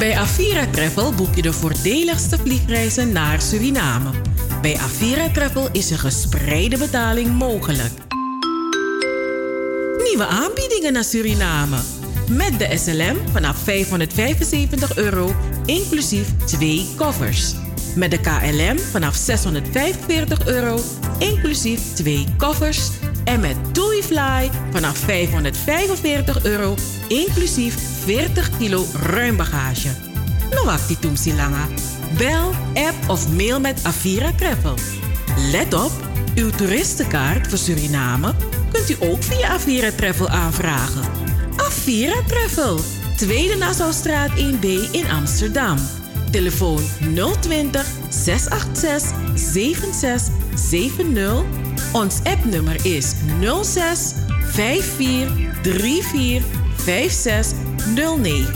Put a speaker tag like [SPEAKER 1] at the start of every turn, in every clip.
[SPEAKER 1] Bij Avira Travel boek je de voordeligste vliegreizen naar Suriname. Bij Avira Travel is een gespreide betaling mogelijk. Nieuwe aanbiedingen naar Suriname. Met de SLM vanaf 575 euro, inclusief twee koffers. Met de KLM vanaf 645 euro, inclusief twee koffers. En met TuiFly vanaf 545 euro, inclusief 40 kilo ruim bagage. No die langa. Bel, app of mail met Avira Travel. Let op, uw toeristenkaart voor Suriname kunt u ook via Avira Travel aanvragen. Avira Travel, Tweede Nassaustraat 1B in Amsterdam. Telefoon 020 686 7670. Ons appnummer is 06 54 34 5609.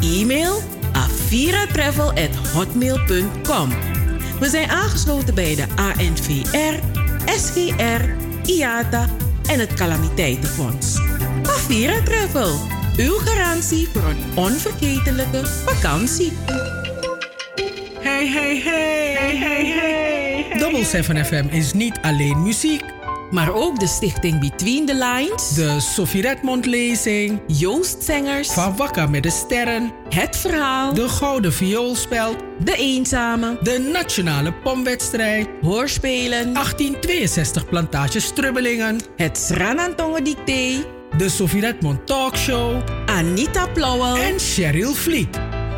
[SPEAKER 1] E-mail aviratravel@hotmail.com. We zijn aangesloten bij de ANVR, SGR, IATA en het Calamiteitenfonds. Avira Travel, uw garantie voor een onvergetelijke vakantie.
[SPEAKER 2] Hey, hey, hey, hey, hey, hey. Double 7 FM is niet alleen muziek
[SPEAKER 1] maar ook de stichting Between the Lines,
[SPEAKER 2] de Sophie Redmond lezing,
[SPEAKER 1] Joost Zengers,
[SPEAKER 2] Van Wakker met de Sterren,
[SPEAKER 1] Het Verhaal,
[SPEAKER 2] de Gouden Vioolspeld,
[SPEAKER 1] De Eenzame,
[SPEAKER 2] de Nationale Pomwedstrijd,
[SPEAKER 1] Hoorspelen,
[SPEAKER 2] 1862 Plantage Strubbelingen,
[SPEAKER 1] het Sranantongen Dicté,
[SPEAKER 2] de Sophie Redmond Talkshow,
[SPEAKER 1] Anita Plauwel
[SPEAKER 2] en Cheryl Vliet.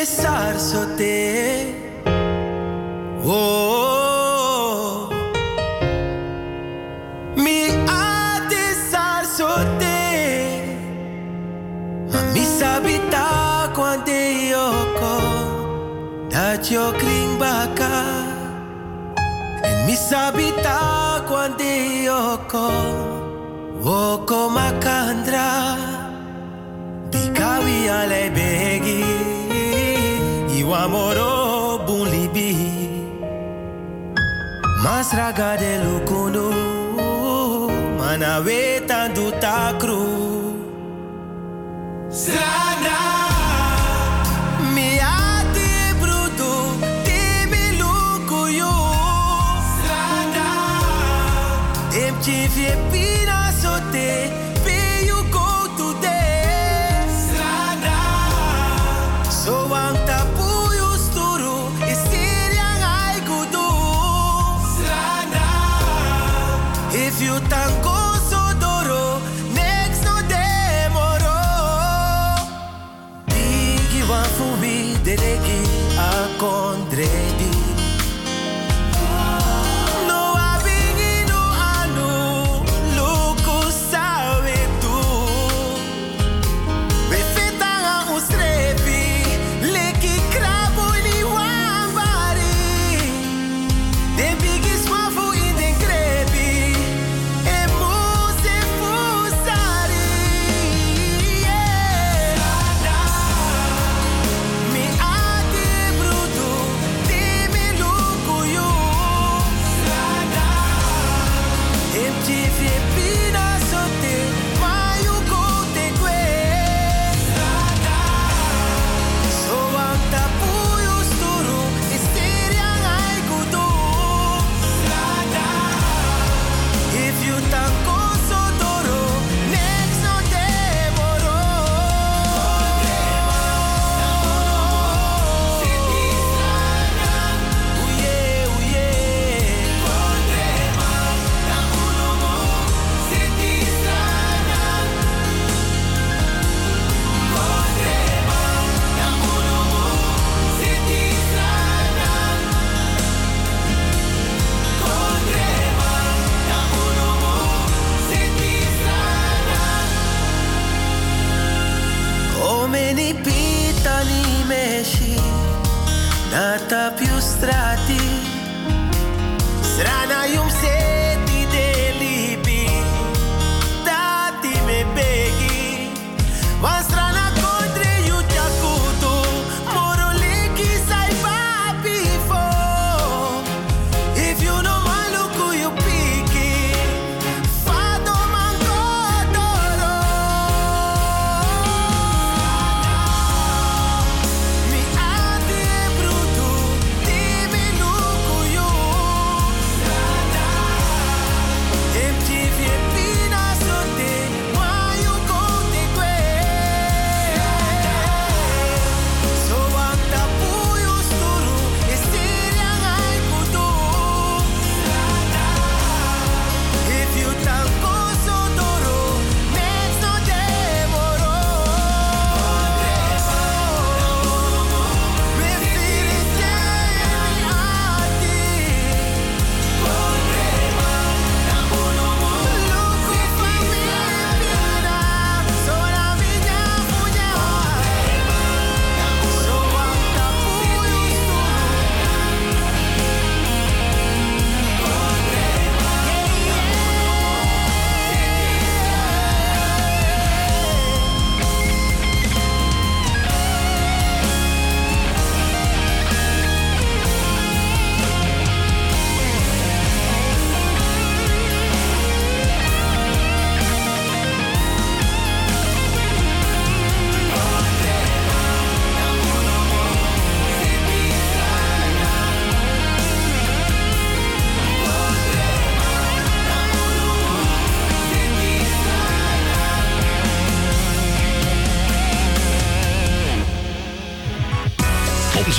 [SPEAKER 3] Mesar sote Oh Mi ate sar sote Ma mi sabita kwante yoko Dat yo kring baka En mi sabita kwante yoko Woko makandra Bikawi ale begi Iwa moro bulibi Mas raga de lukuno Mana weta du takru Sana Mi ati brudu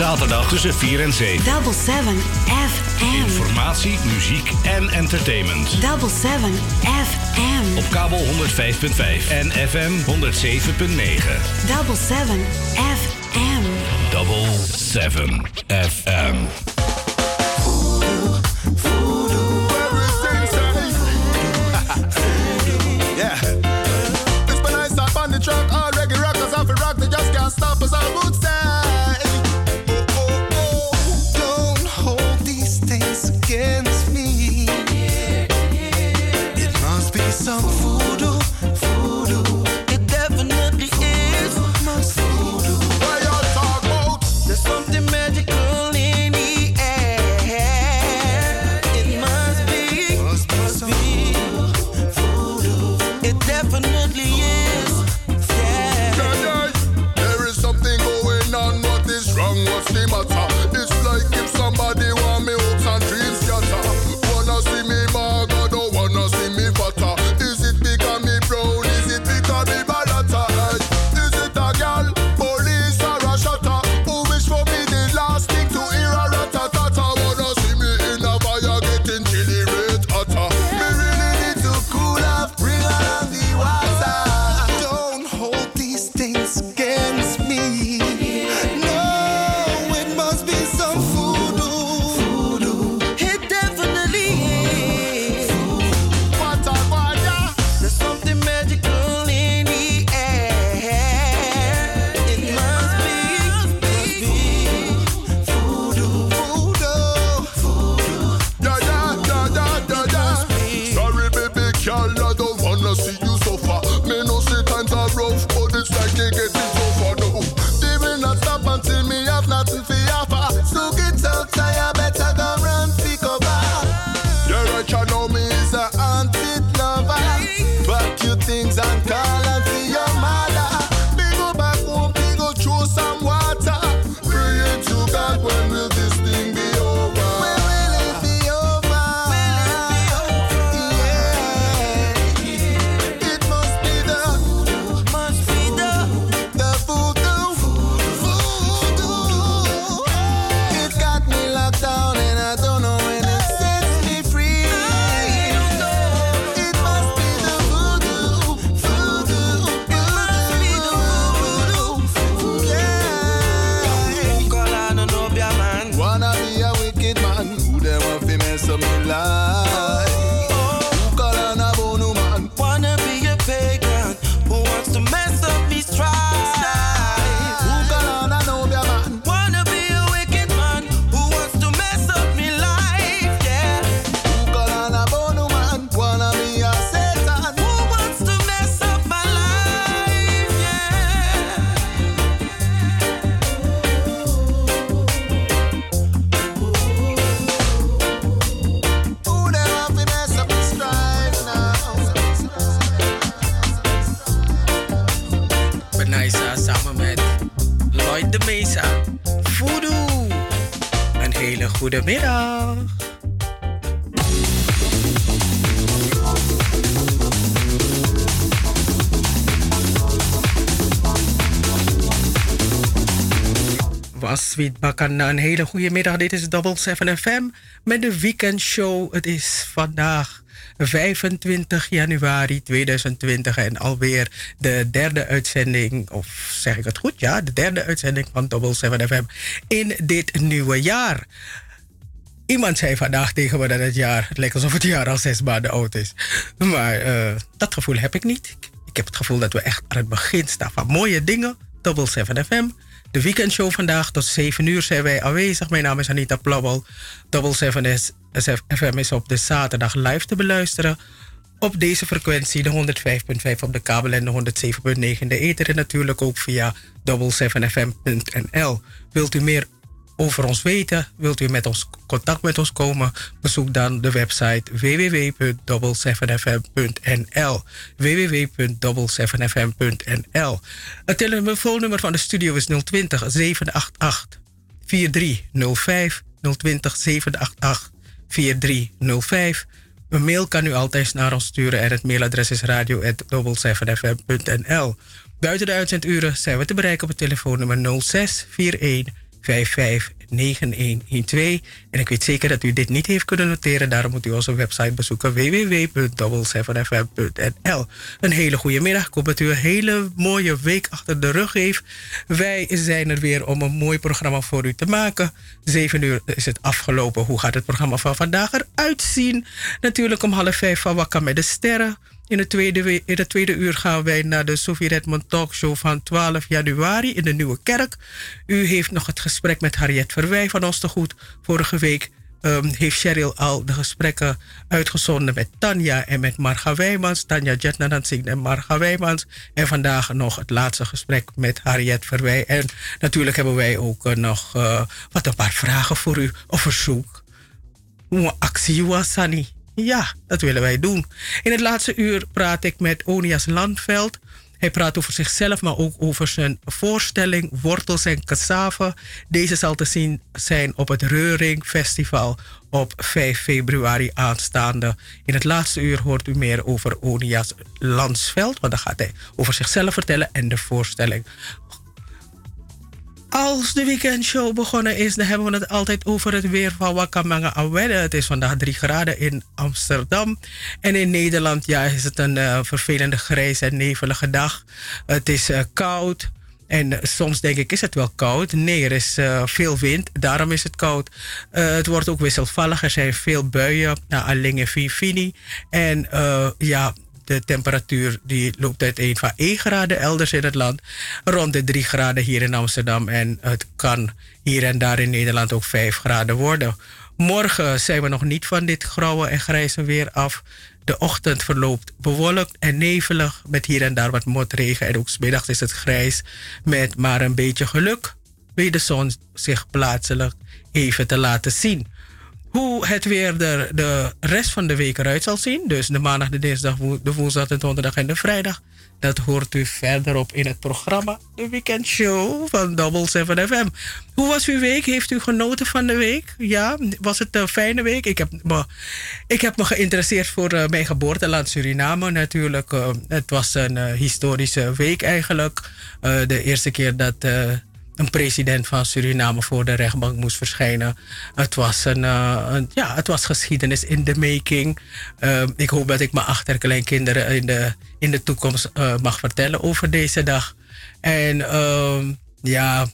[SPEAKER 4] zaterdag tussen 4 en 7.
[SPEAKER 5] Double 7 FM.
[SPEAKER 4] Informatie, muziek en entertainment.
[SPEAKER 5] Double 7 FM.
[SPEAKER 4] Op kabel 105.5 en FM 107.9.
[SPEAKER 5] Double 7 FM.
[SPEAKER 4] Double 7 FM.
[SPEAKER 2] Bakana. Een hele goede middag. Dit is Double 7 FM met de weekendshow. Het is vandaag 25 januari 2020 en alweer de derde uitzending, of zeg ik het goed? Ja, de derde uitzending van Double 7 FM in dit nieuwe jaar. Iemand zei vandaag tegen me dat het jaar, het lijkt alsof het jaar al zes maanden oud is. Maar uh, dat gevoel heb ik niet. Ik heb het gevoel dat we echt aan het begin staan van mooie dingen. Double 7 FM de weekendshow vandaag. Tot 7 uur zijn wij aanwezig. Mijn naam is Anita Plabbel. Double 7 FM is op de zaterdag live te beluisteren. Op deze frequentie, de 105.5 op de kabel en de 107.9 de ether. En natuurlijk ook via double7fm.nl. Wilt u meer over ons weten, wilt u met ons contact met ons komen, bezoek dan de website www.double7fm.nl www.double7fm.nl Het telefoonnummer van de studio is 020 788 4305 020 788 4305 een mail kan u altijd naar ons sturen en het mailadres is radio.double7fm.nl. Buiten de uitzenduren zijn we te bereiken op het telefoonnummer 0641 559112. En ik weet zeker dat u dit niet heeft kunnen noteren. Daarom moet u onze website bezoeken www.double7fm.nl. Een hele goede middag. Ik hoop dat u een hele mooie week achter de rug heeft. Wij zijn er weer om een mooi programma voor u te maken. Zeven uur is het afgelopen. Hoe gaat het programma van vandaag eruit zien? Natuurlijk om half vijf van Wakker met de Sterren. In het tweede, in het tweede uur gaan wij naar de Sophie Redmond Talkshow van 12 januari in de Nieuwe Kerk. U heeft nog het gesprek met Harriet Verwij van ons. Vorige week um, heeft Cheryl al de gesprekken uitgezonden met Tanja en met Marga Wijmans. Tanja Jetnanansing en Marga Wijmans. En vandaag nog het laatste gesprek met Harriet Verwij. En natuurlijk hebben wij ook uh, nog uh, wat een paar vragen voor u of verzoek. Hoe actie Sunny? Ja, dat willen wij doen. In het laatste uur praat ik met Onias Landveld. Hij praat over zichzelf, maar ook over zijn voorstelling Wortels en Cassave. Deze zal te zien zijn op het Reuring Festival op 5 februari aanstaande. In het laatste uur hoort u meer over Onias Landsveld, want dan gaat hij over zichzelf vertellen en de voorstelling. Als de weekendshow begonnen is, dan hebben we het altijd over het weer van Wakamanga Awede. Het is vandaag 3 graden in Amsterdam. En in Nederland ja, is het een uh, vervelende grijze en nevelige dag. Het is uh, koud. En soms denk ik, is het wel koud? Nee, er is veel wind, daarom is het koud. het wordt ook wisselvallig, er zijn veel buien, nou, alleen in Fini. En ja, de temperatuur die loopt uiteen van 1 graden elders in het land, rond de 3 graden hier in Amsterdam. En het kan hier en daar in Nederland ook 5 graden worden. Morgen zijn we nog niet van dit grauwe en grijze weer af. De ochtend verloopt bewolkt en nevelig met hier en daar wat motregen. En ook middags is het grijs met maar een beetje geluk. Weet de zon zich plaatselijk even te laten zien hoe het weer de, de rest van de week eruit zal zien. Dus de maandag, de dinsdag, de woensdag, de donderdag en de vrijdag. Dat hoort u verderop in het programma De Weekend Show van Double 7 FM. Hoe was uw week? Heeft u genoten van de week? Ja, was het een fijne week? Ik heb me, ik heb me geïnteresseerd voor uh, mijn geboorteland Suriname natuurlijk. Uh, het was een uh, historische week eigenlijk. de eerste keer dat een president van Suriname voor de rechtbank moest verschijnen. Het was, een, een ja, het was geschiedenis in de making. Uh, ik hoop dat ik mijn achterkleinkinderen in de, in de toekomst uh, mag vertellen over deze dag. En uh, ja,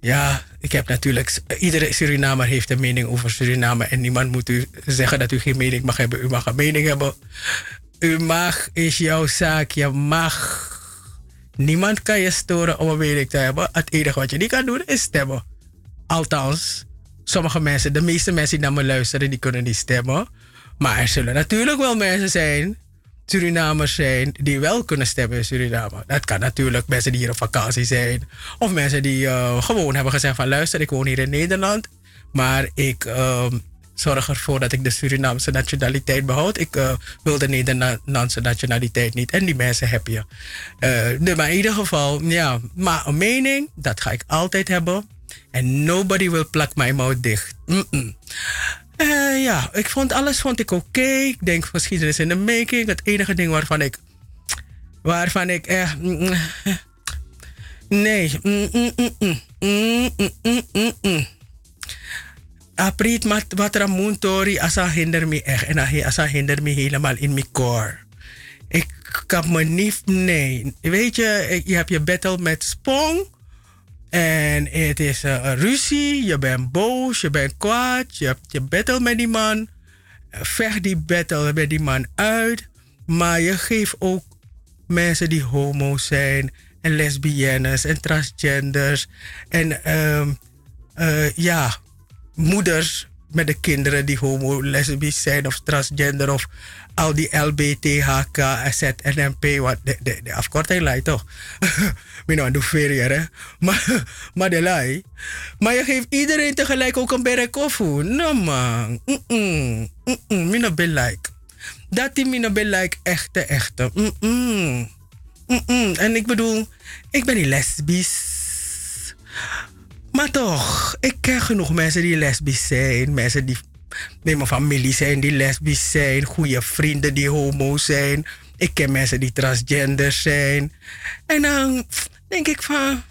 [SPEAKER 2] ja, ik heb natuurlijk. Iedere Surinamer heeft een mening over Suriname. En niemand moet u zeggen dat u geen mening mag hebben. U mag een mening hebben. U mag, is jouw zaak. Je mag Niemand kan je storen om een mening te hebben. Het enige wat je niet kan doen is stemmen. Althans, sommige mensen, de meeste mensen die naar me luisteren, die kunnen niet stemmen. Maar er zullen natuurlijk wel mensen zijn, Surinamers zijn, die wel kunnen stemmen in Suriname. Dat kan natuurlijk mensen die hier op vakantie zijn. Of mensen die uh, gewoon hebben gezegd van luister, ik woon hier in Nederland. Maar ik uh, zorg ervoor dat ik de Surinaamse nationaliteit behoud. Ik uh, wil de Nederlandse nationaliteit niet. En die mensen heb je. Uh, maar in ieder geval, ja. Maar een mening, dat ga ik altijd hebben. En nobody will plak my mouth dicht. Eh, ja, ik vond alles vond ik oké. Ik denk geschiedenis in de making. Het enige ding waarvan ik... Waarvan ik echt... nee. Apriet wat Ramuntori asa hinder me echt. En asa hinder me helemaal in mijn core. Ik kan me niet... Nee. Weet je, je hebt je battle met Spong... En het is uh, een ruzie, je bent boos, je bent kwaad, je hebt je battle met die man. Vecht die battle met die man uit. Maar je geeft ook mensen die homo zijn en lesbiennes en transgenders. En um, uh, ja, moeders met de kinderen die homo, lesbisch zijn of transgender of al die LBTHK, ZNMP, wat de, de, de afkorting lijkt toch? Mino doe verrier, hè? Maar, maar de. Maar je geeft iedereen tegelijk ook een berekofu. No man. Mm-mm. Mm-mm. Mino be like. Dat die mino be like echte, echte. Mm-mm. Mm-mm. En ik bedoel, ik ben niet lesbisch. Maar toch, ik ken genoeg mensen die lesbisch zijn. Mensen die met mijn familie zijn die lesbisch zijn. Goede vrienden die homo zijn. Ik ken mensen die transgender zijn. En dan denk ik van...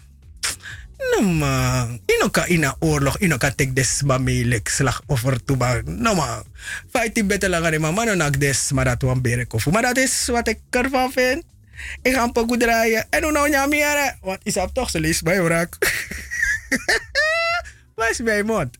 [SPEAKER 2] No man, ino ka ina oorlog, ino ka tek des mamelik slachtoffer toe ba. No man, fight die beter langer maar man nak des maar dat wan. Maar dat is wat ik ervan vind. Ik ga een pokoe draaien. En hoe nou nyamiere? Wat is dat toch? Ze leest bij. Waar is mijn mond?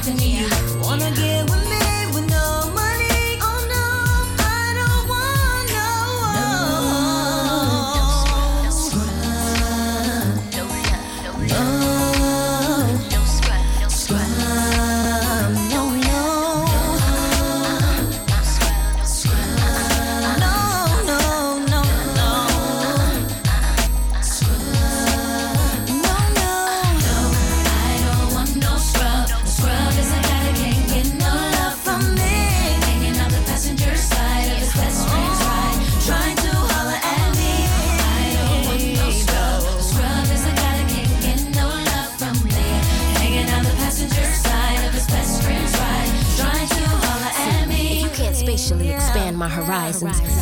[SPEAKER 6] I'm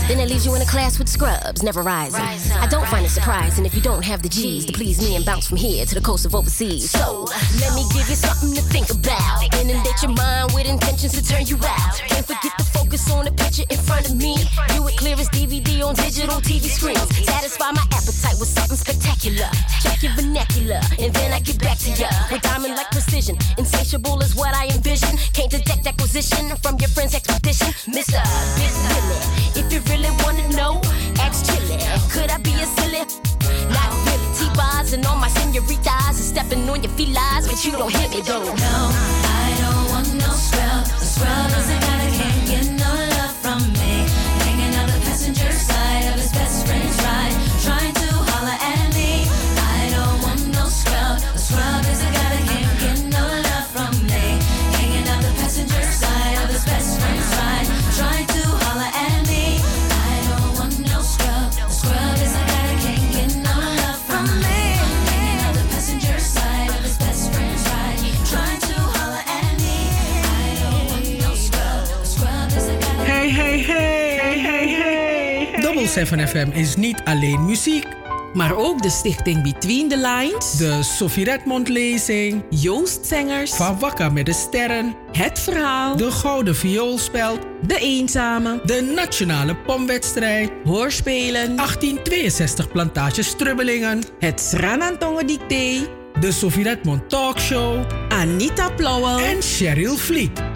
[SPEAKER 7] Then it leaves you in a class with scrubs, never rising. I don't find it surprising if you don't have the G's to please me and bounce from here to the coast of overseas. So let me give you something to think about. Inundate your mind with intentions to turn you out. Can't forget to focus on the picture in front of me. Do it clear as DVD on digital TV screens. Satisfy my appetite with something spectacular. Check your vernacular, and then I get back to ya with diamond like precision. Insatiable is what I envision. Can't detect acquisition from your friend's expedition. Mr. Miss If you really wanna know, ask Chili. Could I be a silly? Not really. T-bars and all my senorita if he lies, but you don't hit me though.
[SPEAKER 6] No, I don't want no scrub. A scrub is that 7FM is
[SPEAKER 2] niet alleen muziek.
[SPEAKER 1] Maar ook de stichting Between the Lines.
[SPEAKER 2] De Sophie Redmond lezing.
[SPEAKER 1] Joostzengers,
[SPEAKER 2] Van Wakka met de Sterren.
[SPEAKER 1] Het Verhaal.
[SPEAKER 2] De Gouden Vioolspeld.
[SPEAKER 1] De Eenzame.
[SPEAKER 2] De Nationale Pomwedstrijd.
[SPEAKER 1] Hoorspelen.
[SPEAKER 2] 1862 Plantage Strubbelingen.
[SPEAKER 1] Het Sranantongen Dicté.
[SPEAKER 2] De Sophie Redmond Talkshow.
[SPEAKER 1] Anita Plauwel.
[SPEAKER 2] En Cheryl Vliet.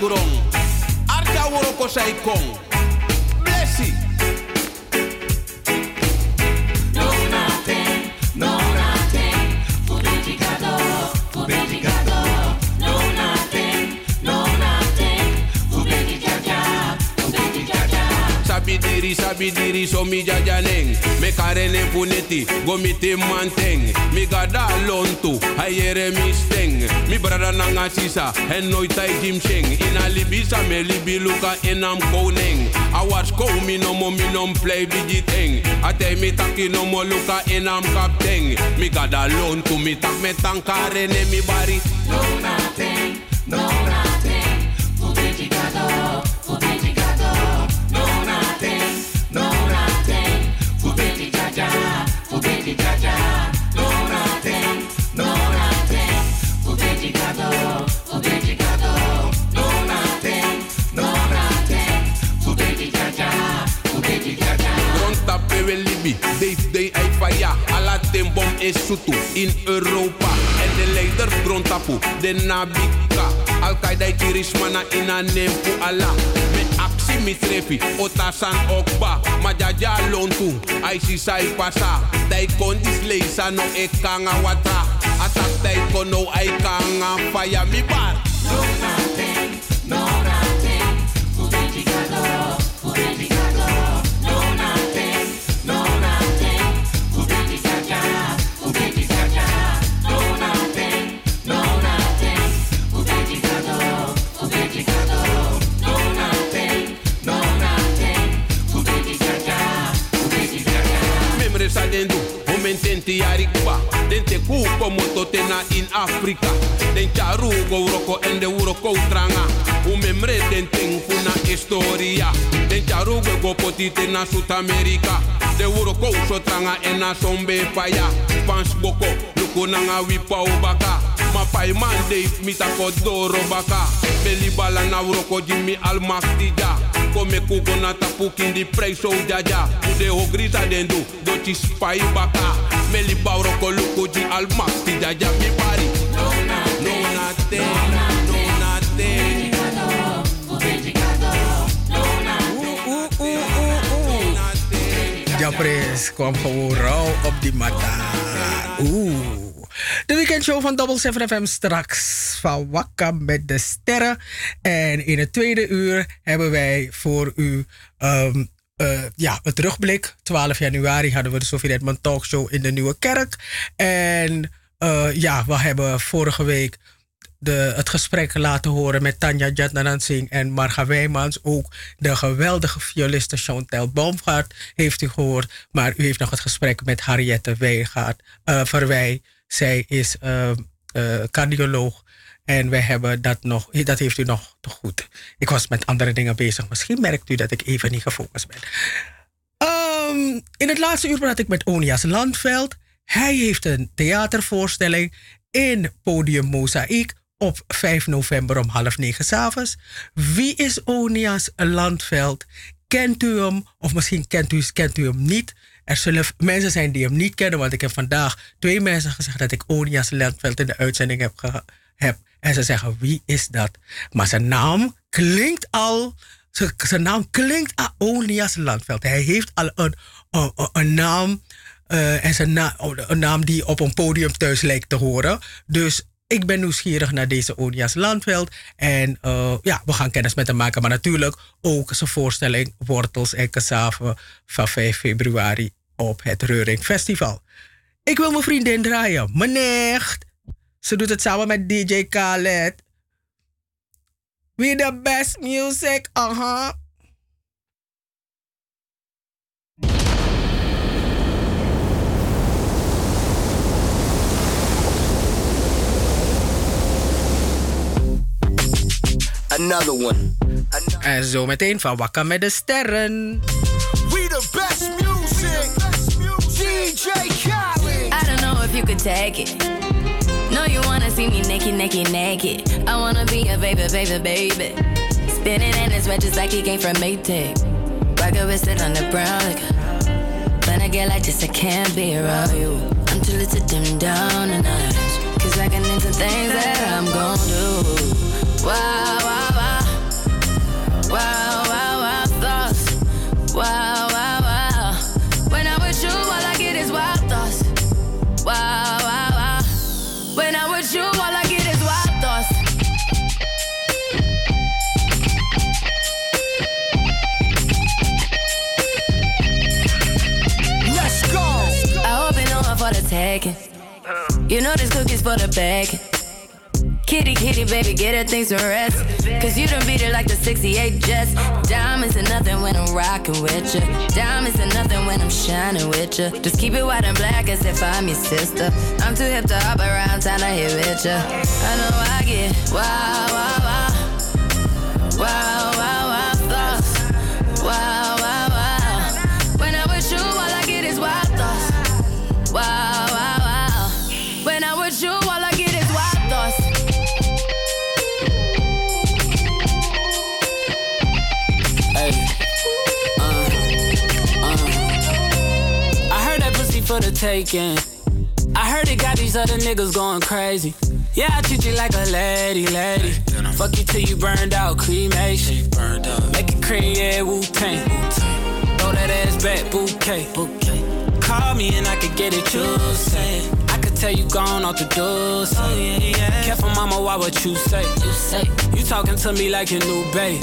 [SPEAKER 8] Grong. Arta woroko sai kong. Blessie. Sabidiri, sabidiri, so mi jajaneng. Me karene puneti, go mi te manteng. Mi gada lontu, ayere mi steng. Mi brada nanga sisa, en nooit tai jim sheng. In a libisa, me libi luka en am koning. A watch ko mi no mo mi no play bijiteng. A te mi taki no mo luka en am kapteng. Mi gada lontu, mi tak me tankarene mi bari. Dave day ai faya. Ala tembom is sutu in Europa. En de leider grond tapu, de nabika. Al-Qaeda kirismana ina nempu ala. Me aksi mi trefi, otasan okba. Ma jaja lontu, ai si sai pasa. Dai kondis leisa no e kanga wata. Atak dai kono ai kanga faya mi bar. Moto tena in Afrika. Den charu go roko en de uroko tranga. Memre den ten kuna historia. Den charu go go poti tena South America. De uroko so tranga ena sombe paya. Pans boko, luko nanga wipa ubaka. Ma pai man de mita baka. Beli bala na uroko jimi almaktija. Come kuko na tapu kindi preso jaja. De ho grita dendu, do spai baka. Meli bauro ji almakti jaja mi pari. No nothing, no nothing, no nothing.
[SPEAKER 2] Japres kwam gewoon rauw op die mata. Oeh. De weekendshow van Double 7 FM straks van Wakka met de sterren. En in het tweede uur hebben wij voor u ehm, eh, ja, een terugblik. 12 januari hadden we de Sofie Redmond Talkshow in de Nieuwe Kerk. En eh, ja, we hebben vorige week de, het gesprek laten horen met Tanja Jatnanan Singh en Marga Wijmans. Ook de geweldige violiste Chantal Baumgaard heeft u gehoord. Maar u heeft nog het gesprek met Harriette uh, Verwij. Zij is uh, uh, cardioloog. En wij hebben dat nog, dat heeft u nog te goed. Ik was met andere dingen bezig. Misschien merkt u dat ik even niet gefocust ben. Um, In het laatste uur praat ik met Onias Landveld. Hij heeft een theatervoorstelling in Podium Mozaïek op 5 november om half negen s'avonds. Wie is Onias Landveld? Kent u hem? Of misschien kent u, kent u hem niet? Er zullen mensen zijn die hem niet kennen, want ik heb vandaag twee mensen gezegd dat ik Onias Landveld in de uitzending heb, heb. En ze zeggen, wie is dat? Maar zijn naam klinkt al, zijn naam klinkt al Landveld. Hij heeft al een, een, naam, eh, en een naam die op een podium thuis lijkt te horen. Dus ik ben nieuwsgierig naar deze Onias Landveld. En eh, ja, we gaan kennis met hem maken. Maar natuurlijk ook zijn voorstelling Wortels en Cassave van 5 februari op het Reuring Festival. Ik wil mijn vriendin draaien. Mijn nicht. Ze doet het samen met DJ Khaled. We the best music, aha.
[SPEAKER 9] Another one.
[SPEAKER 2] En zo meteen van Wakka met de Sterren.
[SPEAKER 9] We the best music. DJ Khaled.
[SPEAKER 10] I don't know if you could take it. No, you wanna see me naked, naked, naked. I wanna be a baby, baby, baby. Spinning in his red just like he came from Maytag. Rocket with it on the brown. Like, when I get like this, I can't be around you. I'm too little to dim down a notch. Cause I can into things that I'm gon' do. Wow, wow, wow. Wow, wow, wow, thoughts. Wow, for the. You know this cookie's for the bag. Kitty, kitty, baby, get her things to rest. Cause you done beat it like the 68 Jets. Diamonds are nothing when I'm rocking with you. Diamonds are nothing when I'm shining with you. Just keep it white and black as if I'm your sister. I'm too hip to hop around, time to hit with you. I know I get wow, wow, wow. Wow, wow, wow, thoughts. Wow.
[SPEAKER 11] For the taking. I heard it got these other niggas going crazy. Yeah, I treat you like a lady, lady. Fuck you till you burned out, cremation. Make it cream, yeah, Wu Tang. Throw that ass back, bouquet. Call me and I could get it, you say. Tell you gone off the door. Oh, yeah, yeah. Careful, mama, why what you say? You say. You talking to me like your new babe.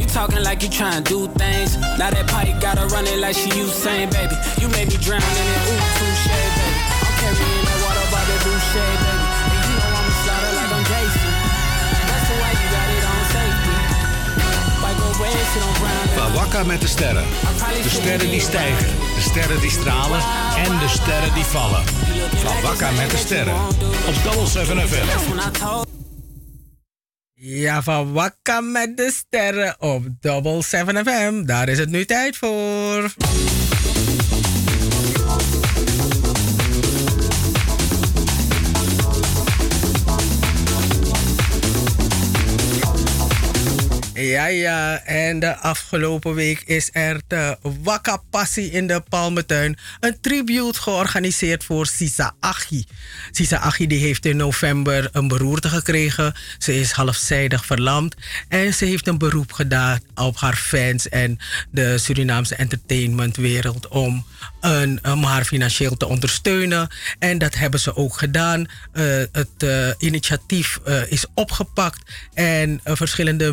[SPEAKER 11] You talking like you trying to do things. Now that pipe gotta run it like she Usain, baby. You made me drown in it, ooh, touche, baby.
[SPEAKER 12] Wakka met de sterren. De sterren die stijgen, de sterren die stralen en de sterren die vallen. Van Wakka met de sterren. Op Double 7 FM.
[SPEAKER 2] Ja, van Wakka met de Sterren op Double 7 FM. Daar is het nu tijd voor. Ja, ja, en de afgelopen week is er de Wakka Passie in de Palmentuin. Een tribute georganiseerd voor Sisa Achi. Sisa Achi die heeft in november een beroerte gekregen. Ze is halfzijdig verlamd. En ze heeft een beroep gedaan op haar fans en de Surinaamse entertainmentwereld om, een, om haar financieel te ondersteunen. En dat hebben ze ook gedaan. Eh, het eh, initiatief eh, is opgepakt en verschillende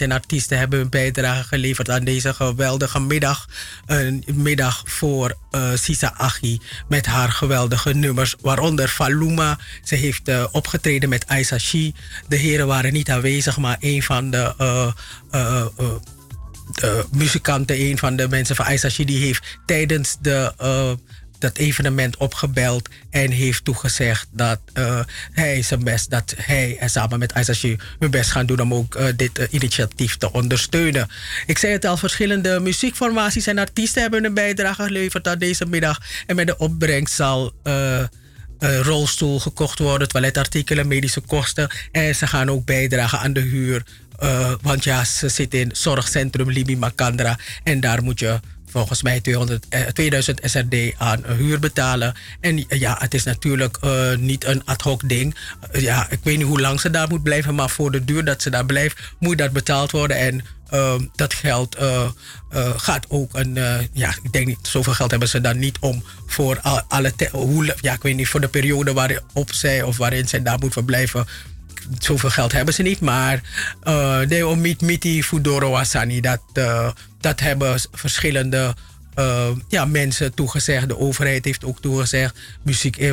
[SPEAKER 2] en artiesten hebben hun bijdrage geleverd aan deze geweldige middag. Een middag voor eh, Sisa Achi met haar geweldige nummers, waaronder Faluma. Ze heeft eh, opgetreden met Aisa Shi. De heren waren niet aanwezig, maar een van de. eh, muzikanten, een van de mensen van Aisa Shi, die heeft tijdens de, dat evenement opgebeld en heeft toegezegd dat eh, hij zijn best, dat hij en samen met ISAG hun best gaan doen om ook eh, dit eh, initiatief te ondersteunen. Ik zei het al, verschillende muziekformaties en artiesten hebben een bijdrage geleverd aan deze middag. En met de opbrengst zal rolstoel gekocht worden, toiletartikelen, medische kosten. En ze gaan ook bijdragen aan de huur. want ja, ze zitten in zorgcentrum Libi Makandra. En daar moet je volgens mij 200, eh, 2000 SRD aan huur betalen. En ja, het is natuurlijk eh, niet een ad hoc ding. Eh, ja, ik weet niet hoe lang ze daar moet blijven, maar voor de duur dat ze daar blijft, moet dat betaald worden. En ehm, dat geld eh, gaat ook een. ja, ik denk niet, zoveel geld hebben ze dan niet om voor al- alle. hoe, ja, ik weet niet, voor de periode waarop zij of waarin zij daar moet verblijven zoveel geld hebben ze niet, maar eh de miti fudoro wasani, dat, dat hebben verschillende eh, ja, mensen toegezegd. De overheid heeft ook toegezegd. Muziek, eh,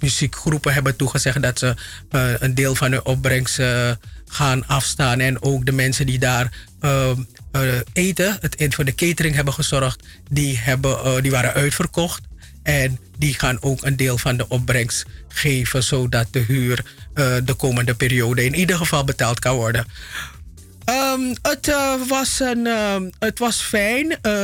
[SPEAKER 2] muziekgroepen hebben toegezegd dat ze eh, een deel van hun opbrengst eh, gaan afstaan. En ook de mensen die daar eh, eh, eten, het, voor de catering hebben gezorgd, die, hebben, eh, die waren uitverkocht. En die gaan ook een deel van de opbrengst geven, zodat de huur eh, de komende periode in ieder geval betaald kan worden. Ehm, het, eh, was een, ehm, het was fijn. Eh,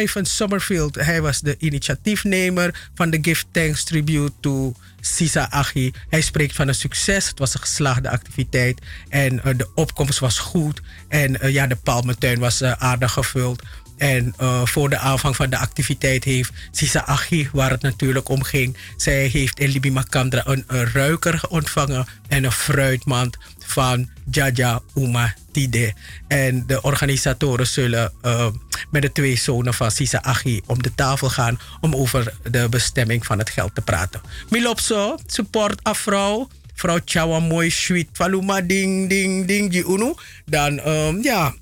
[SPEAKER 2] Ivan Summerfield, hij was de initiatiefnemer van de Gift Thanks Tribute to Sisa Achi. Hij spreekt van een succes. Het was een geslaagde activiteit. En eh, de opkomst was goed. En ja, de palmentuin was aardig gevuld. En eh, voor de aanvang van de activiteit heeft Sisa Achi, waar het natuurlijk om ging, zij heeft in Libi Makandra een, ruiker ontvangen en een fruitmand van Jaja Uma Tide. En de organisatoren zullen eh, met de twee zonen van Sisa Achi om de tafel gaan om over de bestemming van het geld te praten. Milopso, support afro. Vrouw Chawa mooi sweet faluma ding ding ding die unu. Dan ehm, ja,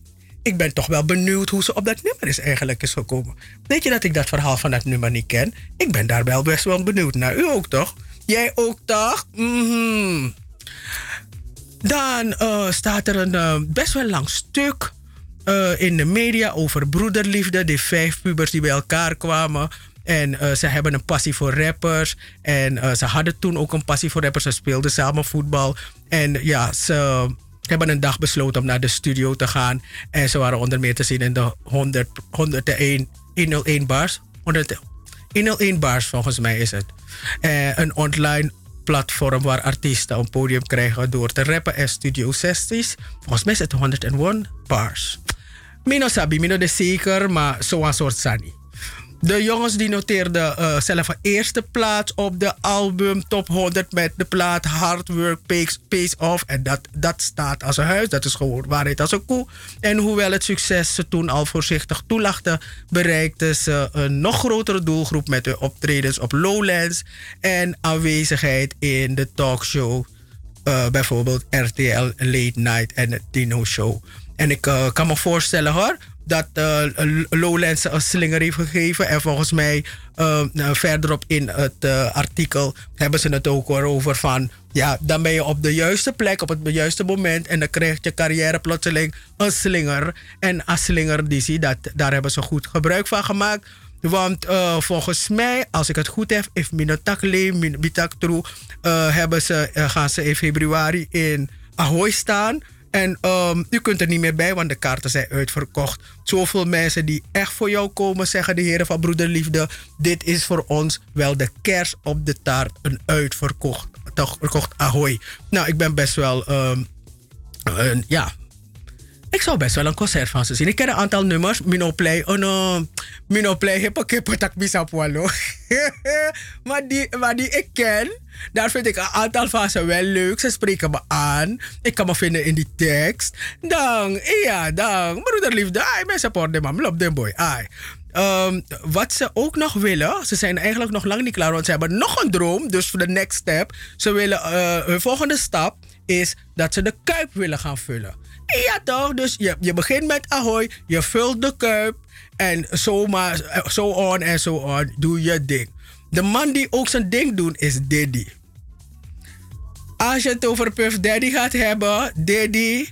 [SPEAKER 2] ik ben toch wel benieuwd hoe ze op dat nummer is eigenlijk is gekomen. Weet je dat ik dat verhaal van dat nummer niet ken? Ik ben daar wel best wel benieuwd naar. U ook toch? Jij ook toch? Mhm. Dan eh, staat er een eh, best wel lang stuk eh, in de media over broederliefde. De vijf pubers die bij elkaar kwamen. En ze hebben een passie voor rappers. En ze hadden toen ook een passie voor rappers. Ze speelden samen voetbal. En ja, ze hebben een dag besloten om naar de studio te gaan. En ze waren onder meer te zien in de 100, 101, 101 bars. 100, 101 bars volgens mij is het. Eh, een online platform waar artiesten een podium krijgen door te rappen en studio sessies. Volgens mij is het 101 bars. Mino sabi, mino de zeker, maar zo'n soort sani. De jongens die noteerden eh, zelf een eerste plaats op de album Top 100 met de plaat Hard Work Pays, pays Off. En dat, dat staat als een huis, dat is gewoon waarheid als een koe. En hoewel het succes ze toen al voorzichtig toelachte, bereikten ze een nog grotere doelgroep met hun optredens op Lowlands en aanwezigheid in de talkshow. eh, bijvoorbeeld RTL Late Night en het Dino Show. En ik eh, kan me voorstellen hoor, dat eh, Lowlands een slinger heeft gegeven. En volgens mij eh, nou, verderop in het eh, artikel hebben ze het ook over van... Ja, dan ben je op de juiste plek, op het juiste moment... en dan krijgt je carrière plotseling een slinger. En als slinger, die zie, dat, daar hebben ze goed gebruik van gemaakt... Want eh, volgens mij, als ik het goed heb, if Minotakle, Minotaktrue, uh, hebben ze, eh, gaan ze in februari in Ahoy staan. En ehm, u kunt er niet meer bij, want de kaarten zijn uitverkocht. Zoveel mensen die echt voor jou komen, zeggen de heren van Broederliefde. Dit is voor ons wel de kers op de taart. Een uitverkocht toch, verkocht Ahoy. Nou, ik ben best wel, een- ja, ik zou best wel een concert van ze zien. Ik ken een aantal nummers. Minoplay. Oh no. Minoplay. Heb ik heb tak bisa pualo. maar, die, maar die ik ken. Daar vind ik een aantal van ze wel leuk. Ze spreken me aan. Ik kan me vinden in die tekst. Dan, ja, dan. Broederliefde. Ai, mensen supporten man. Love them boy. Ai. Ehm, wat ze ook nog willen, ze zijn eigenlijk nog lang niet klaar, want ze hebben nog een droom. Dus voor de next step, ze willen, eh, hun volgende stap is dat ze de kuip willen gaan vullen. Ja toch, dus je, je begint met Ahoy, je vult de kuip en zo maar, eh, zo on en zo on, doe je ding. De man die ook zijn ding doet is Diddy. Als je het over Puff Daddy gaat hebben, Diddy,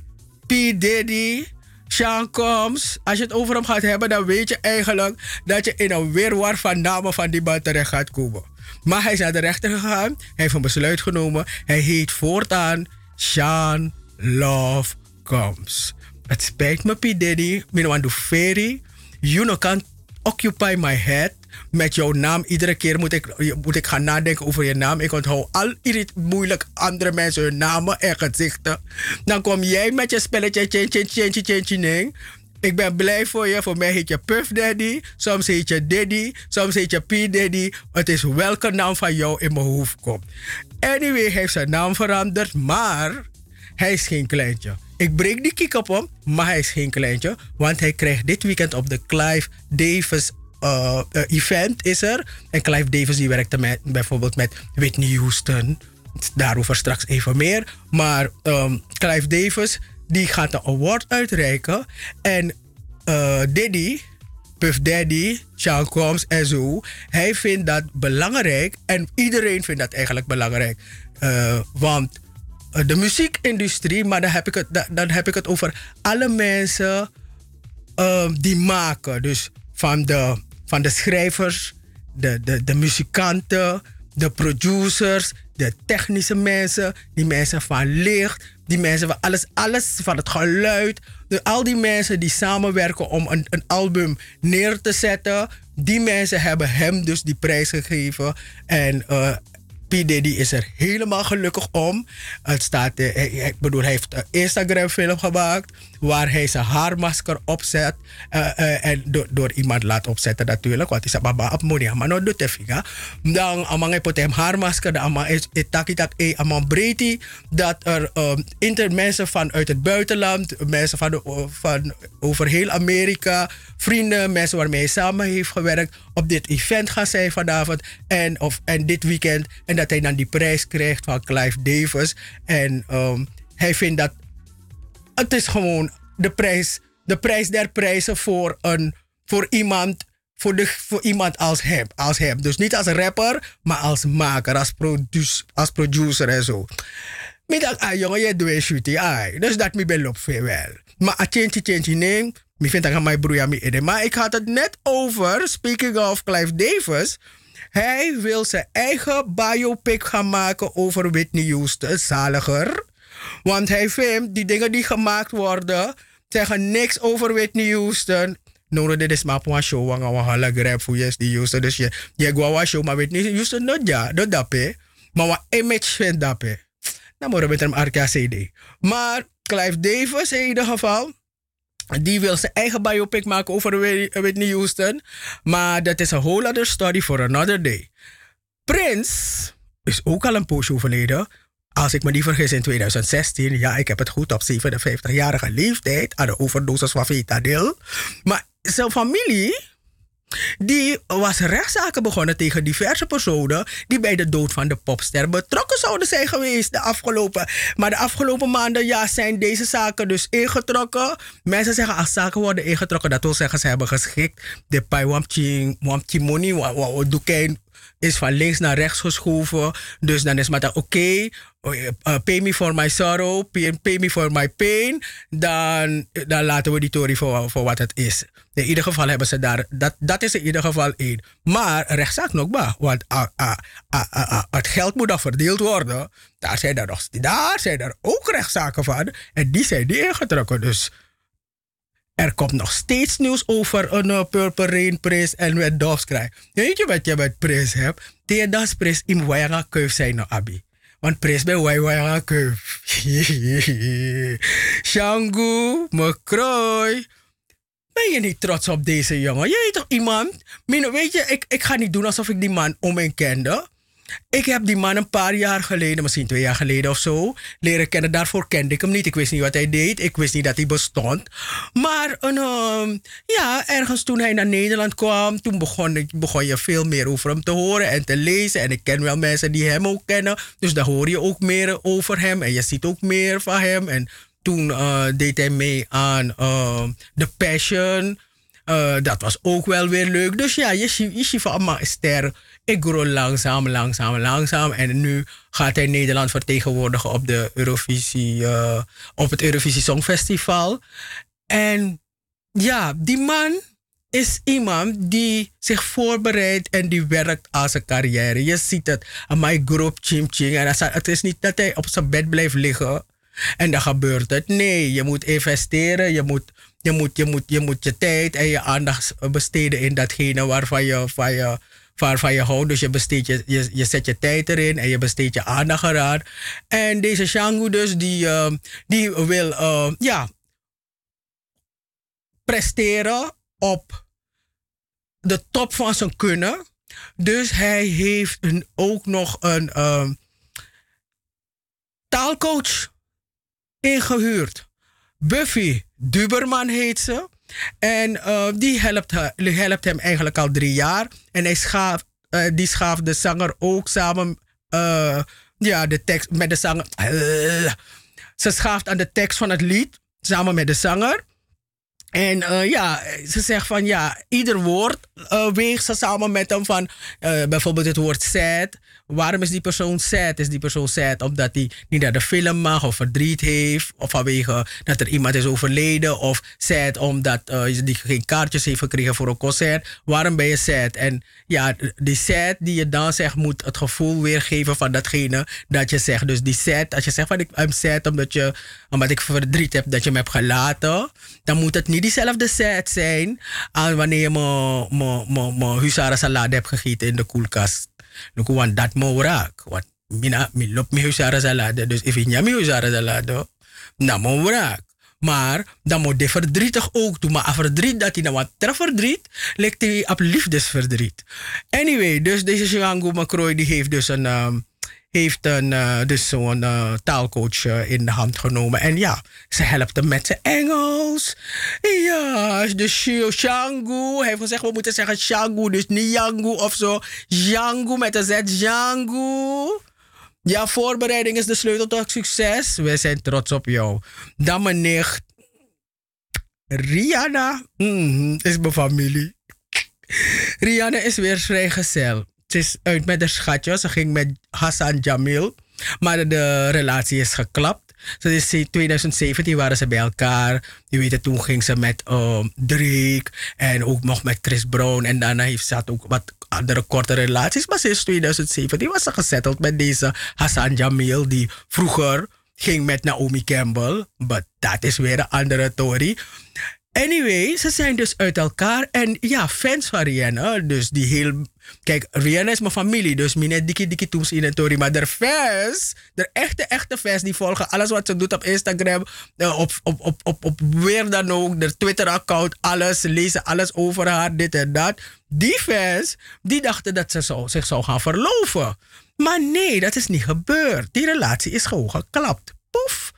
[SPEAKER 2] P. Diddy, Sean Combs, als je het over hem gaat hebben, dan weet je eigenlijk dat je in een weerwar van namen van die man terecht gaat komen. Maar hij is naar de rechter gegaan, hij heeft een besluit genomen. Hij heet voortaan Sean Love Combs. Het spijt me, P. Diddy, do ferry. You know can't occupy my head met jouw naam. Iedere keer moet ik, moet ik gaan nadenken over je naam. Ik onthoud al moeilijk andere mensen hun namen en gezichten. Dan kom jij met je spelletje tjen tjen tjen tjen. Ik ben blij voor je. Voor mij heet je Puff Daddy. Soms heet je Daddy. Soms heet je P Daddy. Het is welke naam van jou in mijn hoofd komt. Anyway, heeft zijn naam veranderd. Maar hij is geen kleintje. Ik breek die kiek op hem, maar hij is geen kleintje. Want hij krijgt dit weekend op de Clive Davis uh, uh, event is er. En Clive Davis die werkte met, bijvoorbeeld met Whitney Houston. Daarover straks even meer. Maar um, Clive Davis die gaat een award uitreiken. En uh, Diddy, Puff Daddy, Sean Combs en zo. Hij vindt dat belangrijk. En iedereen vindt dat eigenlijk belangrijk. Want de muziekindustrie, maar dan heb ik het, dan, heb ik het over alle mensen uh, die maken. Dus van de, van de schrijvers, de, de, de muzikanten, de producers, de technische mensen, die mensen van licht, die mensen van alles, alles van het geluid. De, al die mensen die samenwerken om een, een album neer te zetten, die mensen hebben hem dus die prijs gegeven. En uh, P. Is er helemaal gelukkig om. Het staat, eh, hij- ik bedoel, hij heeft een Instagram-film gemaakt waar hij zijn haarmasker opzet. eh, eh, en door, door iemand laat opzetten natuurlijk, want hij zei, baba, op monia, maar nou doet figa. Dan, amang hij hem haarmasker, dan amang is itaki tak e amang dat er um, inter mensen vanuit het buitenland, mensen van, de, van over heel Amerika, vrienden, mensen waarmee hij samen heeft gewerkt, op dit event gaan zijn vanavond en, of, en dit weekend. En dat hij dan die prijs krijgt van Clive Davis. En um, hij vindt dat het is gewoon de prijs, de prijs der prijzen voor, een, voor, iemand, voor, de, voor iemand als hem, als. Dus niet als rapper, maar als maker, als, produce, als producer en zo. Dacht, ah jongen, je doet een ai. Dus dat me veel wel. Maar a change change nee, ik vind dat mijn broer me ede. Maar ik had het net over, speaking of Clive Davis. Hij wil zijn eigen biopic gaan maken over Whitney Houston, zaliger. Want hij vindt die dingen die gemaakt worden, zeggen niks over Whitney Houston. No, dit is maar een show, want we gaan grab voor yes, Houston. Dus je, je gaat een show, maar Whitney Houston, dat ja, dat dat. Maar wat image vindt dat. Dan moeten we met hem RK CD. Maar Clive Davis in ieder geval, die wil zijn eigen biopic maken over Whitney Houston. Maar dat is een whole other story for another day. Prince is ook al een poosje overleden. Als ik me niet vergis in 2016. Ja, ik heb het goed op 57-jarige leeftijd. Aan de overdosis van fentanyl. Maar zijn familie... Die was rechtszaken begonnen tegen diverse personen die bij de dood van de popster betrokken zouden zijn geweest de afgelopen. Maar de afgelopen maanden zijn deze zaken dus ingetrokken. Mensen zeggen als zaken worden ingetrokken, dat wil zeggen ze hebben geschikt. De pai wamchi wamchi is van links naar rechts geschoven. Dus dan is maar oké, uh, pay me for my sorrow, pay, me for my pain. Dan, dan laten we die tory voor, voor wat het is. In ieder geval hebben ze daar, dat, dat is in ieder geval één. Maar rechtszaak nog maar, want ah, ah, ah, het geld moet dan verdeeld worden. Daar zijn er, nog, daar zijn er ook rechtszaken van. En die zijn die ingetrokken. Dus er komt nog steeds nieuws over een uh, Purple Rain prijs en met Dovskrijg. Weet je wat je met prijs hebt? Die das prijs in Wayanga Keuf zijn no abi. Want prijs bij Wayanga Keuf. Shangu, McCroy. Ben je niet trots op deze jongen? Je weet toch iemand? Weet je, ik, ik ga niet doen alsof ik die man om en kende. Ik heb die man een paar jaar geleden, misschien twee jaar geleden of zo, leren kennen. Daarvoor kende ik hem niet. Ik wist niet wat hij deed. Ik wist niet dat hij bestond. Maar een, ehm, ja, ergens toen hij naar Nederland kwam, toen begon, ik, begon je veel meer over hem te horen en te lezen. En ik ken wel mensen die hem ook kennen. Dus daar hoor je ook meer over hem. En je ziet ook meer van hem. En toen eh, deed hij mee aan ehm, The Passion. Eh, dat was ook wel weer leuk. Dus ja, je ziet, van allemaal ster. Ik groei langzaam, langzaam, langzaam. En nu gaat hij Nederland vertegenwoordigen op, de Eurovisie, eh, op het Eurovisie Songfestival. En ja, die man is iemand die zich voorbereidt en die werkt aan zijn carrière. Je ziet het. My groep chim ching. En het is niet dat hij op zijn bed blijft liggen en dan gebeurt het. Nee, je moet investeren. Je moet je, moet, je, moet, je, moet je tijd en je aandacht besteden in datgene waarvan je, van je, waarvan je houdt. Dus je, besteedt je, je, je zet je tijd erin en je besteedt je aandacht eraan. En deze Shangu dus, die, uh, die wil uh, ja, presteren op de top van zijn kunnen. Dus hij heeft een, ook nog een uh, taalcoach ingehuurd. Buffy Duberman heet ze. En uh, die helpt, hem eigenlijk al drie jaar. En hij schaaf, uh, die schaaft de zanger ook samen uh, ja, de tekst, met de zanger. ze schaaft aan de tekst van het lied samen met de zanger. En ja, ze zegt van ja, ieder woord uh, weegt ze samen met hem van bijvoorbeeld het woord sad. Waarom is die persoon sad? Is die persoon sad omdat hij niet naar de film mag of verdriet heeft? Of vanwege dat er iemand is overleden? Of sad omdat uh, geen kaartjes heeft gekregen voor een concert? Waarom ben je sad? En ja, die sad die je dan zegt moet het gevoel weergeven van datgene dat je zegt. Dus die sad, als je zegt van ik ben sad omdat, je, omdat ik verdriet heb dat je me hebt gelaten. Dan moet het niet diezelfde sad zijn als wanneer je mijn salade hebt gegeten in de koelkast. Nu want dat mo raak. Want mina mi lop mi husara salade. Dus if je mi husara salade, dan mo raak. Maar dan moet je verdrietig ook doen. Maar verdriet dat hij nou wat verdriet, lijkt hij op liefdesverdriet. Anyway, dus deze Shango Macroy die heeft dus een, um, heeft een, uh, dus zo'n uh, taalcoach uh, in de hand genomen. En ja, ze helpt hem met zijn Engels. Ja, dus Shangu. Hij heeft gezegd, we moeten zeggen Shangu, dus niet Yangu of zo. Shangu met een Z, Shangu. Ja, voorbereiding is de sleutel tot succes. Wij zijn trots op jou. Dan mijn nicht Rihanna. Mm, is mijn familie. Rihanna is weer vrijgezel. Ze is uit met de schatje. Ze ging met Hassan Jamil. Maar de relatie is geklapt. Dus in 2017 waren ze bij elkaar. Je weet het, toen ging ze met um, Drake en ook nog met Chris Brown. En daarna heeft ze had ook wat andere korte relaties. Maar sinds 2017 was ze gezetteld met deze Hassan Jamil, die vroeger ging met Naomi Campbell. Maar dat is weer een andere story. Anyway, ze zijn dus uit elkaar. En ja, fans van Rihanna. Dus die heel. Kijk, Rihanna is mijn familie. Dus mijn dikkie dikkie toems in het tori. Maar de fans, de echte, echte fans, die volgen alles wat ze doet op Instagram. Op, op, op, op, op weer dan ook. De Twitter-account, alles. Ze lezen alles over haar, dit en dat. Die fans, die dachten dat ze zich zou gaan verloven. Maar nee, dat is niet gebeurd. Die relatie is gewoon geklapt. Poef.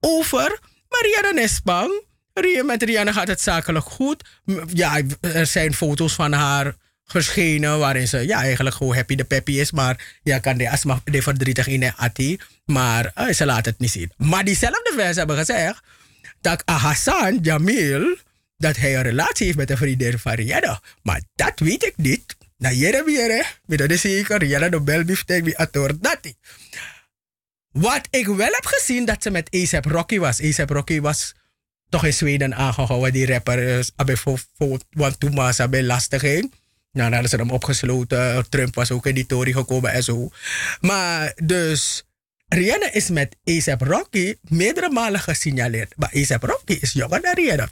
[SPEAKER 2] Over. Mariana Nespang met Rihanna gaat het zakelijk goed. Ja, er zijn foto's van haar verschenen waarin ze ja, eigenlijk gewoon happy de peppy is. Maar ja, kan de asma de verdrietig in ati. Maar uh, ze laat het niet zien. Maar diezelfde fans hebben gezegd dat Hassan Jamil dat hij een relatie heeft met een vriendin van Rihanna. Maar dat weet ik niet. Na jere weer, met dat is zeker Rihanna de belbief tegen ator dat. Wat ik wel heb gezien dat ze met ASAP Rocky was. ASAP Rocky was toch in Zweden aangehouden. Die rapper voor want toen was hij lastig ging. Nou, dan hadden ze hem opgesloten. Trump was ook in die tory gekomen en zo. Maar dus, Rihanna is met ASAP Rocky meerdere malen gesignaleerd. Maar ASAP Rocky is jonger dan Rihanna.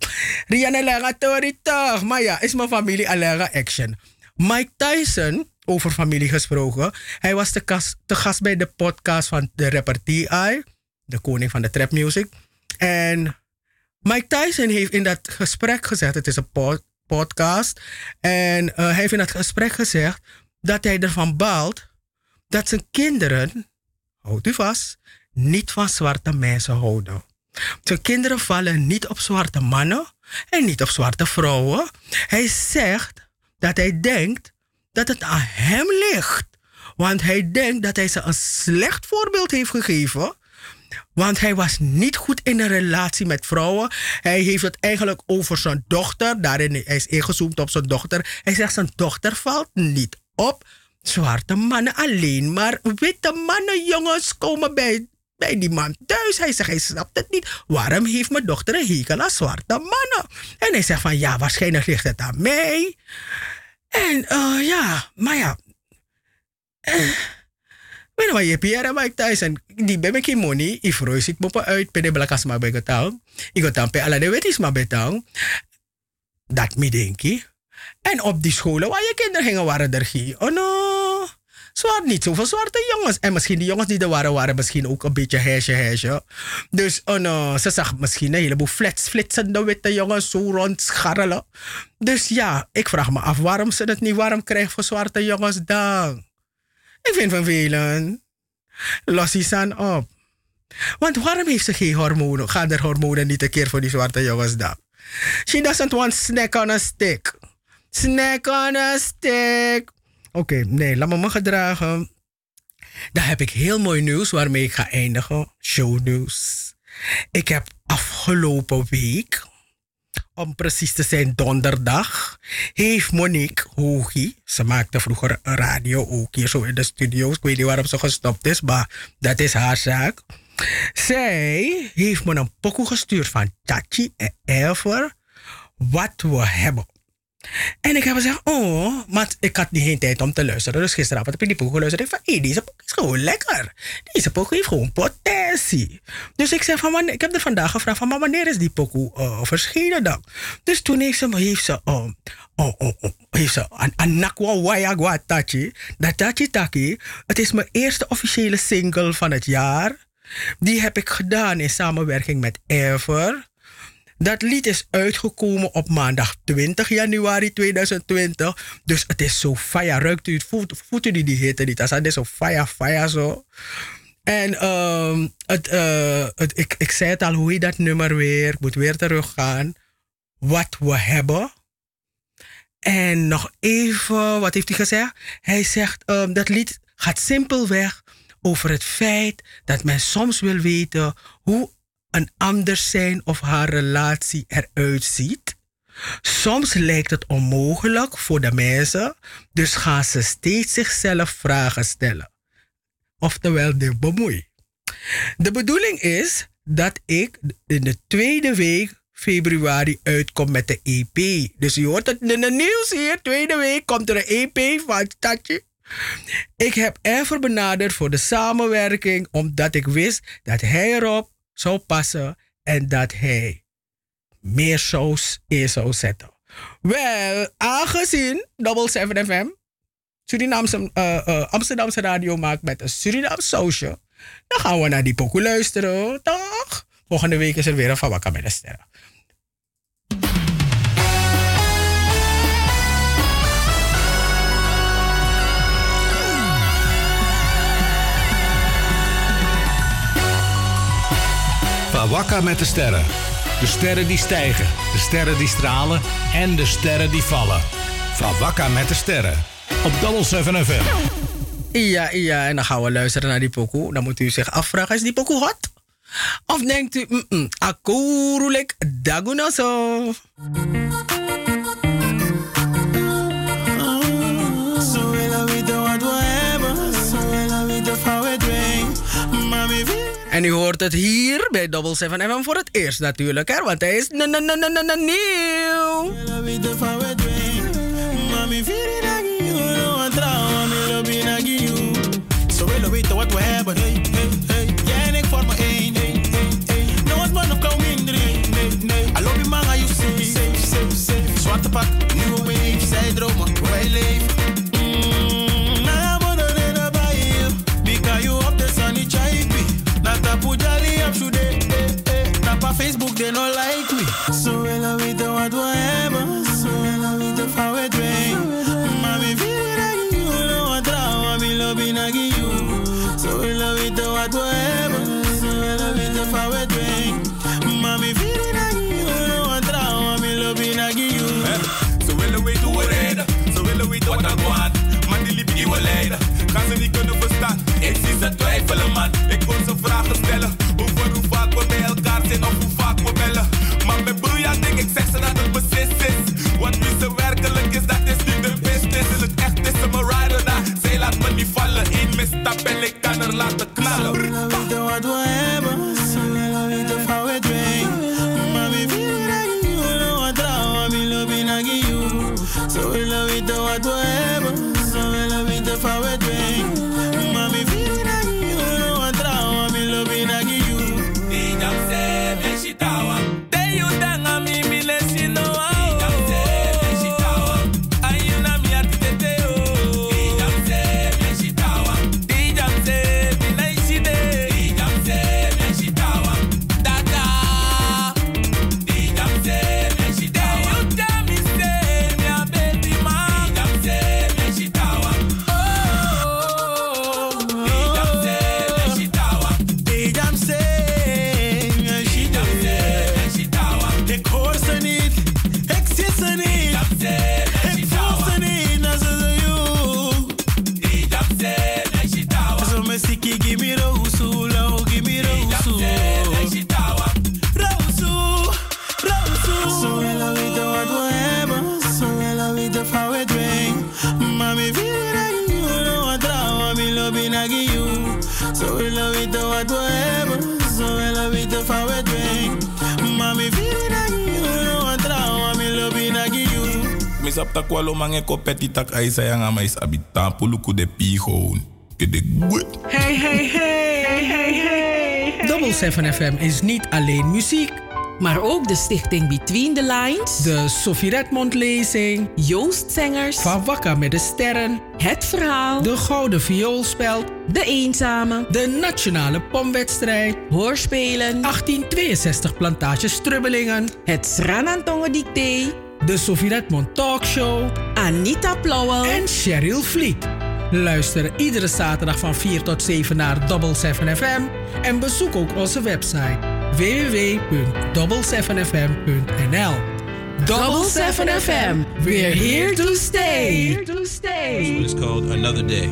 [SPEAKER 2] Rihanna lega tory toch. Maar ja, is mijn familie alleen action. Mike Tyson, over familie gesproken. Hij was te, gast, te gast bij de podcast van de rapper T.I. De koning van de trap music. En Mike Tyson heeft in dat gesprek gezegd, het is een podcast, en uh, hij heeft in dat gesprek gezegd dat hij ervan baalt dat zijn kinderen, houdt u vast, niet van zwarte mensen houden. Zijn kinderen vallen niet op zwarte mannen en niet op zwarte vrouwen. Hij zegt dat hij denkt dat het aan hem ligt. Want hij denkt dat hij ze een slecht voorbeeld heeft gegeven want hij was niet goed in een relatie met vrouwen. Hij heeft het eigenlijk over zijn dochter. Daarin hij is ingezoomd op zijn dochter. Hij zegt zijn dochter valt niet op zwarte mannen alleen. Maar witte mannen, jongens, komen bij bij die man thuis. Hij zegt, hij snapt het niet. Waarom heeft mijn dochter een hekel aan zwarte mannen? En hij zegt van, ja, waarschijnlijk ligt het aan mij. En eh, ja, maar ja. Eh, Weet je wat je Pierre maar ik thuis en die ben ik money. Ik vroeg ik me uit pe de blakas maar bij getang. Ik ga dan pe alle de wetis maar betang. Dat me denk ik. En op die scholen waar je kinderen gingen waren er geen. Oh no. Zwart niet zoveel zwarte jongens. En misschien die jongens die er waren, waren misschien ook een beetje hesje hesje. Dus oh no, ze zag misschien een heleboel flits, flitsende witte jongens zo rondscharrelen. Dus ja, ik vraag me af waarom ze het niet warm krijgen voor zwarte jongens dan. Ik vind het vervelend. Los die op. Want waarom heeft ze geen hormonen? Gaan er hormonen niet een keer voor die zwarte jongens dan? She doesn't want snack on a stick. Snack on a stick. Oké, nee, laat me me gedragen. Dan heb ik heel mooi nieuws waarmee ik ga eindigen. Shownieuws. Ik heb afgelopen week, om precies te zijn donderdag, heeft Monique Hogie, ze maakte vroeger radio ook hier zo in de studio's. Ik weet niet waarom ze gestopt is, maar dat is haar zaak. Zij heeft me een pokoe gestuurd van Tachi en Ever, wat we hebben. En ik heb gezegd, oh, maar ik had niet geen tijd om te luisteren. Dus gisteravond heb ik die pokoe geluisterd. Ik van, hé, deze pokoe is gewoon lekker. Deze pokoe heeft gewoon potentie. Dus ik zeg van, ik heb er vandaag gevraagd van, maar wanneer is die pokoe uh, verschenen dan? Dus toen heeft ze, heeft ze, uh, oh, oh, oh, heeft ze, an, anakwa wayagwa tachi. Dat tachi taki, het is mijn eerste officiële single van het jaar. Die heb ik gedaan in samenwerking met Ever. Dat lied is uitgekomen op maandag 20 januari 2020. Dus het is zo fire. Ruikt u het? Voelt, voelt die, die hitte niet? Het is zo fire, fire zo. En uh, het, ik, ik zei het al, hoe heet dat nummer weer? Ik moet weer teruggaan. Wat we hebben. En nog even, wat heeft hij gezegd? Hij zegt, um, dat lied gaat simpelweg over het feit dat men soms wil weten hoe een ander zijn of haar relatie eruit ziet. Soms lijkt het onmogelijk voor de mensen, dus gaan ze steeds zichzelf vragen stellen. Oftewel de bemoei. De bedoeling is dat ik in de tweede week februari uitkom met de EP. Dus je hoort het in de nieuws hier. Tweede week komt er een EP van Tatje. Ik heb Ever benaderd voor de samenwerking omdat ik wist dat hij erop zou passen en dat hij meer shows in zou zetten. Wel, aangezien Double 7 FM Surinaamse, uh, uh, Amsterdamse radio maakt met een Surinaamse sausje, dan gaan we naar die pokoe luisteren, toch? Volgende week is er weer een Van Wakka met de Sterren.
[SPEAKER 4] Van met de sterren. De sterren die stijgen, de sterren die stralen en de sterren die vallen. Van met de sterren. Op Double 7 FM.
[SPEAKER 2] Ja, ja, en dan gaan we luisteren naar die pokoe. Dan moet u zich afvragen, is die pokoe hot? Of denkt u, mm -mm, akurulek En u hoort het hier bij Double 7 FM voor het eerst natuurlijk, hè? Want hij is nieuw.
[SPEAKER 3] van we we. I love you. Zwarte pak. Zij dromen. They no like me. Zo willen weten wat we hebben. Zo willen weten van we doen. Mami, vier nagi, you know wat trouw. Mami, lobby nagi, you. Zo willen weten wat we hebben. Zo willen weten van we doen. Mami, vier nagi, you know wat trouw. Mami, lobby nagi, you.
[SPEAKER 13] Ze willen weten hoe we reden, ze willen weten wat er gaat. Maar die liep die we leiden, gaan ze niet kunnen verstaan. Ik zie ze twijfelen man, ik wil ze vragen stellen. Denk ik zeg ze dat het beslist is. Wat wie ze werkelijk is, dat is nu de business. In het echt is ze mijn rider daar, zij laat me niet vallen. Eén misstap en ik kan er laten knallen. wat we hebben. Ze willen weten van we dween. Mami, vier nagi you, no wat trouw, mi lobi nagi you. Ze willen weten wat we hebben. Ze willen weten van we dween.
[SPEAKER 14] Misap tak walo mange kopeti tak aisa yang ama is puluku de pi gewoon. Ke de goed.
[SPEAKER 2] Hey, hey, hey, hey, hey. Double 7 FM is niet alleen muziek.
[SPEAKER 1] Maar ook de stichting Between the Lines.
[SPEAKER 2] De Sophie Redmond lezing.
[SPEAKER 1] Joost Zengers.
[SPEAKER 2] Van Wakka met de Sterren.
[SPEAKER 1] Het Verhaal.
[SPEAKER 2] De Gouden Vioolspeld.
[SPEAKER 1] De Eenzame.
[SPEAKER 2] De Nationale Pomwedstrijd.
[SPEAKER 1] Hoorspelen.
[SPEAKER 2] 1862 Plantage Strubbelingen.
[SPEAKER 1] Het Sranantongen Dicté.
[SPEAKER 2] De Sophie Redmond Talkshow.
[SPEAKER 1] Anita Plauwel.
[SPEAKER 2] En Cheryl Vliet. Luister iedere zaterdag van 4 tot 7 naar Double 7 FM. En bezoek ook onze website www.double7fm.nl
[SPEAKER 1] Double 7 FM. We're here to stay.
[SPEAKER 2] Here to stay.
[SPEAKER 15] It's called Another Day.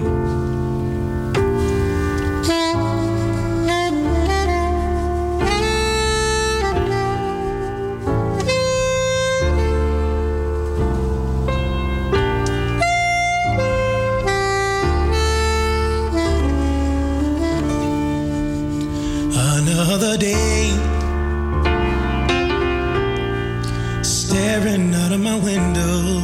[SPEAKER 13] Another day, staring out of my window,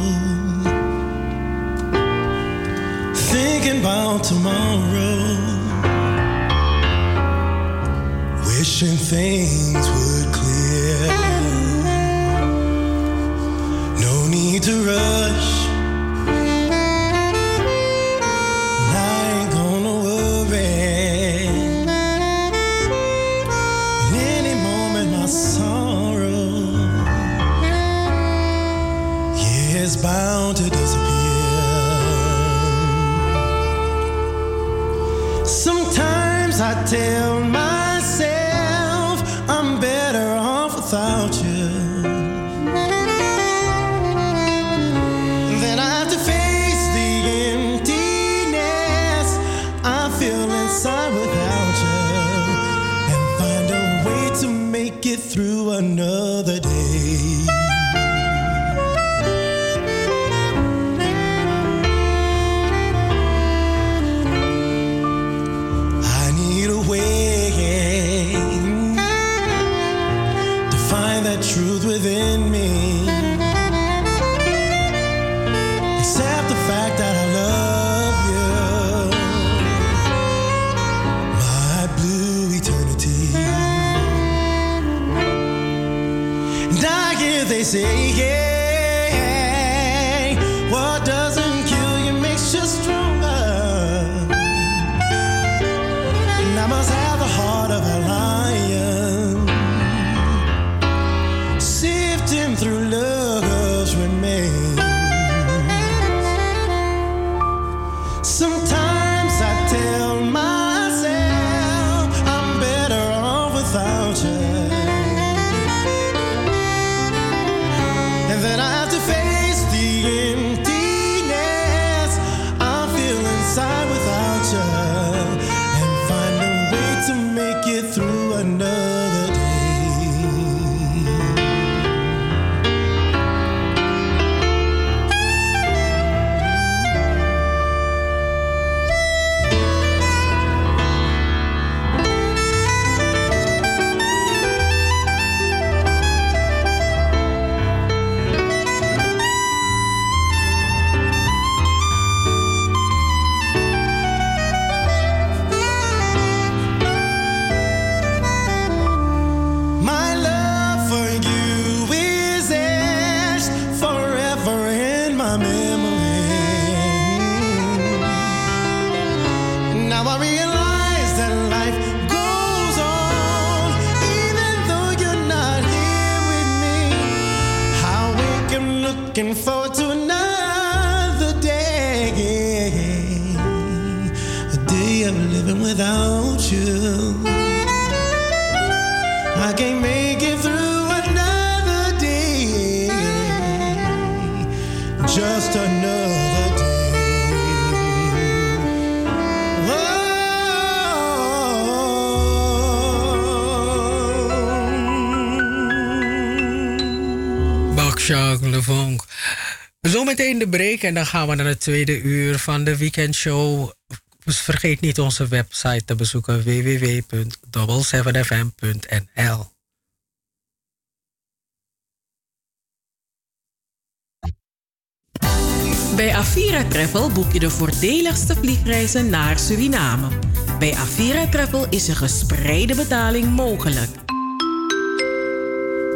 [SPEAKER 13] thinking about tomorrow, wishing things would clear. No need to rush.
[SPEAKER 2] En dan gaan we naar het tweede uur van de weekendshow. Dus vergeet niet onze website te bezoeken www.double7fm.nl.
[SPEAKER 1] Bij Avira Travel boek je de voordeligste vliegreizen naar Suriname. Bij Avira Travel is een gespreide betaling mogelijk.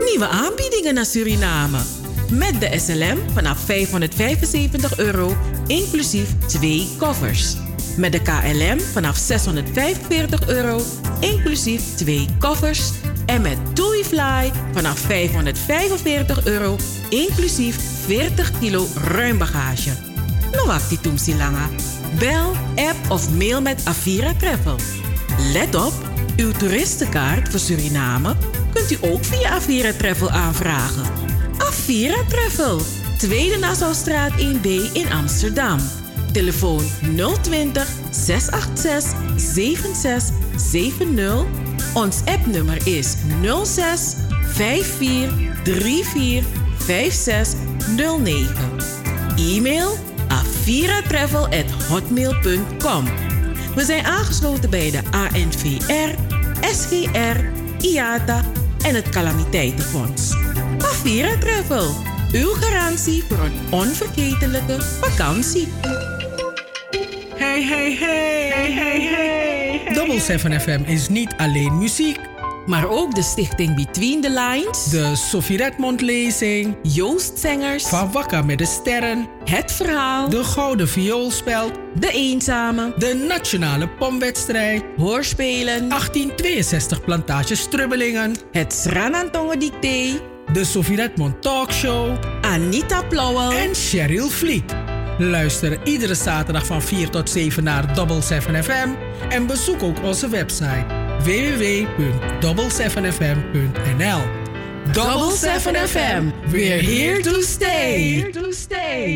[SPEAKER 1] Nieuwe aanbiedingen naar Suriname. Met de SLM vanaf 575 euro, inclusief twee koffers. Met de KLM vanaf 645 euro, inclusief twee koffers. En met TuiFly vanaf 545 euro, inclusief 40 kilo ruim bagage. Nou wacht die Langa. Bel, app of mail met Avira Travel. Let op, uw toeristenkaart voor Suriname kunt u ook via Avira Travel aanvragen. Avira Travel, Tweede Nassaustraat 1B in Amsterdam. Telefoon 020 686 7670. Ons appnummer is 06 54 34 5609. E-mail. We zijn aangesloten bij de ANVR, SGR, IATA en het Calamiteitenfonds. Avira Travel, uw garantie voor een onvergetelijke vakantie.
[SPEAKER 2] Hey, hey, hey, hey, hey, hey. Double 7 FM is niet alleen muziek.
[SPEAKER 1] Maar ook de stichting Between the Lines.
[SPEAKER 2] De Sophie Redmond lezing.
[SPEAKER 1] Joost Zengers.
[SPEAKER 2] Van Wakka met de Sterren.
[SPEAKER 1] Het Verhaal.
[SPEAKER 2] De Gouden Vioolspeld.
[SPEAKER 1] De Eenzame.
[SPEAKER 2] De Nationale Pomwedstrijd.
[SPEAKER 1] Hoorspelen.
[SPEAKER 2] 1862 Plantage Strubbelingen.
[SPEAKER 1] Het Sranantongen Dicté.
[SPEAKER 2] De Sophie Redmond Talkshow.
[SPEAKER 1] Anita Plauwel.
[SPEAKER 2] En Cheryl Vliet. Luister iedere zaterdag van 4 tot 7 naar Double 7 FM. En bezoek ook onze website www.double7fm.nl
[SPEAKER 1] Double 7 FM, we're here to stay.
[SPEAKER 2] Here to stay.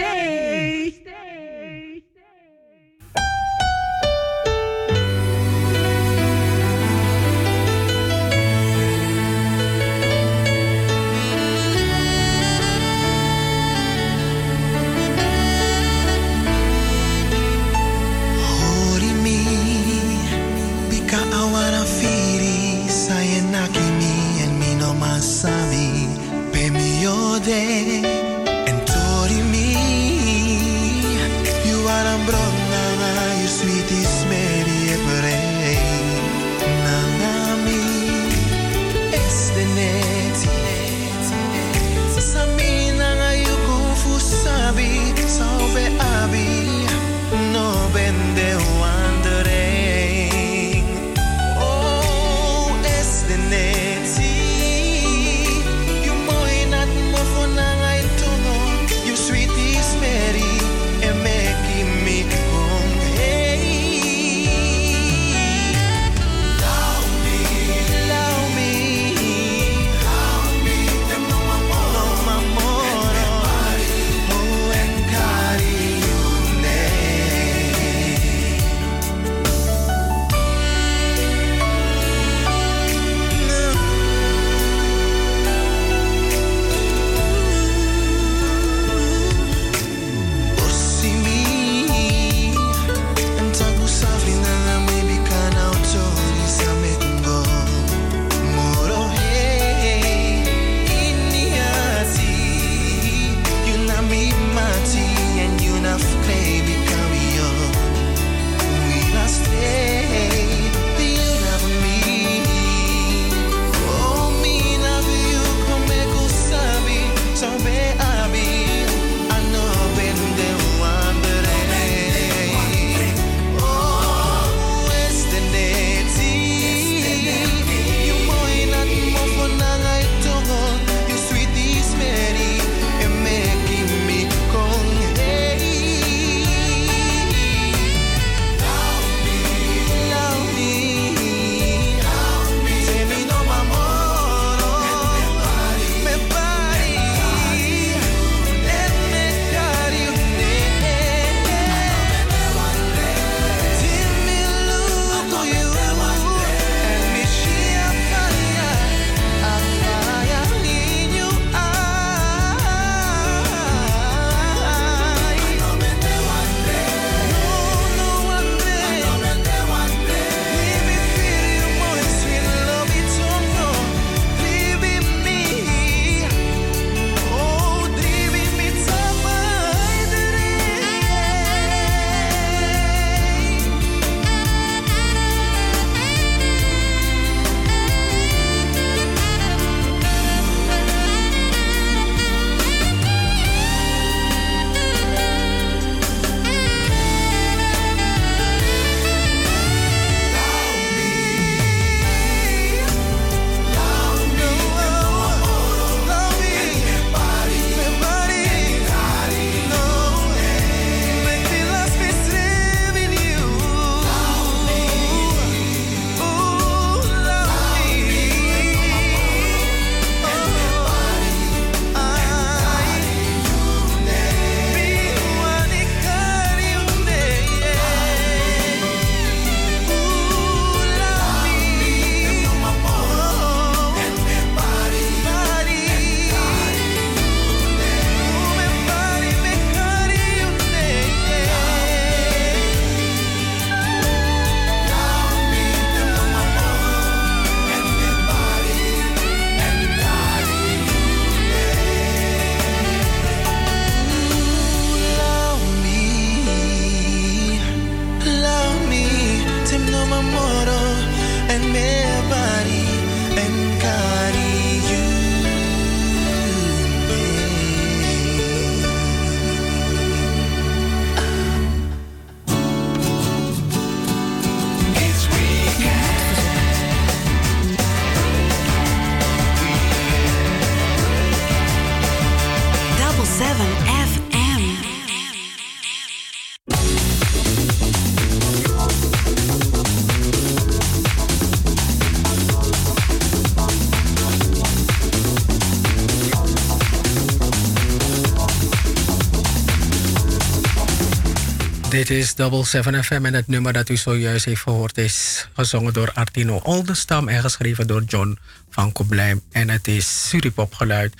[SPEAKER 2] Dit is Double 7 FM en het nummer dat u zojuist heeft gehoord is gezongen door Artino Oldenstam en geschreven door John van Koblijm. En het is Suripop geluid.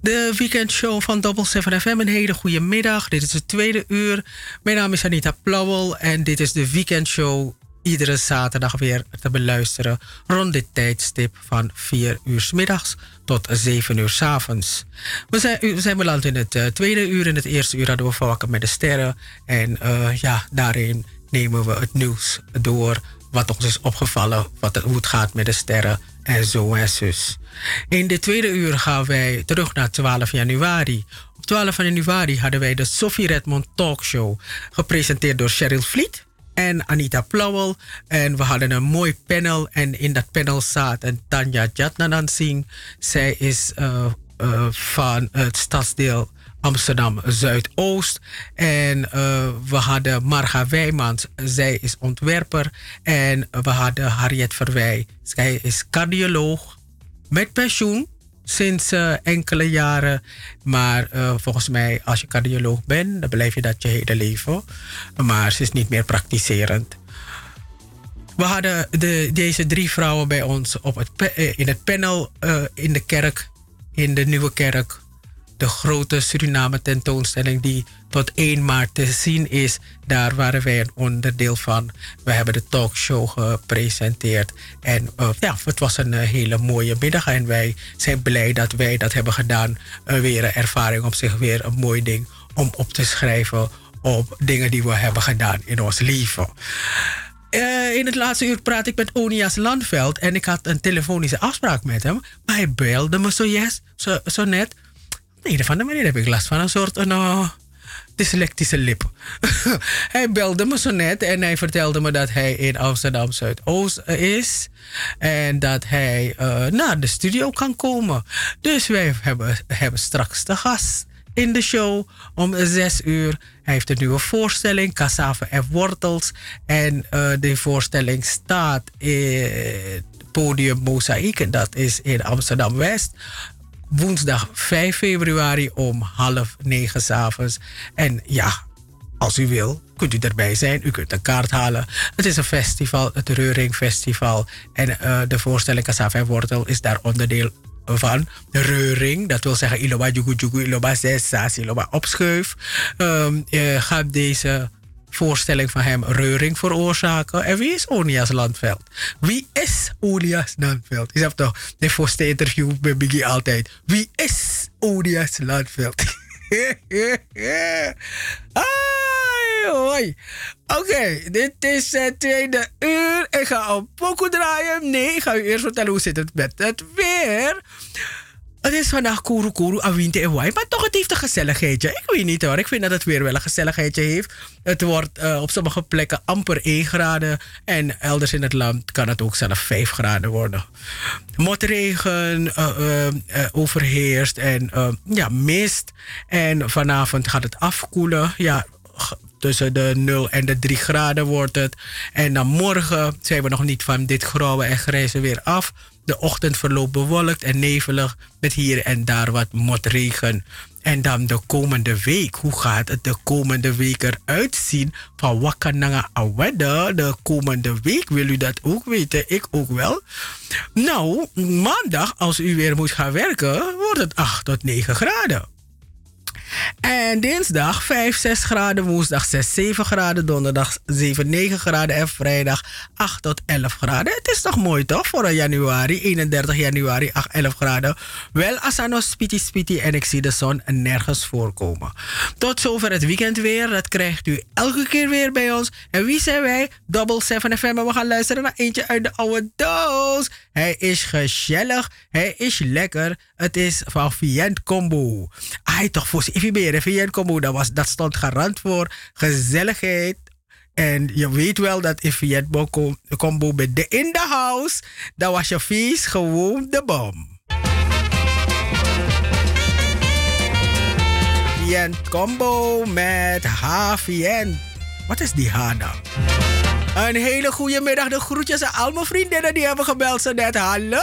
[SPEAKER 2] De weekendshow van Double 7 FM. Een hele goede middag. Dit is het tweede uur. Mijn naam is Anita Plauwel en dit is de weekendshow iedere zaterdag weer te beluisteren rond dit tijdstip van 4 uur s middags tot 7 uur s avonds. We zijn, we zijn beland in het uh, tweede uur. In het eerste uur hadden we Verwakken met de Sterren. En uh, ja, daarin nemen we het nieuws door wat ons is opgevallen, wat het, het gaat met de sterren en zo en zus. In de tweede uur gaan wij terug naar 12 januari. Op 12 januari hadden wij de Sophie Redmond Talkshow, gepresenteerd door Cheryl Vliet en Anita Plauwel. En we hadden een mooi panel. En in dat panel zat een Tanja Jatnanan Singh. Zij is uh, uh, van het stadsdeel Amsterdam Zuidoost. En uh, we hadden Marga Wijmans, zij is ontwerper. En we hadden Harriet Verwij, zij is cardioloog met pensioen sinds uh, enkele jaren. Maar uh, volgens mij, als je cardioloog bent, dan blijf je dat je hele leven. Maar ze is niet meer praktiserend. We hadden de, deze drie vrouwen bij ons op het, in het panel in de kerk, in de Nieuwe Kerk. De grote Suriname tentoonstelling die tot 1 maart te zien is. Daar waren wij een onderdeel van. We hebben de talkshow gepresenteerd. En uh, ja, het was een uh, hele mooie middag. En wij zijn blij dat wij dat hebben gedaan. Uh, weer een ervaring op zich, weer een mooi ding om op te schrijven op dingen die we hebben gedaan in ons leven. In het laatste uur praat ik met Onias Landveld en ik had een telefonische afspraak met hem. Maar hij belde me zo, zo, zo net. Op de een of andere manier heb ik last van een soort een, uh, dyslectische lip. hij belde me zo net en hij vertelde me dat hij in Amsterdam Zuidoost is. En dat hij uh, naar de studio kan komen. Dus wij hebben, hebben straks de gast in de show om zes uur. Hij heeft een nieuwe voorstelling, Cassave en Wortels. En uh, die voorstelling staat in podium Mozaïek. Dat is in Amsterdam West woensdag 5 februari om half negen s'avonds. En ja, als u wil, kunt u erbij zijn. U kunt een kaart halen. Het is een festival, het Reuring Festival. En uh, de voorstelling Cassave en Wortel is daar onderdeel van. De Reuring, dat wil zeggen Iloba Jugu Jugu, Iloba Zes, Iloba Opschuif. Um, gaat deze voorstelling van hem reuring veroorzaken. En wie is Onias Landveld? Wie is Onias Landveld? Je hebt toch de voorste interview bij Biggie altijd. Wie is Onias Landveld? Hoi. Oké, dit is het tweede uur. Ik ga een pokoe draaien. Nee, ik ga u eerst vertellen hoe zit het met het weer. Het is vandaag Kuru Kuru, Awinte en Wai. Maar toch, het heeft een gezelligheidje. Ik weet niet hoor. Ik vind dat het weer wel een gezelligheidje heeft. Het wordt uh, op sommige plekken amper 1 graden. En elders in het land kan het ook zelfs 5 graden worden. Motregen uh, uh, overheerst en ja, mist. En vanavond gaat het afkoelen. Ja, tussen de 0 en de 3 graden wordt het. En dan morgen zijn we nog niet van dit grauwe en grijze weer af. De ochtend verloopt bewolkt en nevelig met hier en daar wat motregen. En dan de komende week. Hoe gaat het de komende week eruit zien? Van Wakananga Aweda. De komende week. Wil u dat ook weten? Ik ook wel. Nou, maandag als u weer moet gaan werken, wordt het 8 tot 9 graden. En dinsdag 5, 6 graden, woensdag 6, 7 graden, donderdag 7, 9 graden en vrijdag 8 tot 11 graden. Het is toch mooi toch voor januari, 31 januari 8, 11 graden. Wel asano spiti spiti en ik zie de zon nergens voorkomen. Tot zover het weekend weer, dat krijgt u elke keer weer bij ons. En wie zijn wij? Double 7 FM en we gaan luisteren naar eentje uit de oude doos. Hij is gezellig, hij is lekker. Het is van Vient Combo. Hij toch voor meer. Vient Combo, dat, was, dat stond garant voor gezelligheid. En je weet wel dat Vient Combo bij de in the house, dat was je feest gewoon de bom. Vient Combo met HVN. Wat is die H dan? Een hele goede middag. De groetjes aan al mijn vriendinnen die hebben gebeld zo net. Hallo!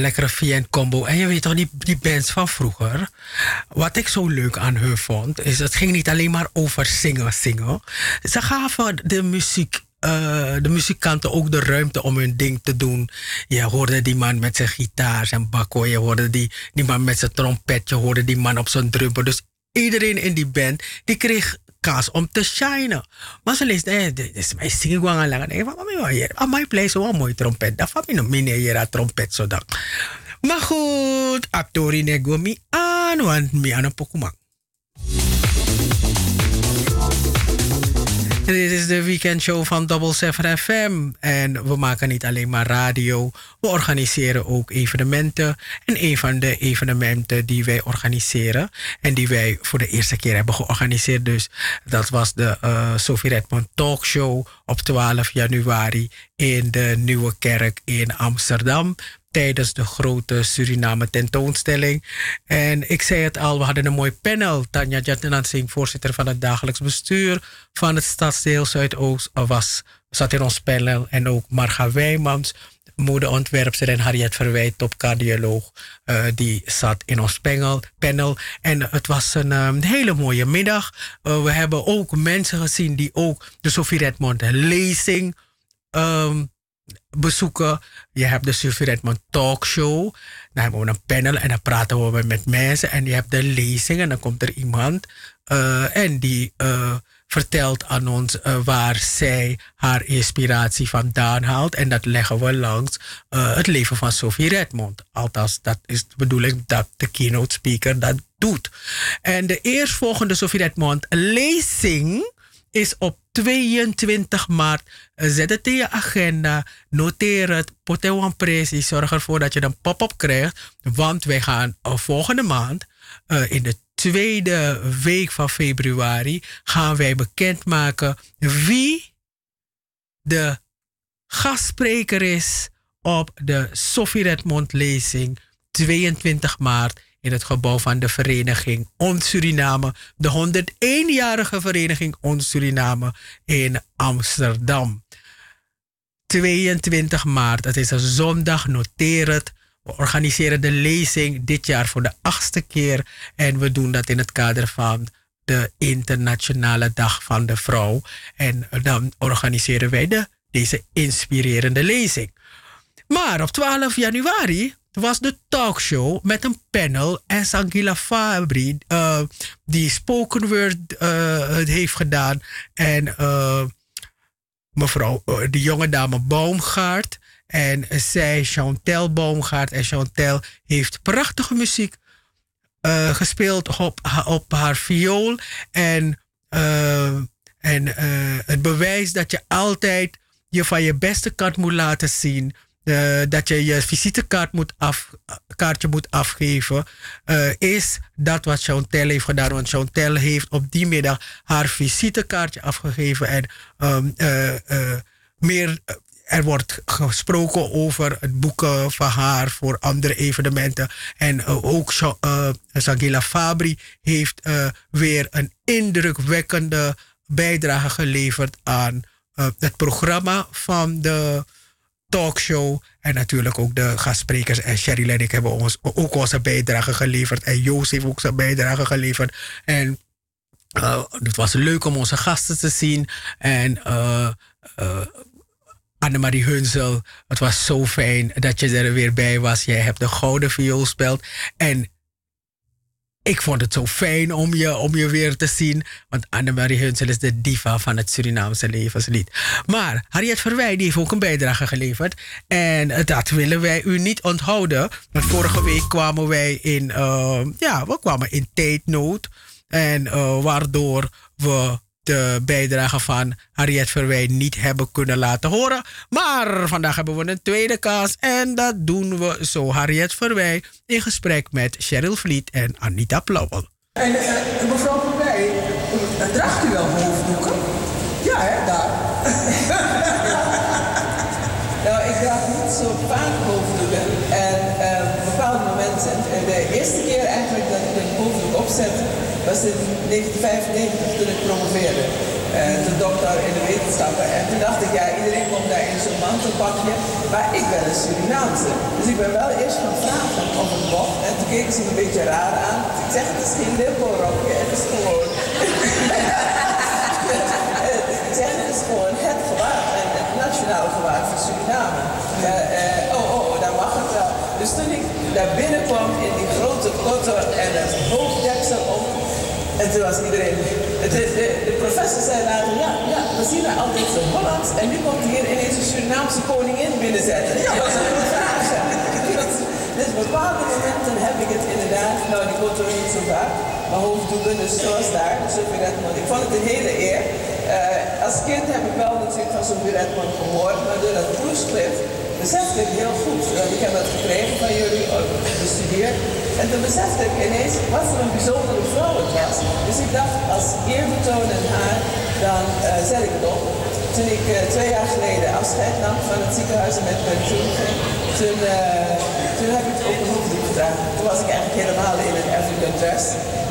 [SPEAKER 2] Lekkere VN combo. En je weet toch, die, die bands van vroeger. Wat ik zo leuk aan hun vond, is het ging niet alleen maar over zingen, zingen. Ze gaven de muziek. eh, de muzikanten ook de ruimte om hun ding te doen. Je hoorde die man met zijn gitaar, zijn bakko. Je hoorde die, die man met zijn trompet. Je hoorde die man op zijn drummer. Dus iedereen in die band, die kreeg kans om te shinen. Maar ze leest, eh, is mijn zingen gewoon lang. Nee, wat mij hier? Ah, mijn play zo een mooi trompet. Dat van mij nog hier een trompet zo dan. Maar goed, actori nego mi aan, want mi aan een pokoemak. Dit is de weekendshow van Double 7 FM. En we maken niet alleen maar radio. We organiseren ook evenementen. En een van de evenementen die wij organiseren. En die wij voor de eerste keer hebben georganiseerd. Dus dat was de uh, Sophie Redmond Talkshow op 12 januari. In de Nieuwe Kerk in Amsterdam tijdens de grote Suriname tentoonstelling. En ik zei het al, we hadden een mooi panel. Tanja Jatnansing, voorzitter van het dagelijks bestuur van het stadsdeel Zuidoost, was, zat in ons panel. En ook Marga Wijmans, modeontwerpster en Harriet Verwijt, topcardioloog, uh, die zat in ons panel. En het was een um, hele mooie middag. Uh, we hebben ook mensen gezien die ook de Sophie Redmond lezing um, bezoeken. Je hebt de Sophie Redmond Talkshow. Dan hebben we een panel en dan praten we met mensen. En je hebt de lezing en dan komt er iemand uh, en die uh, vertelt aan ons uh, waar zij haar inspiratie vandaan haalt. En dat leggen we langs het leven van Sophie Redmond. Althans, dat is de bedoeling dat de keynote speaker dat doet. En de eerstvolgende Sophie Redmond lezing is op 22 maart. Zet het in je agenda. Noteer het. Potewan Presi. Zorg ervoor dat je een pop-up krijgt. Want wij gaan uh, volgende maand, uh, in de tweede week van februari, gaan wij bekendmaken wie de gastspreker is op de Sophie Redmond lezing 22 maart in het gebouw van de vereniging Ons Suriname, de 101-jarige vereniging Ons Suriname in Amsterdam. 22 maart, het is een zondag, noteer het. We organiseren de lezing dit jaar voor de achtste keer en we doen dat in het kader van de Internationale Dag van de Vrouw. En dan organiseren wij de, deze inspirerende lezing. Maar op 12 januari was de talkshow met een panel en Sangila Fabri, uh, die spoken word uh, heeft gedaan. En uh, mevrouw, de jonge dame Boomgaard. En zij, Chantel Boomgaard. En Chantel heeft prachtige muziek gespeeld op, op haar viool. En, en het bewijs dat je altijd je van je beste kant moet laten zien. Uh, dat je je visitekaart moet af, kaartje moet afgeven, uh, is dat wat Chantel heeft gedaan. Want Chantel heeft op die middag haar visitekaartje afgegeven. En um, uh, meer, er wordt gesproken over het boeken van haar voor andere evenementen. En ook Sagila Fabri heeft weer een indrukwekkende bijdrage geleverd aan het programma van de talkshow. En natuurlijk ook de gastsprekers. En Sherry en ik hebben ons, ook onze bijdrage geleverd. En Joost heeft ook zijn bijdrage geleverd. En uh, het was leuk om onze gasten te zien. En uh, uh, Annemarie Hunsel, het was zo fijn dat je er weer bij was. Jij hebt de gouden viool gespeeld. En ik vond het zo fijn om je, om je weer te zien. Want Annemarie Hunsel is de diva van het Surinaamse levenslied. Maar Harriet Verwij die heeft ook een bijdrage geleverd. En dat willen wij u niet onthouden. Want vorige week kwamen wij in, uh, ja, we kwamen in tijdnood. En uh, waardoor we de bijdrage van Harriet Verwij niet hebben kunnen laten horen. Maar vandaag hebben we een tweede kans en dat doen we zo. Harriet Verwij in gesprek met Cheryl Vliet en Anita Plauwel.
[SPEAKER 16] En uh, mevrouw Verwij, draagt u wel hoofddoeken? Ja, hè, daar. nou, ik draag niet zo vaak hoofddoeken. En op bepaalde momenten, de eerste keer eigenlijk dat ik een hoofddoek opzet was in 1995 toen ik promoveerde. eh, de dokter in de wetenschappen. En toen dacht ik, ja, iedereen komt daar in zo'n mantelpakje. Maar ik ben een Surinaamse. Dus ik ben wel eerst gaan vragen of het mocht. En toen keken ze me een beetje raar aan. Ik zeg, het is geen limbo-rokje, het is gewoon... ik zeg, het is gewoon het gewaad. Het nationaal gewaad van Suriname. Eh, eh, oh, oh, daar mag het wel. Dus toen ik daar binnenkwam in die grote kotter en het hoofddeksel op. En toen was iedereen... De, de, de professor zei later, ja, ja, we zien er altijd zo Hollands. En nu komt hier ineens een Surinaamse koningin binnenzetten. Ja, dat was een goede vraag. Dus bepaalde momenten heb ik het inderdaad, nou die kotter niet zo vaak, maar hoofddoeken, dus zoals daar, de Sophie Redmond. Ik vond het een hele eer. Eh, als kind heb ik wel natuurlijk van Sophie Redmond gehoord, maar door dat proefschrift besefte ik heel goed. ik heb dat gekregen van jullie, ook. En toen besefte ik ineens wat voor een bijzondere vrouw het was. Dus ik dacht, als eerbetoon aan haar, dan eh, zet ik het op. Toen ik eh, twee jaar geleden afscheid nam van het ziekenhuis en met pensioen ging, toen, eh, toen heb ik het op een hoofddoek gedragen. Toen was ik eigenlijk helemaal in een African dress.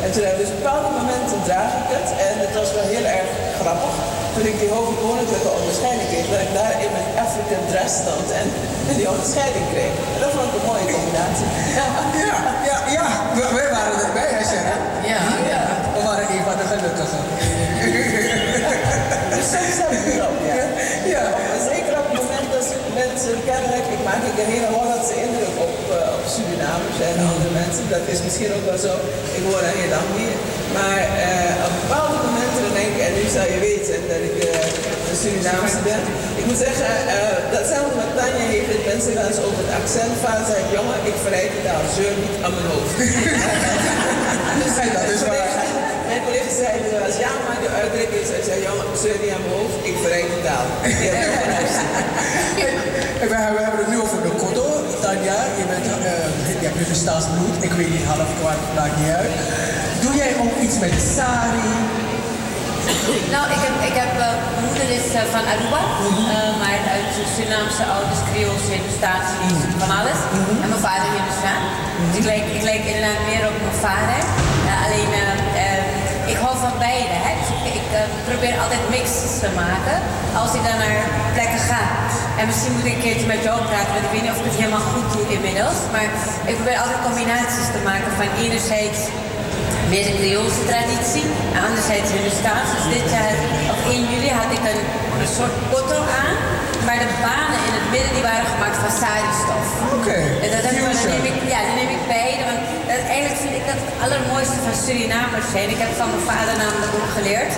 [SPEAKER 16] En toen heb ik dus bepaalde momenten draag ik het. En het was wel heel erg grappig. Toen ik die hoofdkoninklijke onderscheiding kreeg, dat ik daar in mijn African dress stond en, en die onderscheiding kreeg. En dat vond ik een mooie combinatie.
[SPEAKER 17] Ja, ja, ja. We- Wij waren erbij, hè, Sharon?
[SPEAKER 16] Ja. ja.
[SPEAKER 17] We waren een van de gelukkigen.
[SPEAKER 16] Dus soms heb ik het ook, ja. ja. Zeker op het moment dat mensen kennelijk, ik maak ik een hele Hollandse indruk op, eh, op Surinamers en andere mensen. Dat is misschien ook wel zo. Ik woon al heel lang hier. Maar eh, op bepaalde momenten denk ik, en nu zou je weten dat ik eh, een Surinaamse ben. Ik moet zeggen, eh, datzelfde met Tanja heeft het mensen wel eens over het accent. Vader zei, jongen, ik verrijd het al, zeur niet aan mijn hoofd. dus dat is waar. Mijn collega zei wel eens, ja, maar de uitdrukking is, hij zei, jongen, zeur niet aan mijn hoofd, ik verrijd het al. Ja,
[SPEAKER 17] En we hebben, we hebben het nu over de Kodo. Tanja, je, bent, eh, je hebt Hufestaans bloed. Ik weet niet, half kwart, maakt niet uit. Doe jij ook iets met de sari?
[SPEAKER 18] Nou, ik heb, ik heb, eh, mijn moeder is eh, van Aruba, eh, maar uit Surinaamse ouders, Creools, Hindoestaans, van alles. En mijn vader Hindoestaan. Dus ik lijk, ik lijk inderdaad meer op mijn vader. Eh, alleen, eh, eh, ik hou van beide. Hè. Dus ik, ik eh, probeer altijd mixes te maken als ik dan naar plekken ga. En misschien moet ik een keertje met jou praten, want ik weet niet of ik het helemaal goed doe inmiddels. Maar ik probeer altijd combinaties te maken van enerzijds meer de Creoolse traditie. En anderzijds. Dus dit jaar, op 1 juli, had ik een, een soort kotto aan. Maar de banen in het midden die waren gemaakt van sari-stof.
[SPEAKER 17] Oké.
[SPEAKER 18] En dat heb ik, dan neem ik, ja, neem ik beide. Want dat, eigenlijk vind ik dat het allermooiste van Surinamers zijn. Ik heb van mijn vader namelijk ook geleerd.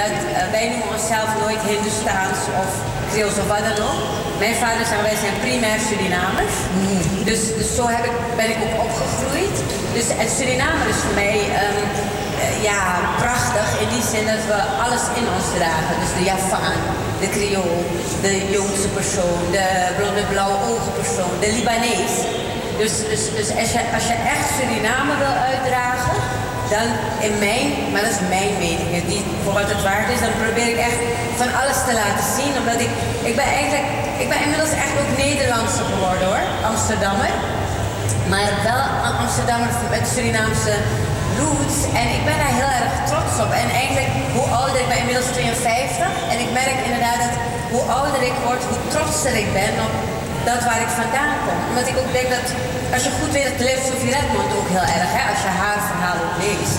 [SPEAKER 18] Dat eh, wij noemen onszelf nooit Hindoestaans of Creools of wat dan ook. Mijn vader zei, wij zijn primair Surinamers. Dus, dus zo heb ik, ben ik ook opgegroeid. Dus het Surinamer is voor mij ehm, eh, ja, prachtig in die zin dat we alles in ons dragen. Dus de Javaan, de Creool, de Joodse persoon, de blonde blauwe ogen persoon, de Libanees. Dus, dus, dus als, je, als je echt Suriname wil uitdragen, dan in mijn, maar dat is mijn mening, en die voor wat het waard is, dan probeer ik echt van alles te laten zien. Omdat ik, ik ben eigenlijk, ik ben inmiddels echt ook Nederlandse geworden hoor, Amsterdammer. Maar wel Amsterdammer met Surinaamse roots. En ik ben daar heel erg trots op. En eigenlijk, hoe ouder ik ben, inmiddels 52. En ik merk inderdaad dat hoe ouder ik word, hoe trotser ik ben op dat waar ik vandaan kom. Omdat ik ook denk dat, als je goed weet, dat leert Sophie Redmond ook heel erg, hè, als je haar verhaal ook leest.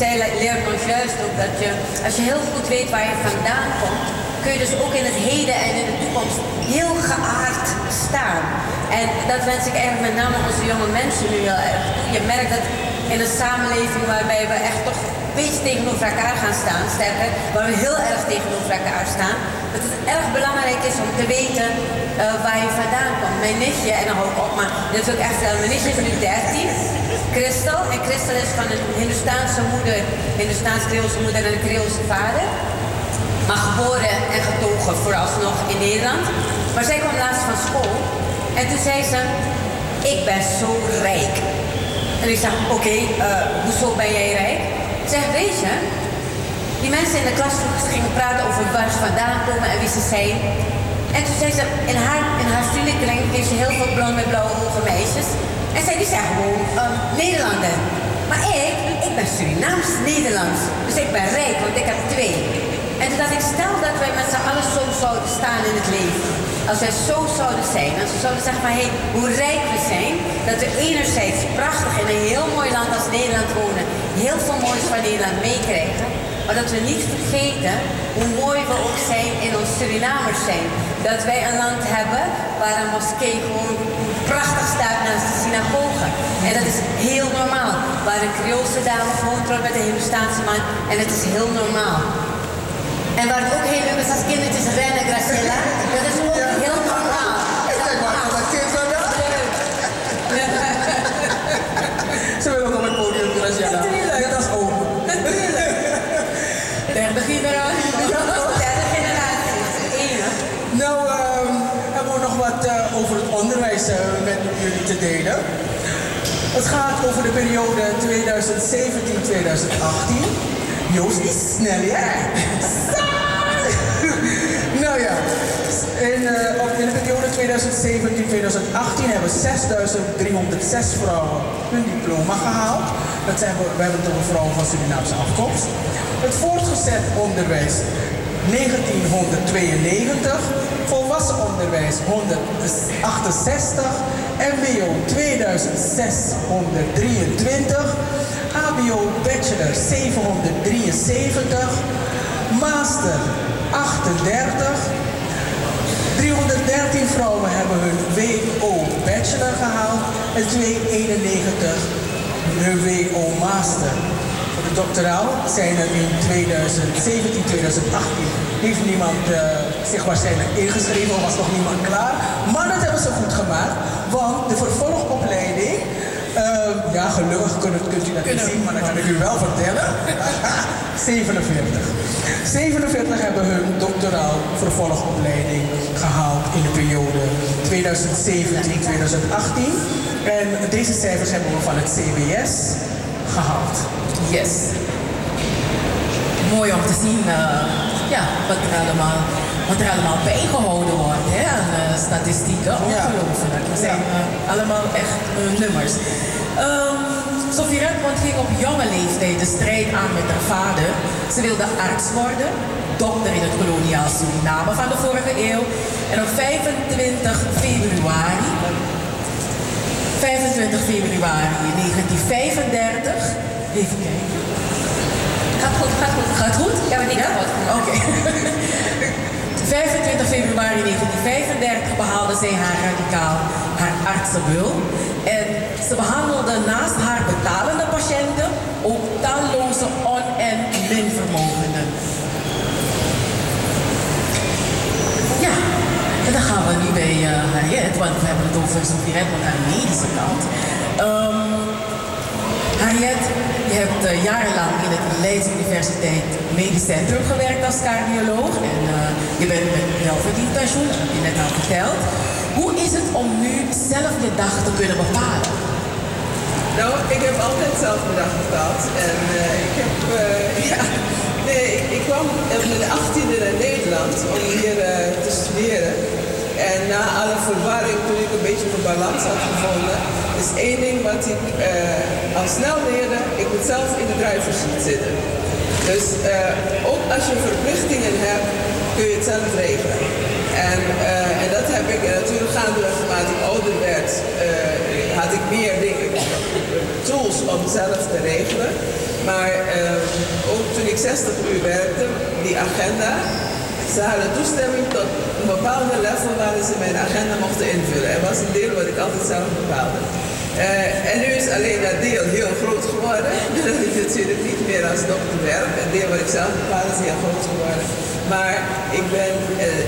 [SPEAKER 18] Zij le- leert ons juist ook dat je, als je heel goed weet waar je vandaan komt, kun je dus ook in het heden en in de toekomst heel geaard staan. En dat wens ik eigenlijk met name onze jonge mensen nu heel erg toe. Je merkt dat in een samenleving waarbij we echt toch een beetje tegenover elkaar gaan staan, sterker, waar we heel erg tegenover elkaar staan, dat het erg belangrijk is om te weten eh, waar je vandaan komt. Mijn nichtje, en dan hou ik op, maar dit is ook echt wel, mijn nichtje is nu 13, Christel. En Christel is van een Hindoestaanse moeder, Hindoestaans-Creoolse moeder en een Creoolse vader. Maar geboren en getogen vooralsnog in Nederland. Maar zij kwam laatst van school. En toen zei ze, ik ben zo rijk. En ik zeg, oké, eh, hoezo ben jij rijk? Ik zeg, weet je, die mensen in de klas gingen praten over waar ze vandaan komen en wie ze zijn. En toen zei ze, in haar, in haar vriendenkring heeft ze heel veel blonde met blauwe ogen meisjes. En zij die zijn gewoon ehm, Nederlander. Maar ik, ik ben Surinaams-Nederlands. Dus ik ben rijk, want ik heb twee. En toen dacht ik, stel dat wij met z'n allen zo zouden staan in het leven. Als wij zo zouden zijn, als we zouden zeggen hé, hoe rijk we zijn. Dat we enerzijds prachtig in een heel mooi land als Nederland wonen. Heel veel moois van Nederland meekrijgen. Maar dat we niet vergeten hoe mooi we ook zijn in ons Surinamers zijn. Dat wij een land hebben waar een moskee gewoon prachtig staat naast de synagoge. En dat is heel normaal. Waar een Creoolse dame gewoon trouwt met een Hindoestaanse man. En het is heel normaal. En waar het ook heel leuk is als kindertjes rennen, Graciela.
[SPEAKER 2] Te delen. Het gaat over de periode 2017-2018. Joost is snel, ja? nou ja, in, eh, in de periode 2017-2018 hebben 6.306 vrouwen hun diploma gehaald. Dat zijn, we we hebben het over vrouwen van Surinaamse afkomst. Het voortgezet onderwijs 1992, volwassen onderwijs 168, MBO 2623, HBO Bachelor 773, Master 38, 313 vrouwen hebben hun WO Bachelor gehaald en 291 hun WO Master. Voor de doctoraal zijn er in 2017, 2018 heeft niemand eh, zich waarschijnlijk ingeschreven, was nog niemand klaar. Maar dat hebben ze goed gemaakt, want de vervolgopleiding, eh, ja gelukkig kunt, kunt u dat niet zien, maar dat kan ik u wel vertellen. 47. 47 hebben hun doctoraal vervolgopleiding gehaald in de periode 2017-2018. En deze cijfers hebben we van het CBS gehaald.
[SPEAKER 1] Yes. Mooi om te zien eh, ja, wat, er allemaal, wat er allemaal bijgehouden wordt hè, aan eh, statistieken. Ongelooflijk. We zijn eh, allemaal echt eh, nummers. Ehm Sophie Redmond ging op jonge leeftijd de strijd aan met haar vader. Ze wilde arts worden, dokter in het koloniaal Suriname van de vorige eeuw. En op 25 februari 25 februari 1935. Even kijken.
[SPEAKER 18] Gaat goed, gaat goed.
[SPEAKER 1] Gaat goed?
[SPEAKER 18] Ja, maar niet
[SPEAKER 1] ja?
[SPEAKER 18] goed.
[SPEAKER 1] Oké. 25 februari 1935 behaalde zij haar radicaal haar artsenwil. En ze behandelde naast haar betalende patiënten ook talloze on- en minvermogenden. Ja, en dan gaan we nu bij Harriet, want we hebben het over Sophie Redmond aan de medische kant. Ehm, Harriet, je hebt eh, jarenlang in het Leids Universiteit Medisch Centrum gewerkt als cardioloog. En eh, je bent met welverdiend pensioen, dat heb je net al verteld. Hoe is het om nu zelf je dag te kunnen bepalen?
[SPEAKER 16] Nou, ik heb altijd zelf mijn dag bepaald. En eh, ik heb, ja, nee, ik, kwam op mijn 18e naar Nederland om hier te studeren. En na alle verwarring, toen ik een beetje mijn balans had gevonden, is één ding wat ik eh, al snel leerde, ik moet zelf in de driver's seat zitten. Dus eh, ook als je verplichtingen hebt, kun je het zelf regelen. En, eh, en dat heb ik, en natuurlijk gaandeweg naarmate ik ouder werd, had ik meer dingen, tools om zelf te regelen. Maar ook toen ik 60 uur werkte, die agenda, ze hadden toestemming tot een bepaalde level waarin ze mijn agenda mochten invullen. Er was een deel wat ik altijd zelf bepaalde. Eh, en nu is alleen dat deel heel groot geworden. Dat ik natuurlijk niet meer als dokter werk. Het deel wat ik zelf bepaal is heel groot geworden. Maar ik ben eh,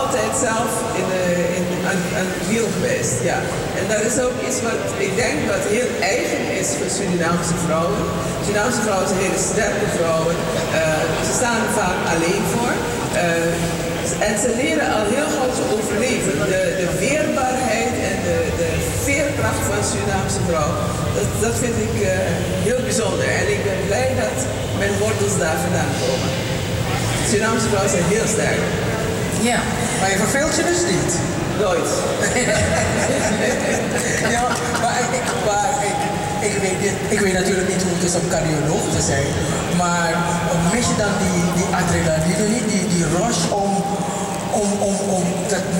[SPEAKER 16] altijd zelf in, de, in, aan, aan het wiel geweest. Ja. En dat is ook iets wat ik denk wat heel eigen is voor Surinaamse vrouwen. Surinaamse vrouwen zijn hele sterke vrouwen. Eh, ze staan er vaak alleen voor. En ze leren al heel gauw te overleven. De, de weerbaarheid en de, de veerkracht van een Surinaamse vrouw, dat, dat vind ik eh, heel bijzonder. En ik ben blij dat mijn wortels daar vandaan komen. Surinaamse vrouwen zijn heel sterk.
[SPEAKER 1] Ja.
[SPEAKER 2] Maar je verveelt je dus niet?
[SPEAKER 16] Nooit.
[SPEAKER 2] ja, maar ik, maar ik, ik
[SPEAKER 17] weet, ik weet natuurlijk niet hoe het is om cardioloog te zijn. Maar mis je dan die, die adrenaline niet, die, die rush om,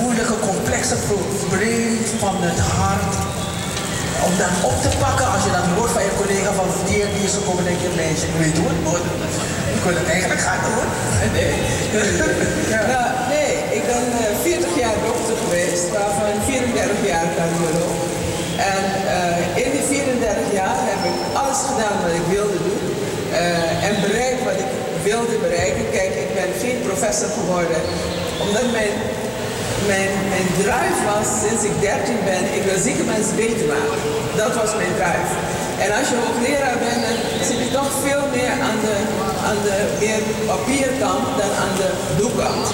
[SPEAKER 17] moeilijke, complexe probleem van het hart, om dat op te pakken als je dat hoort van je collega van die en die is gekomen, denk je, meisje, ik weet hoe het moet. Ik wil het eigenlijk gaan doen.
[SPEAKER 16] Nee. Nou, nee, ik ben eh, 40 jaar dokter geweest, waarvan 34 jaar cardioloog. En eh, in die 34 jaar heb ik alles gedaan wat ik wilde doen. eh, en bereikt wat ik wilde bereiken. Kijk, ik ben geen professor geworden, omdat mijn, mijn, drive was sinds ik 13 ben, ik wil zieke mensen beter maken. Dat was mijn drive. En als je hoogleraar bent, dan zit je toch veel meer aan de, aan de meer papierkant dan aan de doelkant.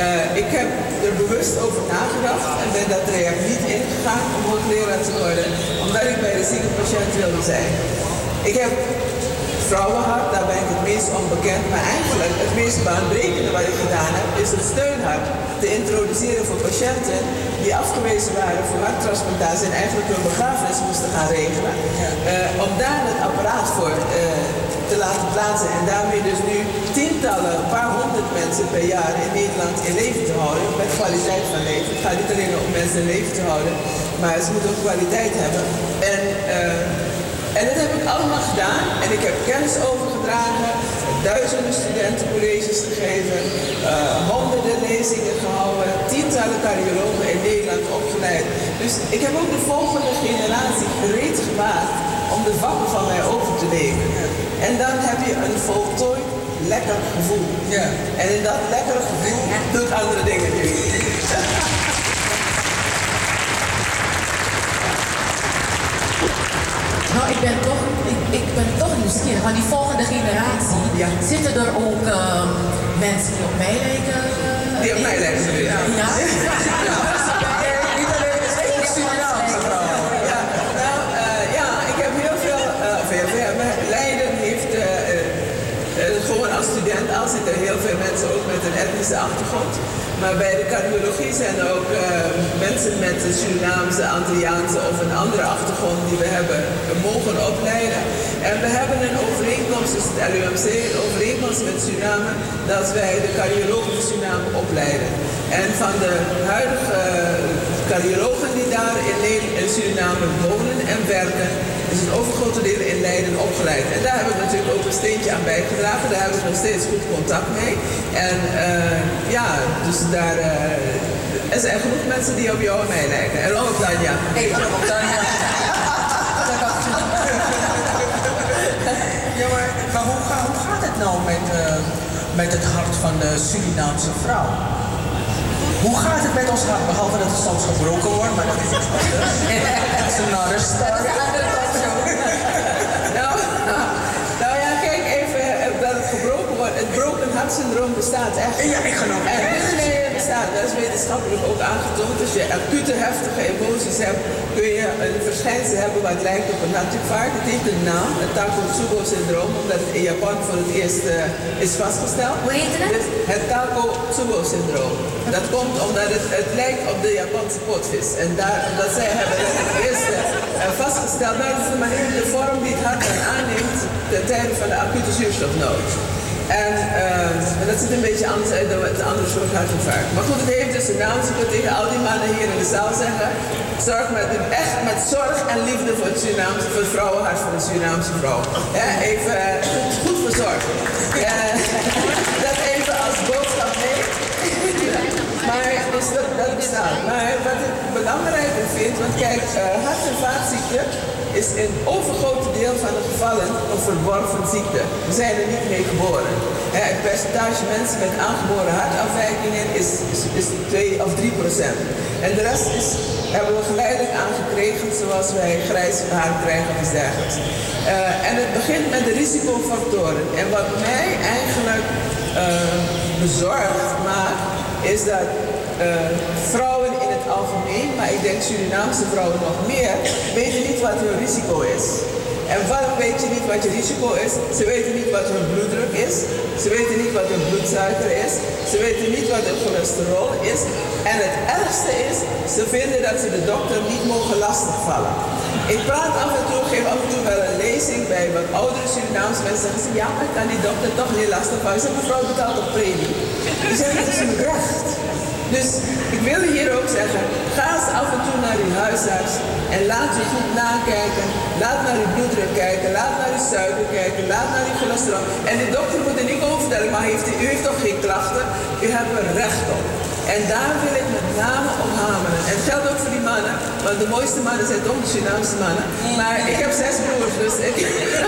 [SPEAKER 16] Eh, ik heb er bewust over nagedacht en ben dat traject niet ingegaan om hoogleraar te worden, omdat ik bij de zieke patiënt wilde zijn. Ik heb vrouwenhart, daar ben ik het meest onbekend. Maar eigenlijk het meest baanbrekende wat ik gedaan heb, is het steunhart te introduceren voor patiënten die afgewezen waren voor harttransplantatie en eigenlijk hun begrafenis moesten gaan regelen. Eh, om daar het apparaat voor eh, te laten plaatsen en daarmee dus nu tientallen, een paar honderd mensen per jaar in Nederland in leven te houden met kwaliteit van leven. Het gaat niet alleen om mensen in leven te houden, maar ze moeten ook kwaliteit hebben. En, eh, en dat heb ik allemaal gedaan en ik heb kennis overgedragen, duizenden studenten colleges gegeven, eh, honderden lezingen gehouden, tientallen cardiologen in Nederland opgeleid. Dus ik heb ook de volgende generatie gereed gemaakt om de vakken van mij over te nemen. En dan heb je een voltooid lekker gevoel. En in dat lekkere gevoel doe ik andere dingen nu.
[SPEAKER 19] Nou, ik ben toch, ik, ben toch nieuwsgierig. Van die volgende generatie, zitten er ook ehm, mensen die op mij lijken? eh,
[SPEAKER 16] Die op mij lijken?
[SPEAKER 19] Ja.
[SPEAKER 16] Ja, nou, eh, ja, ik heb heel veel, eh, of heel veel, maar Leiden heeft eh, eh, eh, gewoon als student al zitten heel veel mensen ook met een etnische achtergrond. Maar bij de cardiologie zijn er ook eh, mensen met een Surinaamse, Antilliaanse of een andere achtergrond die we hebben mogen opleiden. En we hebben een overeenkomst tussen het LUMC, een overeenkomst met Suriname, dat wij de cardiologen van Suriname opleiden. En van de huidige cardiologen die daar in, Suriname wonen en werken, is het overgrote deel in Leiden opgeleid. En daar heb ik natuurlijk ook een steentje aan bijgedragen. Daar heb ik nog steeds goed contact mee. En eh, ja, dus daar... eh, er zijn genoeg mensen die op jou en mij lijken. En ook Tanja.
[SPEAKER 19] Op Tanja.
[SPEAKER 17] Ja, maar, maar hoe, ga- hoe gaat het nou met, eh, met het hart van de Surinaamse vrouw? Hoe gaat het met ons hart? Behalve dat het soms gebroken wordt, maar dat is iets anders. That's another story.
[SPEAKER 16] nou, nou ja, kijk even eh, dat het gebroken wordt. Het broken heart syndroom bestaat echt.
[SPEAKER 17] Ja, ik geloof
[SPEAKER 16] En nee, het bestaat. Dat is wetenschappelijk ook aangetoond. Als je acute heftige emoties hebt, kun je een verschijnsel hebben wat lijkt op een hartinfarct. Het heeft een naam, het Takotsubo-syndroom, omdat het in Japan voor het eerst eh, is vastgesteld.
[SPEAKER 18] Hoe heet het?
[SPEAKER 16] Dus het Takotsubo-syndroom. Dat komt omdat het, het lijkt op de Japanse potvis. En daar, dat zij hebben het het eerste eh, vastgesteld. Maar dat is de manier, de vorm die het hart dan aanneemt ten tijde van de acute zuurstofnood. En eh, dat ziet een beetje anders uit dan het andere soort hartinfarct. Maar goed, het heeft dus een naam. Ik wil tegen al die mannen hier in de zaal zeggen. Zorg met, echt met zorg en liefde voor het, Surinaamse, voor het vrouwenhart van de Surinaamse vrouw. Even eh, goed, verzorgen. Ja, dat even als boodschap mee. Maar dus dat, dat bestaat. Maar wat ik belangrijker vind, want kijk, eh, hart- en vaatziekte is in overgrote deel van de gevallen een verworven ziekte. We zijn er niet mee geboren. Het percentage mensen met aangeboren hartafwijkingen is, is, is 2 of 3 procent. En de rest is, hebben we geleidelijk aangekregen zoals wij grijs haar krijgen of dergelijks. Eh, en het begint met de risicofactoren. En wat mij eigenlijk eh, bezorgd maakt, is dat eh, vrouwen in het algemeen, maar ik denk Surinaamse vrouwen nog meer, weten niet wat hun risico is. En waarom weet je niet wat je risico is? Ze weten niet wat hun bloeddruk is. Ze weten niet wat hun bloedsuiker is. Ze weten niet wat hun cholesterol is. En het ergste is, ze vinden dat ze de dokter niet mogen lastigvallen. Ik praat af en toe, geef af en toe wel een lezing bij wat oudere Surinaamse mensen zeggen ze, ja, ik kan die dokter toch niet lastigvallen. Ze mevrouw betaalt op premie. Die zeggen, het is een recht. Dus ik wil hier ook zeggen, ga eens af en toe naar uw huisarts en laat u goed nakijken. Laat naar uw bloeddruk kijken, laat naar uw suiker kijken, laat naar uw cholesterol. En de dokter moet er niet over vertellen, maar heeft u, heeft toch geen klachten? U hebt er recht op. En daar wil ik met name op hameren. En het geldt ook voor die mannen, want de mooiste mannen zijn toch de Surinaamse mannen. Maar ik heb zes broers, dus ik,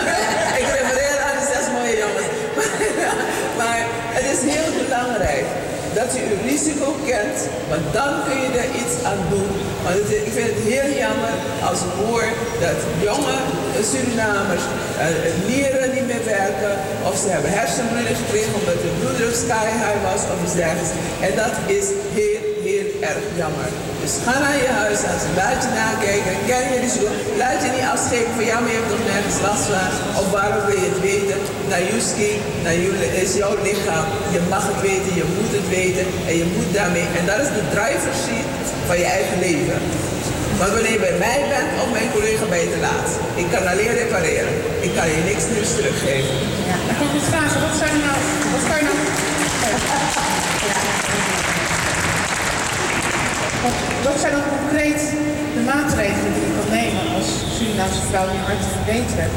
[SPEAKER 16] ik refereer aan de zes mooie jongens. maar het is heel dat u uw risico kent, want dan kun je er iets aan doen. Want ik vind het heel jammer als ik hoor dat jonge Surinamers eh, nieren niet meer werken of ze hebben hersenbloeding gekregen omdat hun bloeddruk sky high was of iets. En dat is heel erg jammer. Dus ga naar je huisarts, laat je nakijken, ken je risico. Laat je niet afschepen van ja, maar je hebt nog nergens last van. Of waarom wil je het weten? Naar Juski, naar jullie, is jouw lichaam. Je mag het weten, je moet het weten en je moet daarmee. En dat is de driver van je eigen leven. Want wanneer je bij mij bent of mijn collega ben je te laat. Ik kan alleen repareren. Ik kan je niks nieuws teruggeven.
[SPEAKER 20] Ja, ik het vragen. Wat zijn nou... Wat kan je nou... Wat, wat zijn dan concreet de maatregelen die je kan nemen als Surinaamse vrouw om je hart te verbeteren?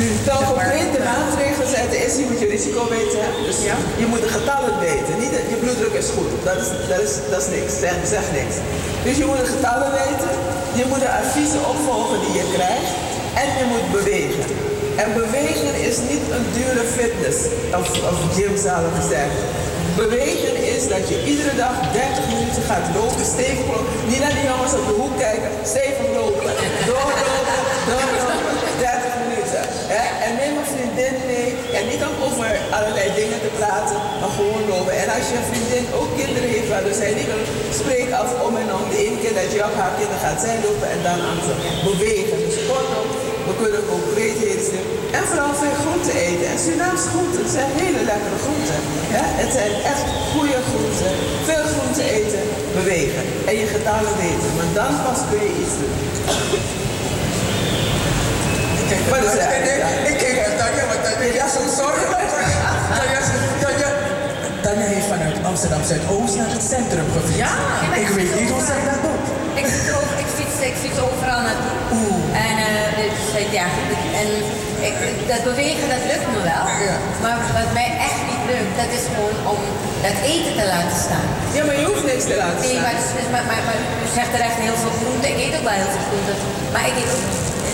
[SPEAKER 20] Nu, maar,
[SPEAKER 16] concreet de maatregelen zetten is, je moet je risico weten. Dus je moet de getallen weten. Niet dat je bloeddruk is goed. Dat is, dat is, dat is niks. Zeg, zeg niks. Dus je moet de getallen weten. Je moet de adviezen opvolgen die je krijgt. En je moet bewegen. En bewegen is niet een dure fitness. Of, of gym zal ik zeggen. Bewegen is dat je iedere dag 30 minuten gaat lopen, stevig lopen. Niet naar die jongens op de hoek kijken, stevig lopen. Doorlopen, doorlopen, 30 minuten. Hè? En neem een vriendin mee. En niet om over allerlei dingen te praten, maar gewoon lopen. En als je een vriendin ook kinderen heeft, waardoor zij niet kan, spreek af om en om. De ene keer dat je op haar kinderen gaat zij lopen en dan aan ze bewegen. Dus kortom, we kunnen concreetheden zien. En vooral veel groenten eten. En Surinaamse groenten zijn hele lekkere groenten. Ja? Het zijn echt goede groenten. Veel groenten eten, bewegen. En je getallen weten. Want dan pas kun je iets doen. Wat is dat?
[SPEAKER 17] Ik kijk uit Tanja, want Tanja ja, zo sorry. Tanja, heeft vanuit Amsterdam Zuidoost naar het centrum gefietst.
[SPEAKER 18] Ja,
[SPEAKER 17] ik weet niet hoe zij dat doet.
[SPEAKER 18] Ik ik fiets, ik fiets overal naartoe. En, eh, dus, eh, ja, en ik, dat bewegen, dat lukt me wel. Maar wat mij echt niet lukt, dat is gewoon om dat eten te laten staan.
[SPEAKER 16] Ja, maar je hoeft niks te laten
[SPEAKER 18] nee,
[SPEAKER 16] staan.
[SPEAKER 18] Maar, dus, dus, maar, maar, maar u zegt er echt heel veel groente. Ik eet ook wel heel veel groente. Maar ik eet ook,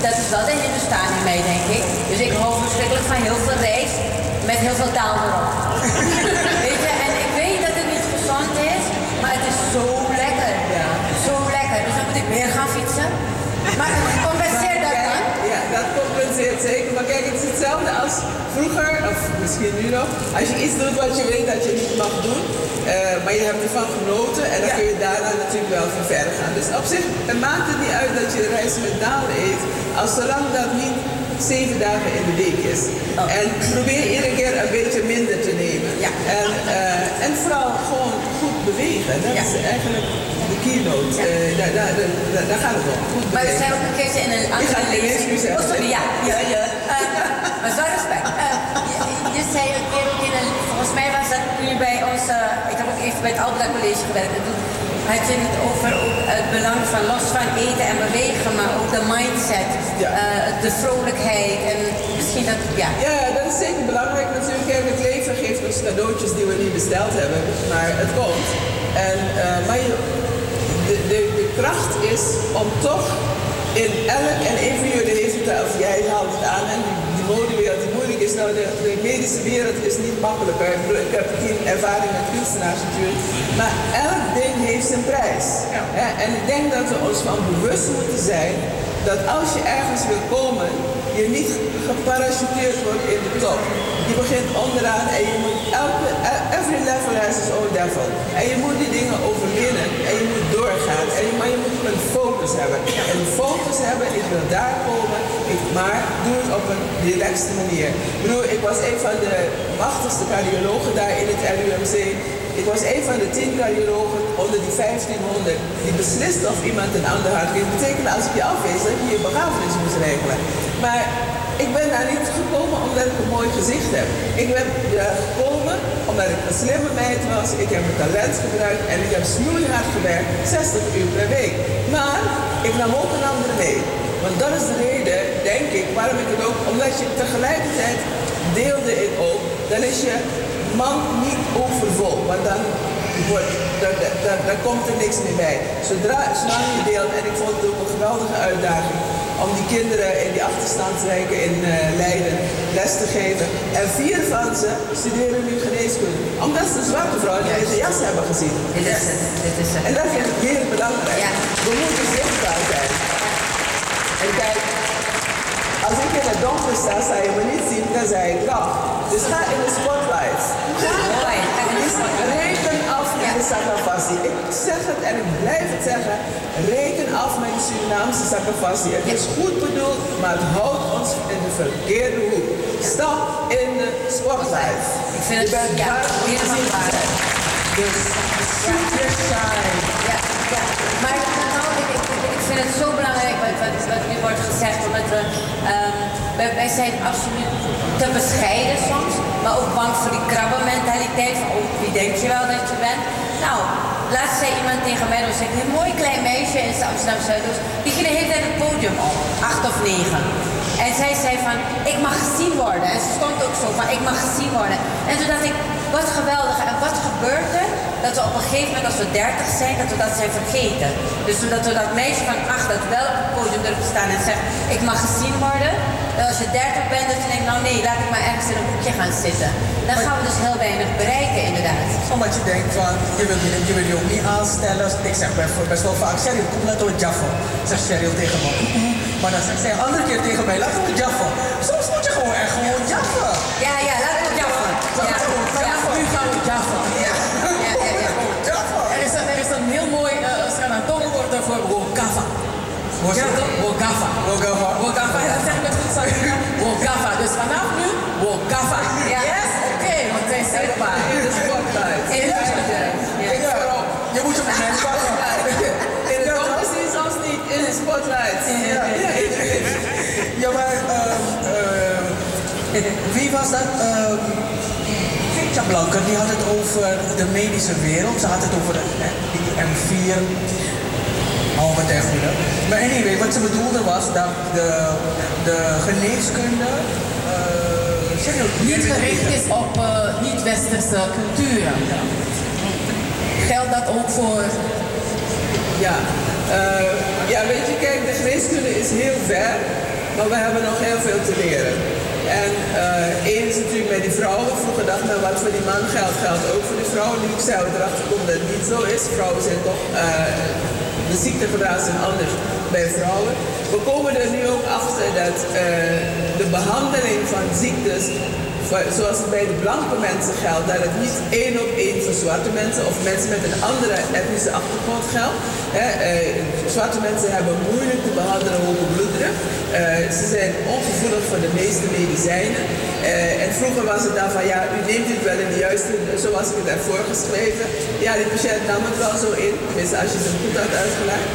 [SPEAKER 18] dat is wel de Hindustan in mij, denk ik. Dus ik hou verschrikkelijk van heel veel rijst met heel veel taal erop. Weet je, en ik weet dat het niet gezond is, maar het is zo lekker. Zo lekker. Dus dan moet ik weer gaan fietsen. Maar compenseer dat dan.
[SPEAKER 16] Ja, dat compenseert zeker. Maar kijk, het is hetzelfde als vroeger, of misschien nu nog. Als je iets doet wat je weet dat je niet mag doen, eh, maar je hebt ervan genoten en dan kun je daarna natuurlijk wel van verder gaan. Dus op zich het maakt het niet uit dat je rijst met daal eet, als zolang dat niet zeven dagen in de week is. En probeer iedere keer een beetje minder te nemen. En, eh, en vooral gewoon goed bewegen. Dat is eigenlijk de keynote. Eh, daar, daar, daar, daar gaat het om. Goed
[SPEAKER 18] Maar we zijn ook een keertje in een andere
[SPEAKER 16] nu zeggen.
[SPEAKER 18] Oh, sorry, ja. ja, ja. Eh, maar zo respect. Je, je zei een keer ook in een... Volgens mij was dat je bij ons... eh, ik heb ook even bij het Albeda College gewerkt. En had je het over ook het belang van los van eten en bewegen, maar ook de mindset, eh, de vrolijkheid en misschien dat... Ja,
[SPEAKER 16] Ja, dat is zeker belangrijk natuurlijk. Kijk, het leven geeft ons cadeautjes die we niet besteld hebben, maar het komt. En, eh, maar je, de, de, de kracht is om toch in elk, en een van jullie heeft het, of jij haalt het aan, en die, modewereld. Nou, de, de medische wereld is niet makkelijker. Ik, heb geen ervaring met kunstenaars natuurlijk. Maar elk ding heeft zijn prijs. Hè, En ik denk dat we ons van bewust moeten zijn dat als je ergens wil komen, je niet geparachuteerd wordt in de top. Je begint onderaan en je moet elke, every level has its own. En je moet die dingen overwinnen en je moet doorgaan. En, je- maar je moet een focus hebben. En een focus hebben, ik wil daar komen, maar doe het op een relaxte manier. Ik bedoel, ik was een van de machtigste cardiologen daar in het LUMC. Ik was een van de tien cardiologen onder die 1500 die besliste of iemand een ander hart kreeg. Dat betekende als ik je afwees dat je je begrafenis moest regelen. Maar ik ben daar niet gekomen omdat ik een mooi gezicht heb. Ik ben daar gekomen omdat ik een slimme meid was. Ik heb mijn talent gebruikt en ik heb snoeihard gewerkt, 60 uur per week. Maar ik nam ook een andere mee. Want dat is de reden, denk ik, waarom ik het ook... Omdat je tegelijkertijd deelde ik ook, dan is je man niet overvol. Want dan, wordt, dan, dan, dan, dan komt er niks meer bij. Zodra, zolang je deelt, en ik vond het ook een geweldige uitdaging om die kinderen in die achterstandswijken in eh, Leiden les te geven. En vier van ze studeren nu geneeskunde. Omdat ze de zwarte vrouw in deze jas hebben gezien.
[SPEAKER 18] Dit is het. Dit is het.
[SPEAKER 16] En dat vind ik heel belangrijk. We moeten zichtbaar zijn. En kijk, als ik in het donker sta, sta je me niet zien, dan zei ik dag. Dus ga in de spotlight. Dus reken af met de sakafassie. Ik zeg het en ik blijf het zeggen. Reken af met de Surinaamse sakafassie. Het is goed bedoeld, maar het houdt ons in de verkeerde hoek. Stap in de spotlight.
[SPEAKER 18] Ik vind het
[SPEAKER 16] bent
[SPEAKER 18] ja, helemaal waar.
[SPEAKER 16] Dus super shine.
[SPEAKER 18] Ja, ja. Maar nou, ik, ik, ik vind het zo belangrijk wat, wat, wat nu wordt gezegd, omdat we, ehm, wij, zijn absoluut te bescheiden soms, maar ook bang voor die krabbenmentaliteit van oh, wie denk je wel dat je bent. Nou, laatst zei iemand tegen mij, dat was een mooi klein meisje in Amsterdam Zuidoost, die ging de hele tijd het podium op, acht of negen. En zij zei van, ik mag gezien worden. En ze stond ook zo van, ik mag gezien worden. En toen dacht ik, wat geweldig. En wat gebeurt er? Dat we op een gegeven moment, als we dertig zijn, dat we dat zijn vergeten. Dus dat we dat meisje van acht dat wel op het podium durft te staan en zegt, ik mag gezien worden. En als je dertig bent, dat je denkt, nou nee, laat ik maar ergens in een hoekje gaan zitten. Dan gaan we dus heel weinig bereiken, inderdaad.
[SPEAKER 17] Omdat je denkt van, je wil je, je, wil je ook niet aanstellen. Ik zeg best, best wel vaak, Cheryl, kom net door Jaffa. Zegt Cheryl tegen me. Maar dan zegt zij een andere keer tegen mij, laten we Jaffa. Soms moet je gewoon echt gewoon Jaffa.
[SPEAKER 18] Ja, ja, laten we Jaffa. Ja,
[SPEAKER 19] Voorzitter?
[SPEAKER 17] Wogafa.
[SPEAKER 19] Wogafa. Wogafa. Dat zeg ik met goed zakken. Wogafa. Dus vanaf nu, Wogafa.
[SPEAKER 18] Ja.
[SPEAKER 19] Yes? Oké, okay, want hij is zichtbaar. Dus
[SPEAKER 16] kort uit.
[SPEAKER 17] Je moet hem net pakken.
[SPEAKER 16] In de toekomst is ons niet in de spotlight. Ja,
[SPEAKER 17] maar ehm, ehm, wie was dat? Ehm, Victor Blanke, die had het over de medische wereld. Ze had het over de M4. Maar anyway, wat ze bedoelde was dat de, de geneeskunde uh,
[SPEAKER 19] niet gericht is op eh, niet-westerse culturen. Geldt dat ook voor.
[SPEAKER 16] Ja. Eh, ja, weet je, kijk, de geneeskunde is heel ver, maar we hebben nog heel veel te leren. En uh, één is natuurlijk bij die vrouwen. Vroeger dacht men wat voor die man geldt, geldt ook voor die vrouwen. Nu ik zelf erachter kom dat het niet zo is. Vrouwen zijn toch de ziekteverdragen zijn anders bij vrouwen. We komen er nu ook achter dat eh, de behandeling van ziektes Wa- Zoals het bij de blanke mensen geldt, dat het niet één op één voor zwarte mensen of mensen met een andere etnische achtergrond geldt. Hè, eh, zwarte mensen hebben moeilijk te behandelen hoge bloeddruk. Eh, ze zijn ongevoelig voor de meeste medicijnen. Eh, en vroeger was het dan van ja, u neemt het wel in de juiste, zoals ik het heb voorgeschreven. Ja, die patiënt nam het wel zo in, tenminste als je het hem goed had uitgelegd.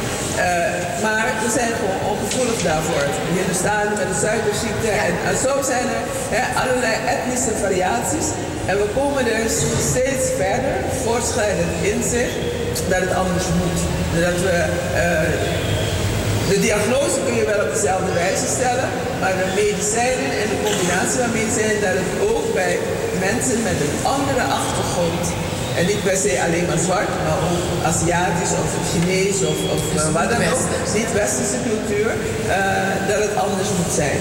[SPEAKER 16] Eh, maar we zijn gewoon ongevoelig daarvoor. Hier bestaan met de suikerziekte en, en zo zijn er hè, allerlei etnische variaties. En we komen er steeds verder, voortschrijdend inzicht, dat het anders moet. Dat we, de diagnose kun je wel op dezelfde wijze stellen, maar de medicijnen en de combinatie van medicijnen, dat het ook bij mensen met een andere achtergrond en niet per se alleen maar zwart, maar ook Aziatisch of Chinees of, of eh, wat dan ook. Niet-westerse cultuur, eh, dat het anders moet zijn.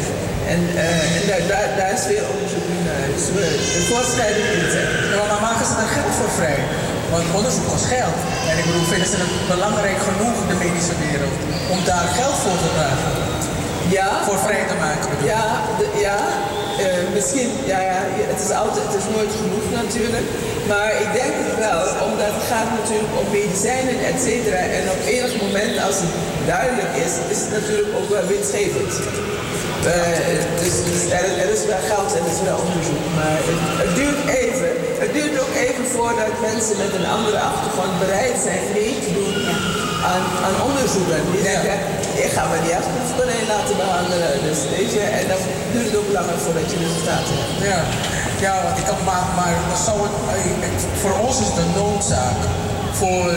[SPEAKER 16] En, eh, en daar, daar, daar is veel onderzoek naar. Dus we de voortschrijdend inzetten.
[SPEAKER 17] Ja, maar dan maken ze er geld voor vrij. Want onderzoek kost geld. En ik bedoel, vinden ze het belangrijk genoeg, de medische wereld, om daar geld voor te vragen?
[SPEAKER 16] Ja.
[SPEAKER 17] Voor vrij te maken, bedoel.
[SPEAKER 16] Ja, de- ja. eh, misschien, ja, ja, het is altijd, het is nooit genoeg natuurlijk. Maar ik denk het wel, omdat het gaat natuurlijk om medicijnen, et cetera. En op enig moment, als het duidelijk is, is het natuurlijk ook wel winstgevend. Eh, dus dus er, er is wel geld en er is wel onderzoek. Maar het, het duurt even. Het duurt ook even voor dat mensen met een andere achtergrond bereid zijn mee te doen aan, aan onderzoeken. Die zeggen, ik ga me niet als proefkonijn laten behandelen. Dus weet je, en dan duurt het ook langer voordat je resultaten hebt.
[SPEAKER 17] Ja, ja want ik kan, maar, maar zou het, voor ons is het een noodzaak. Voor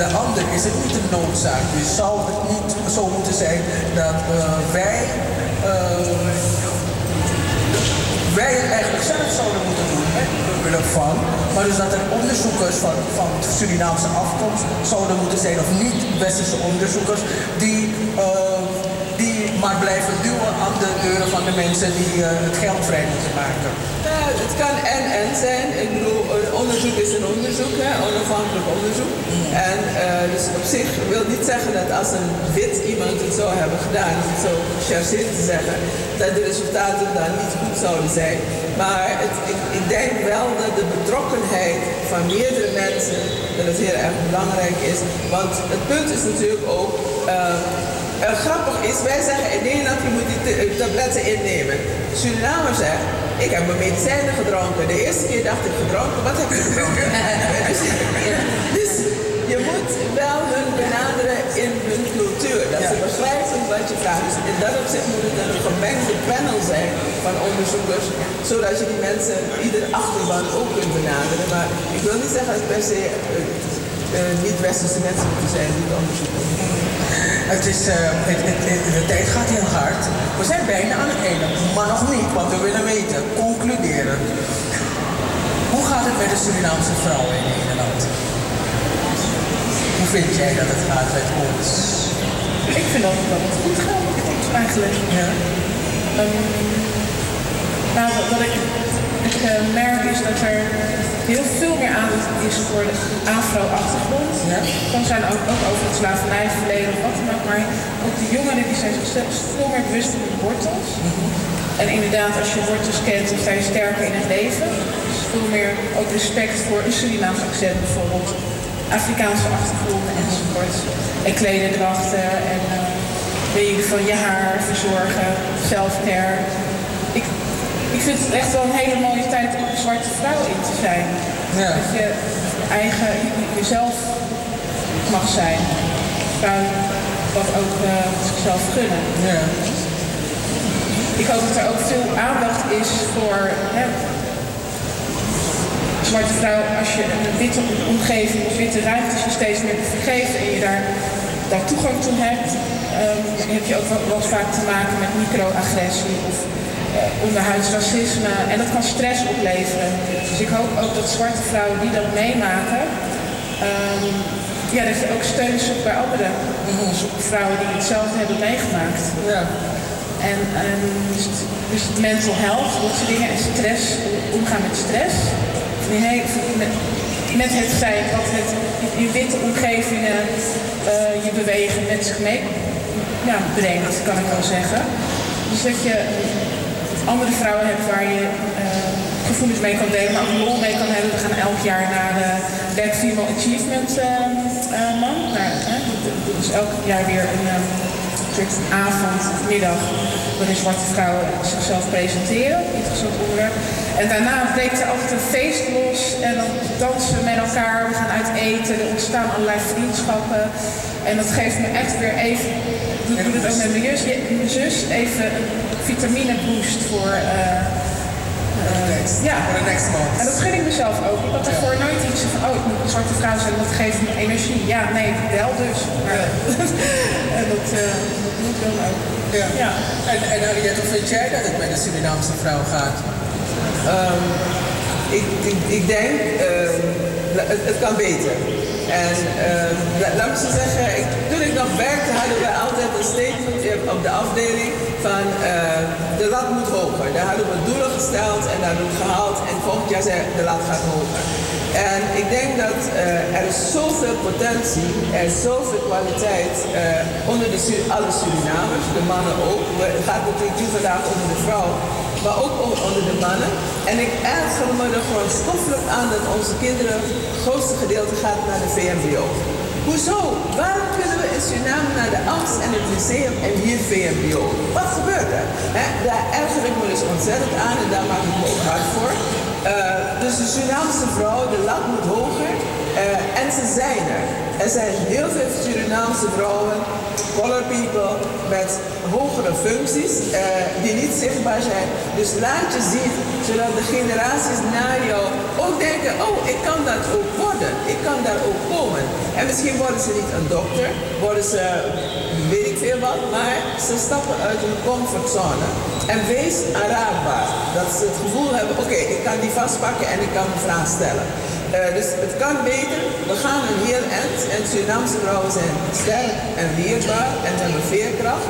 [SPEAKER 17] de ander is het niet een noodzaak. Dus zou het niet zo moeten zijn dat eh, wij, eh, wij eigenlijk zelf zouden moeten doen, van. Maar dus dat er onderzoekers van, van Surinaamse afkomst zouden moeten zijn, of niet-westerse onderzoekers, die maar blijven duwen aan de deuren van de mensen die eh, het geld vrij moeten maken.
[SPEAKER 16] Ja, het kan en-en zijn. Ik bedoel, een onderzoek is een onderzoek, hè, onafhankelijk onderzoek. En eh, dus op zich wil niet zeggen dat als een wit iemand het zou hebben gedaan, om het zo te zeggen, dat de resultaten dan niet goed zouden zijn. Maar het, ik, ik denk wel dat de betrokkenheid van meerdere mensen, dat het heel erg belangrijk is. Want het punt is natuurlijk ook, eh, eh, grappig is, wij zeggen in Nederland, je moet die eh, tabletten innemen. Suriname zegt, ik heb mijn medicijnen gedronken. De eerste keer dacht ik gedronken, wat heb je gedronken? dus, dus je moet wel hun benaderen in hun cultuur. Dat ze begrijpen wat je vraagt. In dat opzicht moet het een gemengde panel zijn van onderzoekers. Zodat je die mensen, ieder achterban ook kunt benaderen. Maar ik wil niet zeggen dat het per se eh, eh, niet-westerse mensen moeten zijn die het onderzoek doen.
[SPEAKER 17] Het is, eh, het, het- het- de tijd gaat heel hard. We zijn bijna aan het einde, maar nog niet, want we willen weten, concluderen. Hoe gaat het met de Surinaamse vrouwen in Nederland? Hoe vind jij dat het gaat met ons?
[SPEAKER 20] Ik vind dat, dat het goed gaat, eigenlijk.
[SPEAKER 17] Ja.
[SPEAKER 20] nou, wat- ik, merk is dat er heel veel meer aandacht is voor de afro-achtergrond. Kan zijn ook, ook over het slavernijverleden of wat dan ook, maar ook de jongeren die zijn zichzelf veel meer bewust van hun wortels. En inderdaad, als je wortels kent, dan sta je sterker in het leven. Dus veel meer ook respect voor een Surinaams accent bijvoorbeeld. Afrikaanse achtergronden enzovoort. En klederdrachten en uh, wegen van je haar verzorgen, self-care. Ik, vind het echt wel een hele mooie tijd om een zwarte vrouw in te zijn. Dat je eigen jezelf mag zijn. Dat ook uh, zichzelf gunnen. Ik hoop dat er ook veel aandacht is voor hè, zwarte vrouw, als je een witte omgeving of witte ruimtes je steeds meer vergeeft en je daar, daar toegang toe hebt, um, heb je ook wel, wel vaak te maken met microagressie of onderhuids racisme. En dat kan stress opleveren. Dus ik hoop ook dat zwarte vrouwen die dat meemaken, um, ja, dat je ook steun zoekt bij andere vrouwen die hetzelfde hebben meegemaakt.
[SPEAKER 17] Ja.
[SPEAKER 20] En, en dus, dus mental health, dat soort dingen, en stress, omgaan met stress. Nee, met, met het feit dat het in witte omgevingen uh, je bewegen met zich mee ja, brengt, kan ik wel zeggen. Dus dat je andere vrouwen hebt waar je uh, gevoelens mee kan delen, maar ook lol mee kan hebben. We gaan elk jaar naar de Black Female Achievement uh, Month. Nou, dat is elk jaar weer een soort van avond, middag, waarin zwarte vrouwen zichzelf presenteren. Interessant onderwerp. En daarna breekt er altijd een feest los en dan dansen we met elkaar, we gaan uit eten, er ontstaan allerlei vriendschappen. En dat geeft me echt weer even, ik doe het ook met mijn zus, even vitamine boost voor... Uh,
[SPEAKER 17] uh,
[SPEAKER 20] ja,
[SPEAKER 17] voor de next month.
[SPEAKER 20] En dat gun ik mezelf ook. Ik had daarvoor nooit iets van, oh, ik moet een zwarte vrouw zijn, dat geeft me energie. Ja, nee, wel dus. Maar, en dat, uh, dat moet dan ook.
[SPEAKER 17] Ja. ja. En, en Henriette, hoe vind jij dat het met de Surinaamse vrouw gaat?
[SPEAKER 16] Um, ik, ik, ik, denk, uh, het, het, kan beter. En uh, laat me zo zeggen, ik, toen ik nog werkte hadden we altijd een statement op de afdeling van uh, de lat moet hoger. Daar hadden we doelen gesteld en daar hebben we gehaald en volgend jaar zei de lat gaat hoger. En ik denk dat uh, er zoveel potentie, is zoveel kwaliteit uh, onder de, alle Surinamers, de mannen ook. Het gaat natuurlijk niet vandaag over de vrouw, maar ook onder de mannen. En ik erger me er gewoon stoffelijk aan dat onze kinderen, het grootste gedeelte gaat naar de VMBO. Hoezo? Waarom kunnen we in Suriname naar de Amst en het lyceum en hier VMBO? Wat gebeurt er? Daar erger ik me dus ontzettend aan en daar maak ik me ook hard voor. Eh, dus de Surinaamse vrouw, de lat moet hoger. eh, en ze zijn er. Er zijn heel veel Surinaamse vrouwen, color people, met hogere functies eh, die niet zichtbaar zijn. Dus laat je zien, zodat de generaties na jou ook denken, oh, ik kan dat ook worden. Ik kan daar ook komen. En misschien worden ze niet een dokter, worden ze weet ik veel wat, maar ze stappen uit hun comfortzone. En wees aanraadbaar. Dat ze het gevoel hebben, oké, ik kan die vastpakken en ik kan een vraag stellen. Eh, dus het kan beter. We gaan een heel eind. En Surinaamse vrouwen zijn sterk en weerbaar en hebben veerkracht.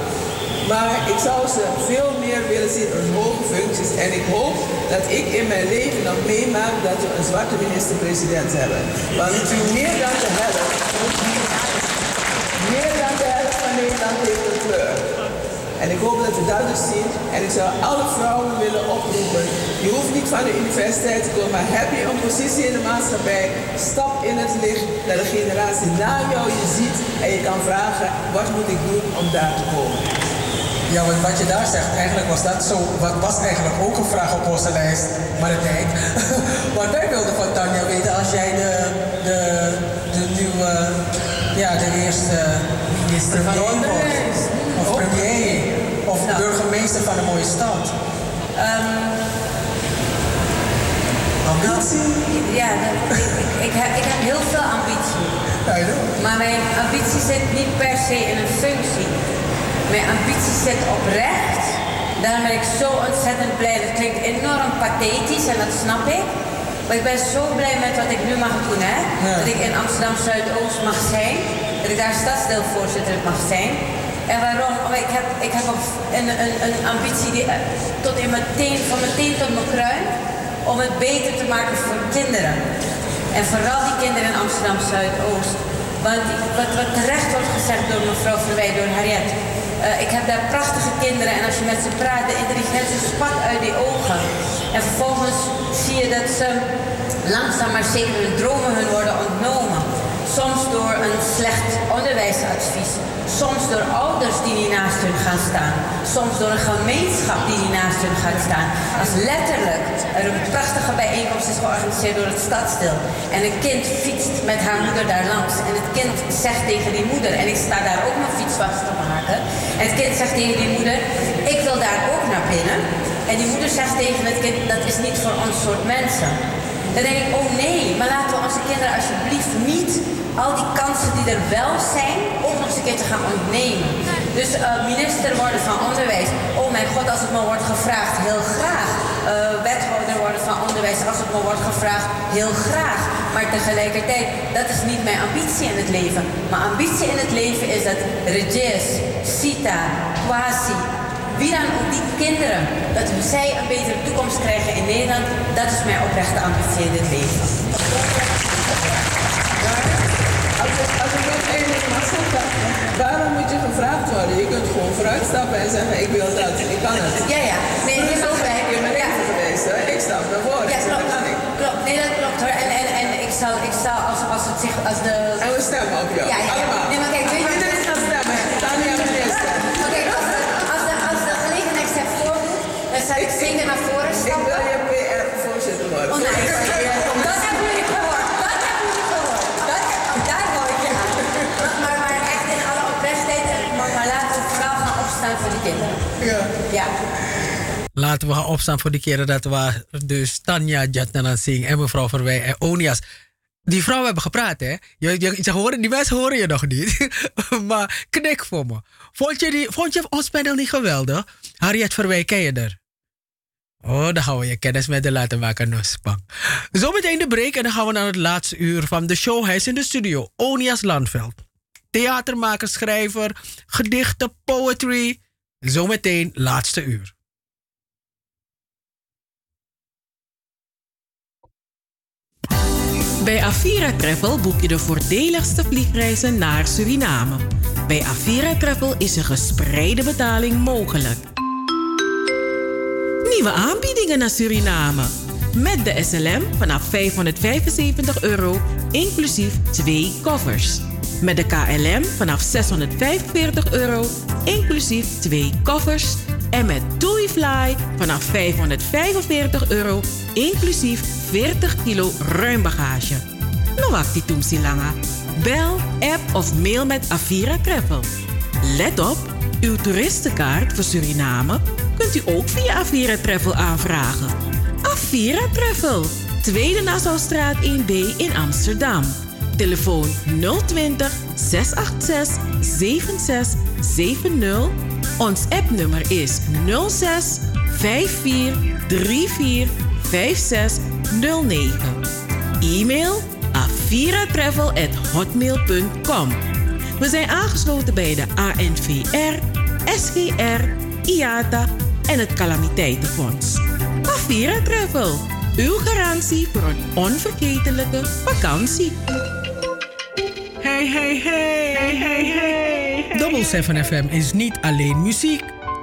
[SPEAKER 16] Maar ik zou ze veel meer willen zien in hoge functies. En ik hoop dat ik in mijn leven nog meemaak dat we een zwarte minister-president hebben. Want meer dan de helft, meer dan de helft van Nederland heeft een kleur. En ik hoop dat we dat dus zien. En ik zou alle vrouwen willen oproepen. Je hoeft niet van de universiteit te komen, maar heb je een positie in de maatschappij, stap in het licht dat de generatie na jou je ziet en je kan vragen, wat moet ik doen om daar te komen?
[SPEAKER 17] Ja, want wat je daar zegt, eigenlijk was dat zo. Wat was eigenlijk ook een vraag op onze lijst, Martijn. Want wij wilden van Tanja weten, als jij de, de, de nieuwe, ja, de eerste minister van wordt, of premier, of burgemeester van een mooie stad. Ambitie?
[SPEAKER 18] Ja, dat- ik, ik, heb, ik heb heel veel ambitie. Maar mijn ambitie zit niet per se in een functie. Mijn ambitie zit oprecht. Daarom ben ik zo ontzettend blij. Dat klinkt enorm pathetisch en dat snap ik. Maar ik ben zo blij met wat ik nu mag doen. Hè? Dat ik in Amsterdam Zuidoost mag zijn. Dat ik daar stadsdeelvoorzitter mag zijn. En waarom? Omdat ik heb, ik heb een, een, een, een ambitie die, eh, tot in mijn teen, van mijn teen tot mijn kruin. Om het beter te maken voor kinderen. En vooral die kinderen in Amsterdam Zuidoost. Want wat, wat terecht wordt gezegd door mevrouw Verwij, door Harriet. eh, ik heb daar prachtige kinderen en als je met ze praat, de intelligentie spat uit die ogen. En vervolgens zie je dat ze langzaam maar zeker hun dromen hun worden ontnomen. Door een slecht onderwijsadvies. Soms door ouders die niet naast hun gaan staan. Soms door een gemeenschap die niet naast hun gaat staan. Als letterlijk er een prachtige bijeenkomst is georganiseerd door het stadsdeel. En een kind fietst met haar moeder daar langs. En het kind zegt tegen die moeder, en ik sta daar ook mijn fiets vast te maken. En het kind zegt tegen die moeder, ik wil daar ook naar binnen. En die moeder zegt tegen het kind, dat is niet voor ons soort mensen. Dan denk ik, oh nee, maar laten we onze kinderen alsjeblieft niet al die kansen die er wel zijn, nog eens een keer te gaan ontnemen. Dus eh, minister worden van onderwijs. Oh mijn god, als het me wordt gevraagd, heel graag. Eh, wethouder worden van onderwijs, als het me wordt gevraagd, heel graag. Maar tegelijkertijd, dat is niet mijn ambitie in het leven. Mijn ambitie in het leven is dat Regis, Sita, Kwasi, wie dan ook die kinderen, dat zij een betere toekomst krijgen in Nederland, dat is mijn oprechte ambitie in het leven.
[SPEAKER 16] Als ik, als ik dat één ding mag zeggen, waarom moet je gevraagd worden? Je kunt gewoon vooruitstappen en zeggen, ik wil dat, ik kan het.
[SPEAKER 18] Ja, ja. Nee,
[SPEAKER 16] Zo is
[SPEAKER 18] gelijk.
[SPEAKER 16] in mijn leven geweest. Hè? Ik stap naar voren.
[SPEAKER 18] Ja,
[SPEAKER 16] Ik
[SPEAKER 18] klopt.
[SPEAKER 16] dat ik.
[SPEAKER 18] Klopt, nee, dat klopt hoor. En, en, en ik zal, ik zal als, als het zich, als de...
[SPEAKER 16] En we stemmen op jou.
[SPEAKER 18] Ja, ja, ja.
[SPEAKER 16] Allemaal.
[SPEAKER 18] Nee, maar kijk, weet je... zal ik zeker naar voren
[SPEAKER 16] Ik wil je PR-voorzitter worden.
[SPEAKER 18] Oh nee, dat hebben jullie gehoord. Dat hebben jullie gehoord. Dat, daar hoor ik aan. Maar, maar, maar echt in alle oprechtheid, maar, maar laten we vooral gaan opstaan voor de kinderen.
[SPEAKER 16] Ja.
[SPEAKER 18] Ja.
[SPEAKER 2] Laten we gaan opstaan voor die keren dat we dus Tanja Jatnanan Singh en mevrouw Verwij en Onias. Die vrouwen hebben gepraat, hè? Je, je, ze horen, die mensen horen je nog niet. maar knik voor me. Vond je, die, vond je ons panel niet geweldig? Harriet Verwij, ken je er? Oh, dan gaan we je kennis met de laten maken, Nospang. Zometeen de break en dan gaan we naar het laatste uur van de show. Hij is in de studio, Onias Landveld. Theatermaker, schrijver, gedichten, poetry. Zometeen laatste uur.
[SPEAKER 1] Bij Avira Travel boek je de voordeligste vliegreizen naar Suriname. Bij Avira Travel is een gespreide betaling mogelijk. Nieuwe aanbiedingen naar Suriname. Met de SLM vanaf 575 euro, inclusief twee koffers. Met de KLM vanaf 645 euro, inclusief twee koffers. En met TuiFly vanaf 545 euro, inclusief 40 kilo ruim bagage. No wakti tum silanga. Bel, app of mail met Avira Travel. Let op, uw toeristenkaart voor Suriname kunt u ook via Avira Travel aanvragen. Avira Travel, Tweede Nassaustraat 1B in Amsterdam. Telefoon 020 686 7670. Ons appnummer is 06 54 34 5609. E-mail aviratravel@hotmail.com. We zijn aangesloten bij de ANVR, SGR, IATA en het Calamiteitenfonds. Avira Travel, uw garantie voor een onvergetelijke vakantie.
[SPEAKER 2] Hey, hey, hey, hey, hey, hey. Double 7 FM is niet alleen muziek.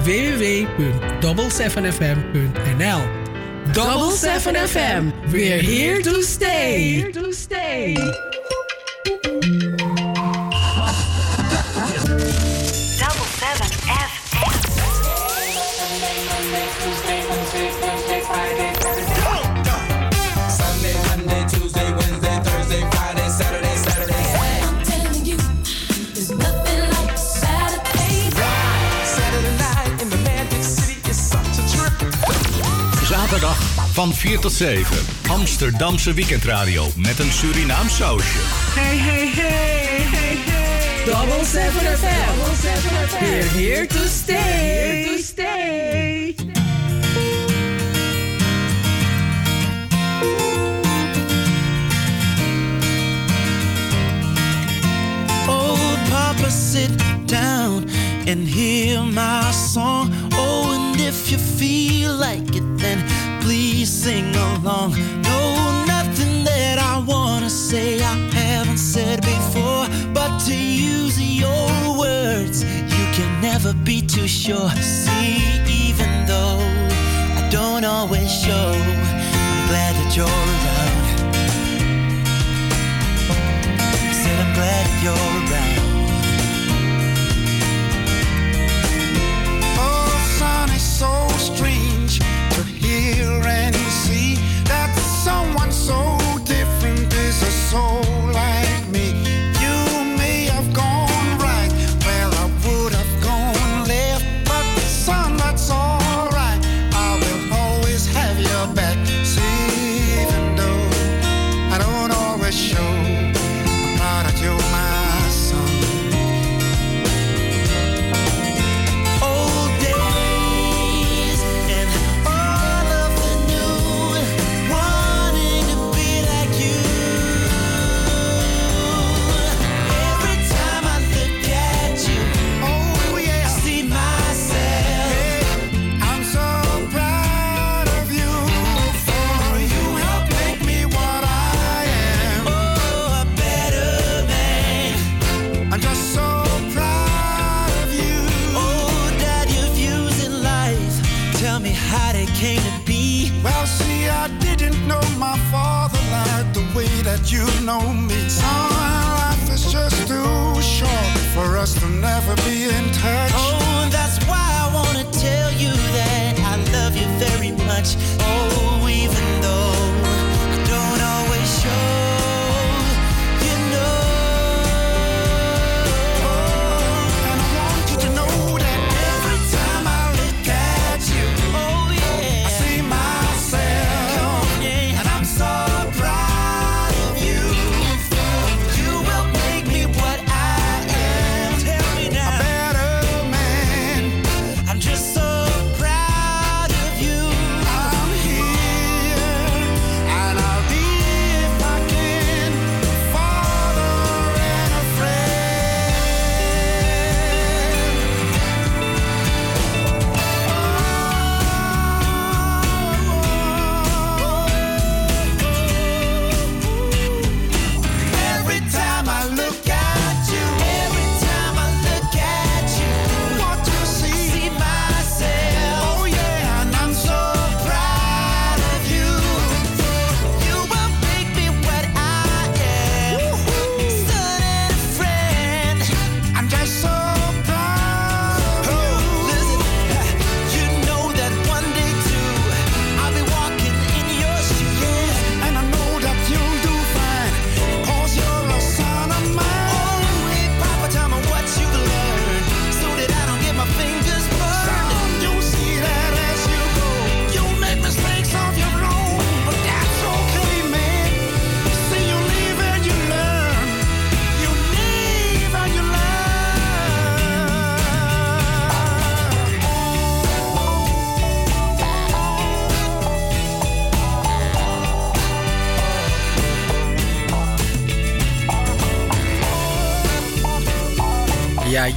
[SPEAKER 2] www.double7fm.nl
[SPEAKER 1] Double 7 FM. We're here to stay.
[SPEAKER 2] Here to stay.
[SPEAKER 12] Van 4 tot 7. Amsterdamse weekendradio met een Surinaam sausje.
[SPEAKER 2] Hey, hey, hey, hey, hey.
[SPEAKER 1] Double 7 FM.
[SPEAKER 2] Double 7 FM.
[SPEAKER 1] We're here to stay.
[SPEAKER 2] Here to stay.
[SPEAKER 3] Oh, Papa, sit down and hear my song. Oh, and if you feel like it, then please sing along. No, nothing that I wanna say I haven't said before, but to use your words, you can never be too sure. See, even though I don't always show, I'm glad that you're around. Said I'm glad you're around.
[SPEAKER 21] Oh, son, it's so strange to hear and see that someone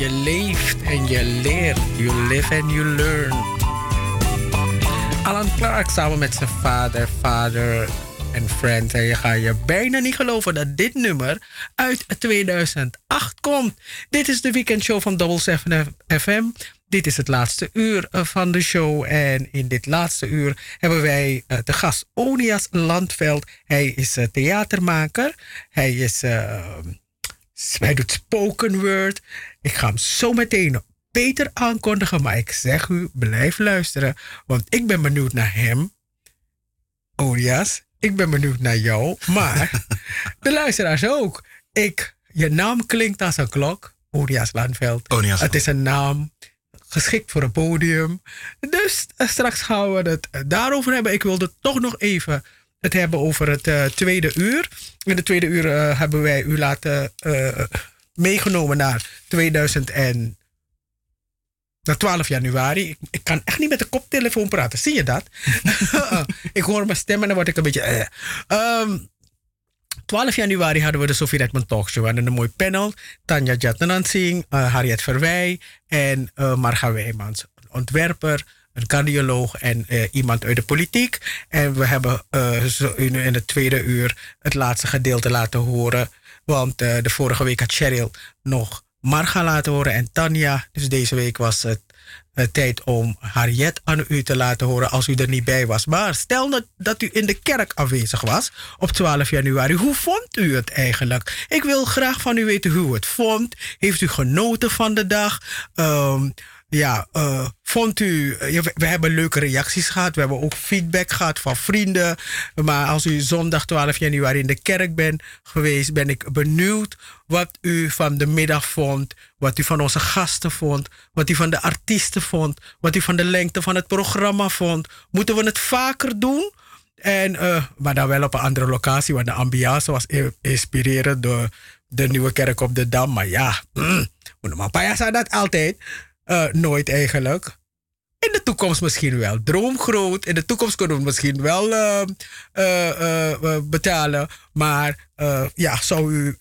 [SPEAKER 2] je leeft en je leert. You live and you learn. Alan Clark samen met zijn vader, vader en friends. En je gaat je bijna niet geloven dat dit nummer uit 2008 komt. Dit is de weekendshow van Double 7 FM. Dit is het laatste uur van de show. En in dit laatste uur hebben wij eh, de gast Onias Landveld. Hij is eh, theatermaker. Hij is... eh, hij doet spoken word. Ik ga hem zo meteen beter aankondigen. Maar ik zeg u, blijf luisteren. Want ik ben benieuwd naar hem. Onias, ik ben benieuwd naar jou. Maar de luisteraars ook. Ik, je naam klinkt als een klok. Onias Landveld.
[SPEAKER 22] Onias
[SPEAKER 2] het is een naam geschikt voor een podium. Dus eh, straks gaan we het daarover hebben. Ik wilde toch nog even het hebben over het eh, tweede uur. In de tweede uur eh, hebben wij u laten meegenomen naar 2000 en naar 12 januari. Ik, ik kan echt niet met de koptelefoon praten. Zie je dat? ik hoor mijn stem en dan word ik een beetje. eh. Ehm, 12 januari hadden we de Sophie Redmond Talkshow. We hadden een mooi panel. Tanja Jatnanansing, uh, Harriet Verwij en uh, Marga Wijmans. Een ontwerper, een cardioloog en iemand uit de politiek. En we hebben in het tweede uur het laatste gedeelte laten horen. Want uh, de vorige week had Cheryl nog Marga laten horen en Tanja. Dus deze week was het uh, tijd om Harriet aan u te laten horen als u er niet bij was. Maar stel dat, u in de kerk afwezig was op 12 januari. Hoe vond u het eigenlijk? Ik wil graag van u weten hoe het vond. Heeft u genoten van de dag? Um, ja, uh, vond u. Ja, we, hebben leuke reacties gehad. We hebben ook feedback gehad van vrienden. Maar als u zondag 12 januari in de kerk bent geweest, ben ik benieuwd wat u van de middag vond. Wat u van onze gasten vond. Wat u van de artiesten vond. Wat u van de lengte van het programma vond. Moeten we het vaker doen? En, uh, maar dan wel op een andere locatie, want de ambiance was inspirerend door de nieuwe kerk op de Dam. Maar ja, mm, maar Paya zei dat altijd. Uh, nooit eigenlijk. In de toekomst misschien wel. Droomgroot. In de toekomst kunnen we misschien wel uh, uh, betalen. Maar ja, zou u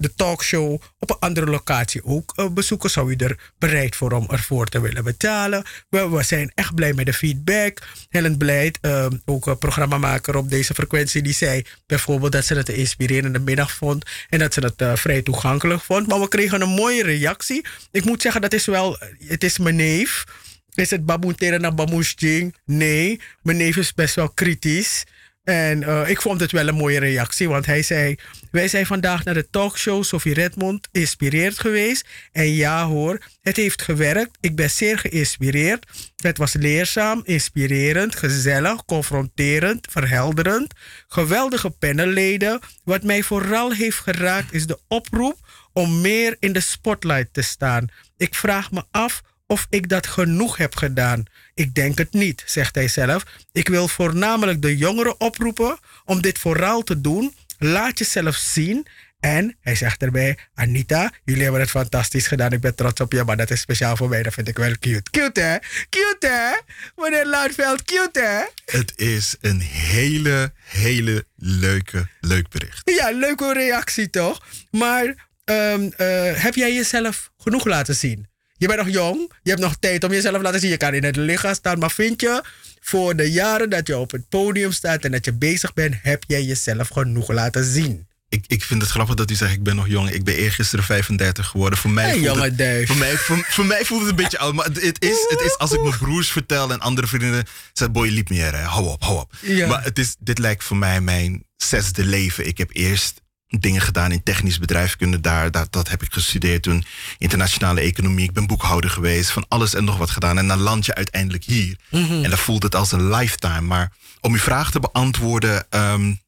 [SPEAKER 2] de talkshow op een andere locatie ook bezoeken? Zou u er bereid voor om ervoor te willen betalen? We, zijn echt blij met de feedback. Helen Blijd, ook een programmamaker op deze frequentie, die zei bijvoorbeeld dat ze het een inspirerende middag vond. En dat ze het vrij toegankelijk vond. Maar we kregen een mooie reactie. Ik moet zeggen, dat is wel, het is mijn neef. Is het Baboentera naar? Nee, mijn neef is best wel kritisch. En uh, ik vond het wel een mooie reactie, want hij zei: Wij zijn vandaag naar de talkshow Sophie Redmond geïnspireerd geweest. En ja hoor, het heeft gewerkt. Ik ben zeer geïnspireerd. Het was leerzaam, inspirerend, gezellig, confronterend, verhelderend. Geweldige panelleden. Wat mij vooral heeft geraakt is de oproep om meer in de spotlight te staan. Ik vraag me af of ik dat genoeg heb gedaan. Ik denk het niet, zegt hij zelf. Ik wil voornamelijk de jongeren oproepen om dit vooral te doen. Laat jezelf zien. En hij zegt erbij: Anita, jullie hebben het fantastisch gedaan. Ik ben trots op je, maar dat is speciaal voor mij. Dat vind ik wel cute. Cute hè? Cute hè? Meneer Luidveld, cute hè?
[SPEAKER 22] Het is een hele, hele leuke, leuk bericht.
[SPEAKER 2] Ja, leuke reactie toch? Maar um, uh, heb jij jezelf genoeg laten zien? Je bent nog jong, je hebt nog tijd om jezelf te laten zien. Je kan in het licht gaan staan, maar vind je voor de jaren dat je op het podium staat en dat je bezig bent, heb jij jezelf genoeg laten zien?
[SPEAKER 22] Ik, ik vind het grappig dat u zegt, ik ben nog jong. Ik ben eergisteren 35 geworden. Voor mij,
[SPEAKER 2] hey,
[SPEAKER 22] voelt, het, voor, mij, voor, voor, mij voelt het een beetje oud. Maar het, het, is, het is als ik mijn broers vertel en andere vrienden. Zeggen, boy, je liep meer, hè. hou op, hou op.
[SPEAKER 2] Ja.
[SPEAKER 22] Maar het is, dit lijkt voor mij mijn zesde leven. Ik heb eerst dingen gedaan in technisch bedrijfskunde. Daar, dat, dat heb ik gestudeerd toen. Internationale economie. Ik ben boekhouder geweest. Van alles en nog wat gedaan. En dan land je uiteindelijk hier.
[SPEAKER 2] Mhm.
[SPEAKER 22] Mm -hmm. En dan voelt het als een lifetime. Maar om uw vraag te beantwoorden, um,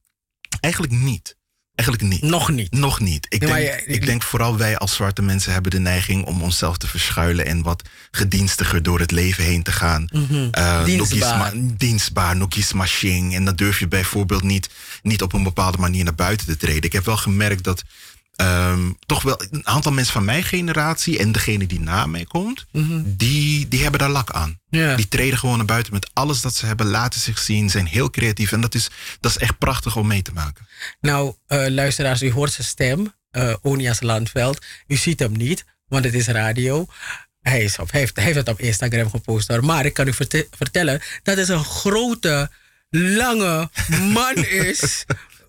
[SPEAKER 22] eigenlijk niet. Eigenlijk niet.
[SPEAKER 2] Nog niet.
[SPEAKER 22] Nog niet. Ik, denk,
[SPEAKER 2] je-
[SPEAKER 22] ik denk vooral wij als zwarte mensen hebben de neiging om onszelf te verschuilen en wat gedienstiger door het leven heen te gaan. Eh,
[SPEAKER 2] Dienstbaar.
[SPEAKER 22] dienstbaar. En dan durf je bijvoorbeeld niet, niet op een bepaalde manier naar buiten te treden. Ik heb wel gemerkt dat ehm, toch wel een aantal mensen van mijn generatie en degene die na mij komt, die, die hebben daar lak aan. Die treden gewoon naar buiten met alles dat ze hebben, laten zich zien, zijn heel creatief. En dat is, dat is echt prachtig om mee te maken.
[SPEAKER 2] Nou, eh, luisteraars, u hoort zijn stem, eh, Onias Landveld. U ziet hem niet, want het is radio. Hij, is op, hij, heeft, hij heeft het op Instagram gepost. hoor. Maar ik kan u verte- vertellen dat het een grote, lange man is.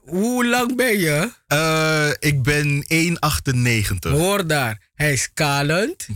[SPEAKER 2] Hoe lang ben je?
[SPEAKER 22] Eh, ik ben 1,98.
[SPEAKER 2] Hoor daar. Hij is kalend.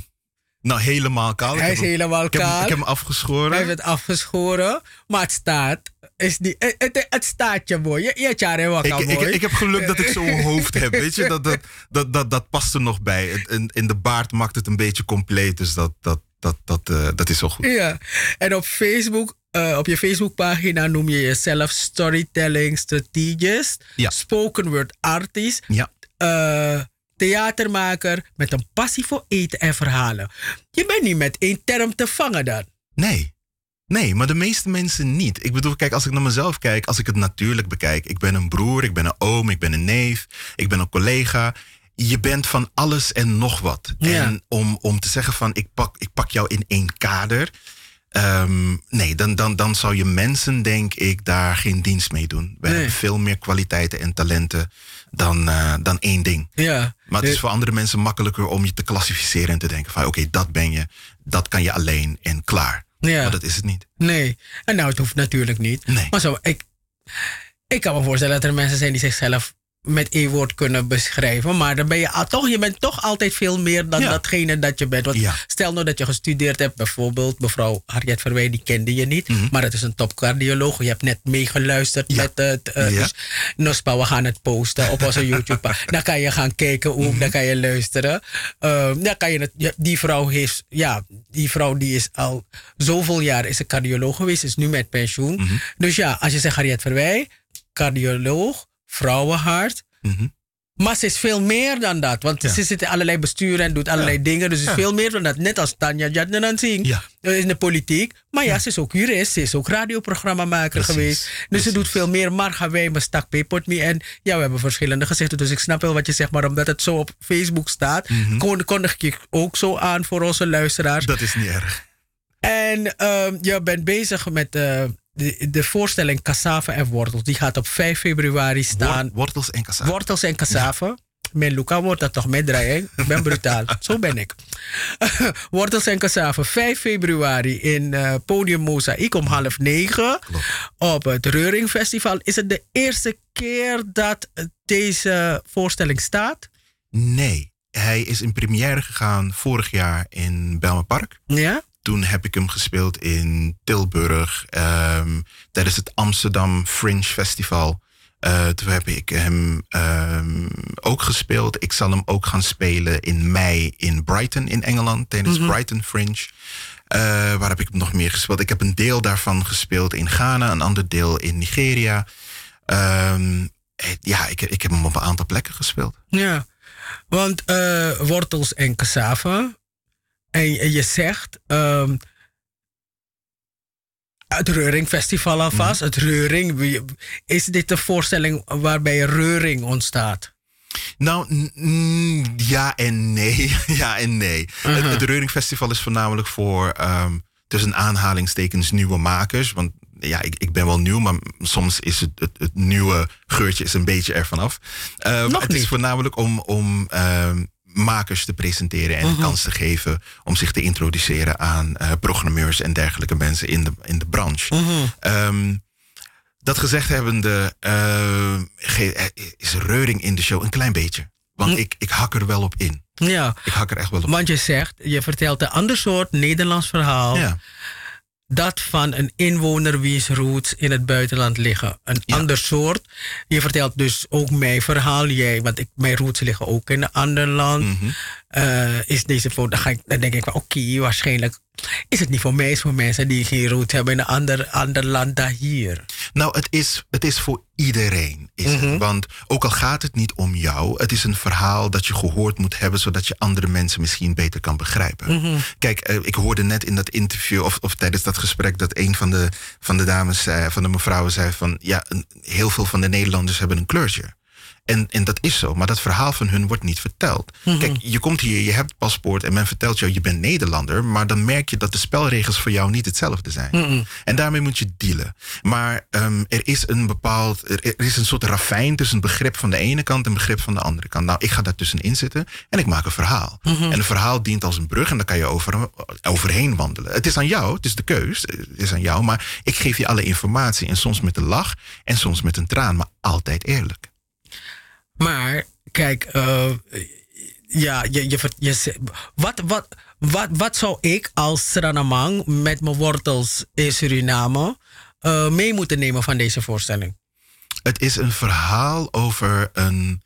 [SPEAKER 22] Nou, helemaal kaal.
[SPEAKER 2] Hij is
[SPEAKER 22] hem-
[SPEAKER 2] helemaal
[SPEAKER 22] ik heb hem-
[SPEAKER 2] kaal.
[SPEAKER 22] Ik heb hem afgeschoren.
[SPEAKER 2] Hij heeft het afgeschoren. Maar het staat. Is die, het, het, het staat je mooi. Je, je tjaar en
[SPEAKER 22] Ik, ik, ik heb geluk dat ik zo'n hoofd heb. Weet je, dat, dat, dat, dat, dat past er nog bij. In, in de baard maakt het een beetje compleet. Dus dat, dat, dat, dat, eh, dat is wel goed.
[SPEAKER 2] Ja, en op Facebook, eh, op je Facebookpagina noem je jezelf storytelling strategist,
[SPEAKER 22] Ja.
[SPEAKER 2] spoken word artist,
[SPEAKER 22] Ja.
[SPEAKER 2] eh, theatermaker met een passie voor eten en verhalen. Je bent niet met één term te vangen dan.
[SPEAKER 22] Nee. Nee, maar de meeste mensen niet. Ik bedoel, kijk, als ik naar mezelf kijk, als ik het natuurlijk bekijk. Ik ben een broer, ik ben een oom, ik ben een neef, ik ben een collega. Je bent van alles en nog wat.
[SPEAKER 2] Ja.
[SPEAKER 22] En om, om te zeggen van, ik pak, ik pak jou in één kader. ehm, nee, dan, dan, dan zou je mensen, denk ik, daar geen dienst mee doen. We
[SPEAKER 2] Nee.
[SPEAKER 22] hebben veel meer kwaliteiten en talenten dan, eh, dan één ding.
[SPEAKER 2] Ja.
[SPEAKER 22] Maar het is voor andere mensen makkelijker om je te klassificeren en te denken van oké, dat ben je, dat kan je alleen en klaar.
[SPEAKER 2] Ja.
[SPEAKER 22] Maar dat is het niet.
[SPEAKER 2] Nee, en nou, het hoeft natuurlijk niet.
[SPEAKER 22] Nee.
[SPEAKER 2] Maar zo, ik, ik kan me voorstellen dat er mensen zijn die zichzelf met één woord kunnen beschrijven. Maar dan ben je toch, je bent toch altijd veel meer dan
[SPEAKER 22] Ja.
[SPEAKER 2] datgene dat je bent. Want
[SPEAKER 22] Ja.
[SPEAKER 2] stel nou dat je gestudeerd hebt, bijvoorbeeld mevrouw Harriet Verwij, die kende je niet.
[SPEAKER 22] Mhm.
[SPEAKER 2] Maar het is een topcardioloog. Je hebt net meegeluisterd met het.
[SPEAKER 22] Ja.
[SPEAKER 2] Dus Nospa, we gaan het posten op onze YouTube. dan kan je gaan kijken hoe,
[SPEAKER 22] Mhm.
[SPEAKER 2] dan kan je luisteren. Dan kan je het, die vrouw heeft, ja, die vrouw die is al zoveel jaar is een cardioloog geweest, is nu met pensioen.
[SPEAKER 22] Mhm.
[SPEAKER 2] Dus ja, als je zegt Harriet Verwij, cardioloog, vrouwenhart.
[SPEAKER 22] Mhm.
[SPEAKER 2] Maar ze is veel meer dan dat. Want ze zit in allerlei besturen en doet allerlei dingen. Dus ze is
[SPEAKER 22] Ja.
[SPEAKER 2] veel meer dan dat. Net als Tanja Jadnan Singh. Eh, In de politiek. Maar ja, ze is ook jurist. Ze is ook radioprogrammamaker
[SPEAKER 22] Precies,
[SPEAKER 2] geweest. Dus ze doet veel meer. Marga Wijmen stak Pepot me. En ja, we hebben verschillende gezichten. Dus ik snap wel wat je zegt. Maar omdat het zo op Facebook staat... Kon- kondig ik je ook zo aan voor onze luisteraars.
[SPEAKER 22] Dat is niet erg.
[SPEAKER 2] En ehm, je bent bezig met eh, de, de voorstelling Cassave en Wortels. Die gaat op 5 februari staan.
[SPEAKER 22] Wor- wortels en cassave.
[SPEAKER 2] Wortels en cassave. Met Luca wordt dat toch meedraaien? Ik ben brutaal. Zo ben ik. Wortels en cassave. 5 februari in eh, Podium Mozaïek om half negen. Op het Reuring Festival. Is het de eerste keer dat deze voorstelling staat?
[SPEAKER 22] Nee, hij is in première gegaan vorig jaar in Belmer Park.
[SPEAKER 2] Ja?
[SPEAKER 22] Toen heb ik hem gespeeld in Tilburg ehm, tijdens het Amsterdam Fringe Festival. Eh, toen heb ik hem ehm, ook gespeeld. Ik zal hem ook gaan spelen in mei in Brighton in Engeland tijdens
[SPEAKER 2] Mhm.
[SPEAKER 22] Brighton Fringe. Eh, waar heb ik hem nog meer gespeeld? Ik heb een deel daarvan gespeeld in Ghana, een ander deel in Nigeria. Ehm, eh, ja, ik, ik heb hem op een aantal plekken gespeeld.
[SPEAKER 2] Ja, want wortels en cassave. En, en je zegt. ehm, het Reuring Festival alvast. Het Reuring. Is dit de voorstelling waarbij Reuring ontstaat?
[SPEAKER 22] Nou, ja en nee. ja en nee. Het, het Reuring Festival is voornamelijk voor ehm, tussen aanhalingstekens nieuwe makers. Want ja, ik, ik ben wel nieuw, maar soms is het, het, het nieuwe geurtje is een beetje ervan af. Eh,
[SPEAKER 2] Nog
[SPEAKER 22] het is voornamelijk om, om ehm, makers te presenteren en de kans te geven om zich te introduceren aan eh, programmeurs en dergelijke mensen in de, in de branche.
[SPEAKER 2] Mhm.
[SPEAKER 22] Ehm, dat gezegd hebbende, eh, eh, is reuring in de show een klein beetje. Want ik, ik hak er wel op in.
[SPEAKER 2] Ja.
[SPEAKER 22] Ik hak er echt wel op
[SPEAKER 2] Want je zegt, je vertelt een ander soort Nederlands verhaal.
[SPEAKER 22] Ja.
[SPEAKER 2] Dat van een inwoner wiens roots in het buitenland liggen. Een ander soort. Je vertelt dus ook mijn verhaal. Jij, want ik, mijn roots liggen ook in een ander land.
[SPEAKER 22] Mhm.
[SPEAKER 2] Eh, is deze voor, dan, ga ik, dan denk ik van oké, waarschijnlijk is het niet voor mij, is voor mensen die geen roots hebben in een ander, ander land dan hier.
[SPEAKER 22] Nou, het is, het is voor iedereen. Is
[SPEAKER 2] Mhm.
[SPEAKER 22] het. Want ook al gaat het niet om jou, het is een verhaal dat je gehoord moet hebben, zodat je andere mensen misschien beter kan begrijpen.
[SPEAKER 2] Mhm.
[SPEAKER 22] Kijk, eh, ik hoorde net in dat interview, of, of tijdens dat gesprek, dat een van de, van de dames, zei, van de mevrouwen zei van, ja, een- heel veel van de Nederlanders hebben een kleurtje. En, en dat is zo, maar dat verhaal van hun wordt niet verteld.
[SPEAKER 2] Mhm.
[SPEAKER 22] Kijk, je komt hier, je hebt paspoort en men vertelt jou je bent Nederlander, maar dan merk je dat de spelregels voor jou niet hetzelfde zijn.
[SPEAKER 2] Mhm.
[SPEAKER 22] En daarmee moet je dealen. Maar ehm, er is een bepaald, er, er is een soort ravijn tussen begrip van de ene kant en begrip van de andere kant. Nou, ik ga daartussenin zitten en ik maak een verhaal.
[SPEAKER 2] Mhm.
[SPEAKER 22] En een verhaal dient als een brug en daar kan je over, overheen wandelen. Het is aan jou, het is de keus, het is aan jou, maar ik geef je alle informatie en soms met een lach en soms met een traan, maar altijd eerlijk.
[SPEAKER 2] Maar kijk, eh, ja, je, je, wat, wat, wat, wat zou ik als Sranamang met mijn wortels in Suriname eh, mee moeten nemen van deze voorstelling?
[SPEAKER 22] Het is een verhaal over een,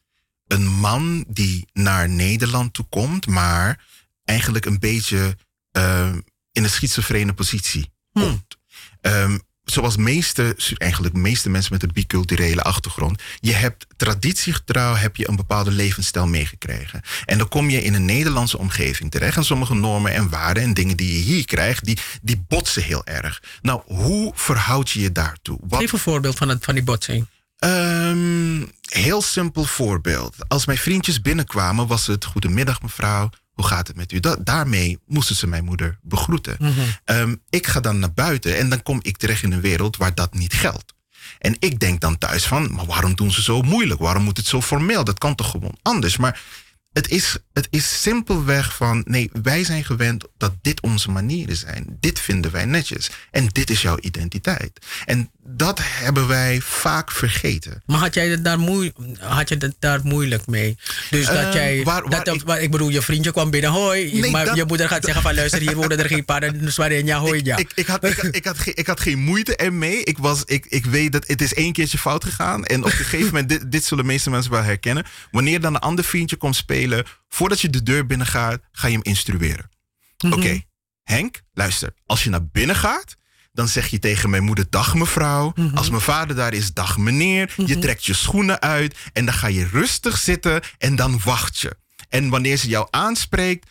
[SPEAKER 22] een man die naar Nederland toe komt, maar eigenlijk een beetje eh, in een schizofrene positie komt. Ehm, zoals meeste, eigenlijk meeste mensen met een biculturele achtergrond. Je hebt traditiegetrouw heb je een bepaalde levensstijl meegekregen. En dan kom je in een Nederlandse omgeving terecht. En sommige normen en waarden en dingen die je hier krijgt, die, die botsen heel erg. Nou, hoe verhoud je je daartoe? Wat,
[SPEAKER 2] Geef een voorbeeld van, het, van die botsing.
[SPEAKER 22] Ehm, heel simpel voorbeeld. Als mijn vriendjes binnenkwamen, was het goedemiddag mevrouw, hoe gaat het met u? Da- daarmee moesten ze mijn moeder begroeten. Ehm, ik ga dan naar buiten en dan kom ik terecht in een wereld waar dat niet geldt. En ik denk dan thuis van, maar waarom doen ze zo moeilijk? Waarom moet het zo formeel? Dat kan toch gewoon anders? Maar het is, het is simpelweg van, nee, wij zijn gewend dat dit onze manieren zijn. Dit vinden wij netjes. En dit is jouw identiteit. En dat hebben wij vaak vergeten.
[SPEAKER 2] Maar had jij het daar, moe, had je het daar moeilijk mee? Dus dat
[SPEAKER 22] Eh,
[SPEAKER 2] jij.
[SPEAKER 22] waar- waar
[SPEAKER 2] dat, waar- ik bedoel, je vriendje kwam binnen, hoi.
[SPEAKER 22] Nee,
[SPEAKER 2] maar
[SPEAKER 22] dat-
[SPEAKER 2] je moeder gaat zeggen: van luister, hier wonen er geen paarden. Dus waarin ja, hoi, ja.
[SPEAKER 22] Ik, ik, had, ik, had, ik, had geen, ik had geen moeite ermee. Ik, was, ik, ik weet dat het is één keertje fout gegaan. En op een gegeven moment, dit, dit zullen de meeste mensen wel herkennen. Wanneer dan een ander vriendje komt spelen, voordat je de deur binnen gaat, ga je hem instrueren. Oké, Henk, luister. Als je naar binnen gaat, dan zeg je tegen mijn moeder dag mevrouw. Als mijn vader daar is, dag meneer. Je trekt je schoenen uit en dan ga je rustig zitten en dan wacht je. En wanneer ze jou aanspreekt,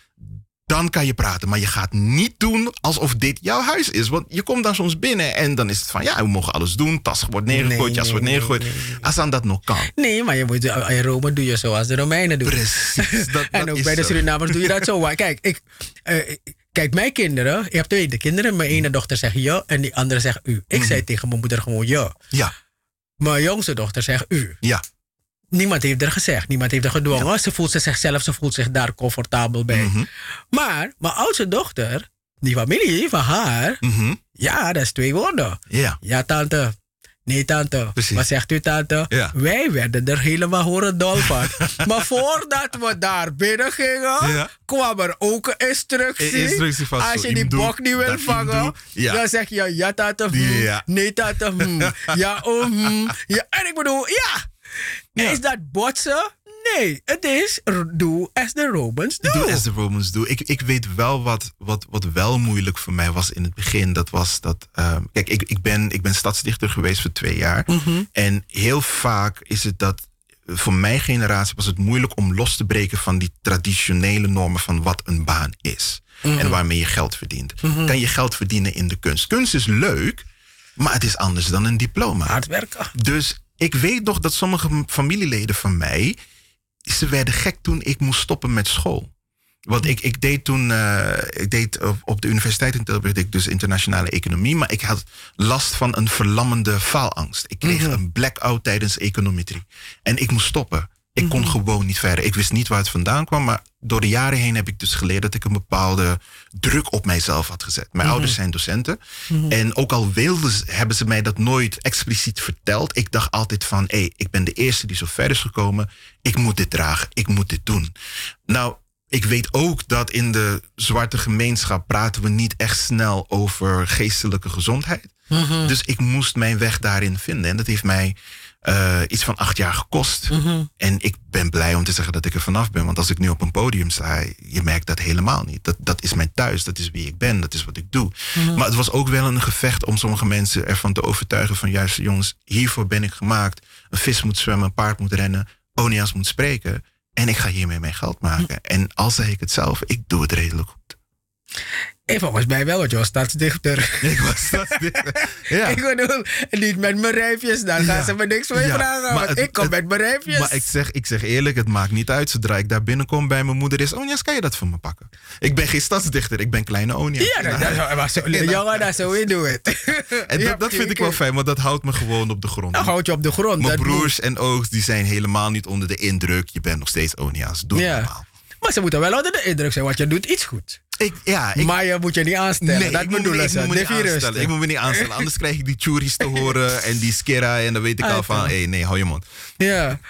[SPEAKER 22] dan kan je praten. Maar je gaat niet doen alsof dit jouw huis is. Want je komt dan soms binnen en dan is het van... ja, we mogen alles doen. Tas wordt neergegooid,
[SPEAKER 2] Nee,
[SPEAKER 22] jas
[SPEAKER 2] nee,
[SPEAKER 22] wordt
[SPEAKER 2] nee,
[SPEAKER 22] neergegooid. Als dan dat nog kan.
[SPEAKER 2] Nee, maar je moet, in Rome doe je zoals de Romeinen doen.
[SPEAKER 22] Precies. Dat,
[SPEAKER 2] en
[SPEAKER 22] dat
[SPEAKER 2] ook bij de. Surinamers doe je dat zo. Kijk, ik, eh, kijk, mijn kinderen, ik heb twee de kinderen. Mijn ene dochter zegt je en die andere zegt u. Ik zei tegen mijn moeder gewoon je.
[SPEAKER 22] Mhm. Ja.
[SPEAKER 2] Mijn jongste dochter zegt u.
[SPEAKER 22] Ja.
[SPEAKER 2] Niemand heeft er gezegd, niemand heeft er gedwongen. Ze voelt zich zelf, ze voelt zich daar comfortabel bij.
[SPEAKER 22] Mhm.
[SPEAKER 2] Maar mijn oudste dochter, die familie van haar, ja, dat is twee woorden.
[SPEAKER 22] Ja.
[SPEAKER 2] Ja, tante. Nee, tante. Wat zegt u, tante?
[SPEAKER 22] Ja.
[SPEAKER 2] Wij werden er helemaal horen dol van. maar voordat we daar binnen gingen,
[SPEAKER 22] Ja.
[SPEAKER 2] kwam er ook een instructie.
[SPEAKER 22] Een instructie van
[SPEAKER 2] Als je die bok niet wil vangen.
[SPEAKER 22] Ja.
[SPEAKER 2] dan zeg je ja, tante. hm. Nee, tante. hm. ja, oh, hm. ja. En ik bedoel, ja. Is dat botsen? Nee, het is doe as the Romans do.
[SPEAKER 22] Doe as the Romans do. Ik, ik weet wel wat, wat, wat wel moeilijk voor mij was in het begin. Dat was dat. ehm, kijk, ik, ik, ben, ik ben stadsdichter geweest voor twee jaar.
[SPEAKER 2] Mhm.
[SPEAKER 22] En heel vaak is het dat. Voor mijn generatie was het moeilijk om los te breken van die traditionele normen van wat een baan is.
[SPEAKER 2] Mhm.
[SPEAKER 22] En waarmee je geld verdient.
[SPEAKER 2] Mhm.
[SPEAKER 22] Kan je geld verdienen in de kunst? Kunst is leuk, maar het is anders dan een diploma.
[SPEAKER 2] Hard werken.
[SPEAKER 22] Dus ik weet nog dat sommige familieleden van mij, ze werden gek toen ik moest stoppen met school. Want ik, ik deed toen, eh, ik deed op, op de Universiteit in Tilburg, deed ik dus internationale economie, maar ik had last van een verlammende faalangst. Ik kreeg een blackout tijdens econometrie. En ik moest stoppen. Ik kon gewoon niet verder. Ik wist niet waar het vandaan kwam, maar door de jaren heen heb ik dus geleerd dat ik een bepaalde druk op mijzelf had gezet. Mijn
[SPEAKER 2] Mhm.
[SPEAKER 22] ouders zijn docenten.
[SPEAKER 2] Mhm.
[SPEAKER 22] En ook al wilden ze, hebben ze mij dat nooit expliciet verteld, ik dacht altijd van, hé, hey, ik ben de eerste die zo ver is gekomen. Ik moet dit dragen. Ik moet dit doen. Nou, ik weet ook dat in de zwarte gemeenschap praten we niet echt snel over geestelijke gezondheid.
[SPEAKER 2] Mhm.
[SPEAKER 22] Dus ik moest mijn weg daarin vinden. En dat heeft mij eh, iets van acht jaar gekost.
[SPEAKER 2] Mhm.
[SPEAKER 22] En ik ben blij om te zeggen dat ik er vanaf ben. Want als ik nu op een podium sta, je merkt dat helemaal niet. Dat, dat is mijn thuis, dat is wie ik ben, dat is wat ik doe.
[SPEAKER 2] Mhm.
[SPEAKER 22] Maar het was ook wel een gevecht om sommige mensen ervan te overtuigen van juist, jongens, hiervoor ben ik gemaakt. Een vis moet zwemmen, een paard moet rennen, Onias moet spreken. En ik ga hiermee mijn geld maken. En al zeg ik het zelf, ik doe het redelijk goed.
[SPEAKER 2] Eh, volgens mij wel, want je was stadsdichter.
[SPEAKER 22] Ik was stadsdichter. Ja.
[SPEAKER 2] ik bedoel, niet met mijn rijfjes, dan gaan
[SPEAKER 22] Ja.
[SPEAKER 2] ze me niks meer
[SPEAKER 22] Ja,
[SPEAKER 2] vragen.
[SPEAKER 22] maar het-
[SPEAKER 2] ik kom
[SPEAKER 22] het-
[SPEAKER 2] met mijn rijfjes.
[SPEAKER 22] Maar ik zeg, ik zeg eerlijk, het maakt niet uit. Zodra ik daar binnenkom bij mijn moeder is... Onias, kan je dat voor me pakken? Ik ben geen stadsdichter, ik ben kleine Onias.
[SPEAKER 2] ja, dat, dat, maar zo, jongen, dat zo we doen het.
[SPEAKER 22] En dat, dat vind ik wel fijn, want dat houdt me gewoon op de grond.
[SPEAKER 2] Dan houd je op de grond.
[SPEAKER 22] Mijn
[SPEAKER 2] dat
[SPEAKER 22] broers en oogs die zijn helemaal niet onder de indruk. Je bent nog steeds Onias. Doe
[SPEAKER 2] Ja.
[SPEAKER 22] normaal.
[SPEAKER 2] Maar ze moeten wel onder de indruk zijn, want je doet iets goed.
[SPEAKER 22] Ik, ja, ik-
[SPEAKER 2] maar je moet je niet aanstellen.
[SPEAKER 22] Nee,
[SPEAKER 2] dat
[SPEAKER 22] ik niet- ik
[SPEAKER 2] ze.
[SPEAKER 22] moet me niet aanstellen. Ik moet me niet aanstellen. Anders krijg ik die churis te horen en die skera. En dan weet ik al van, hé, hey, nee, hou je mond.
[SPEAKER 2] Ja,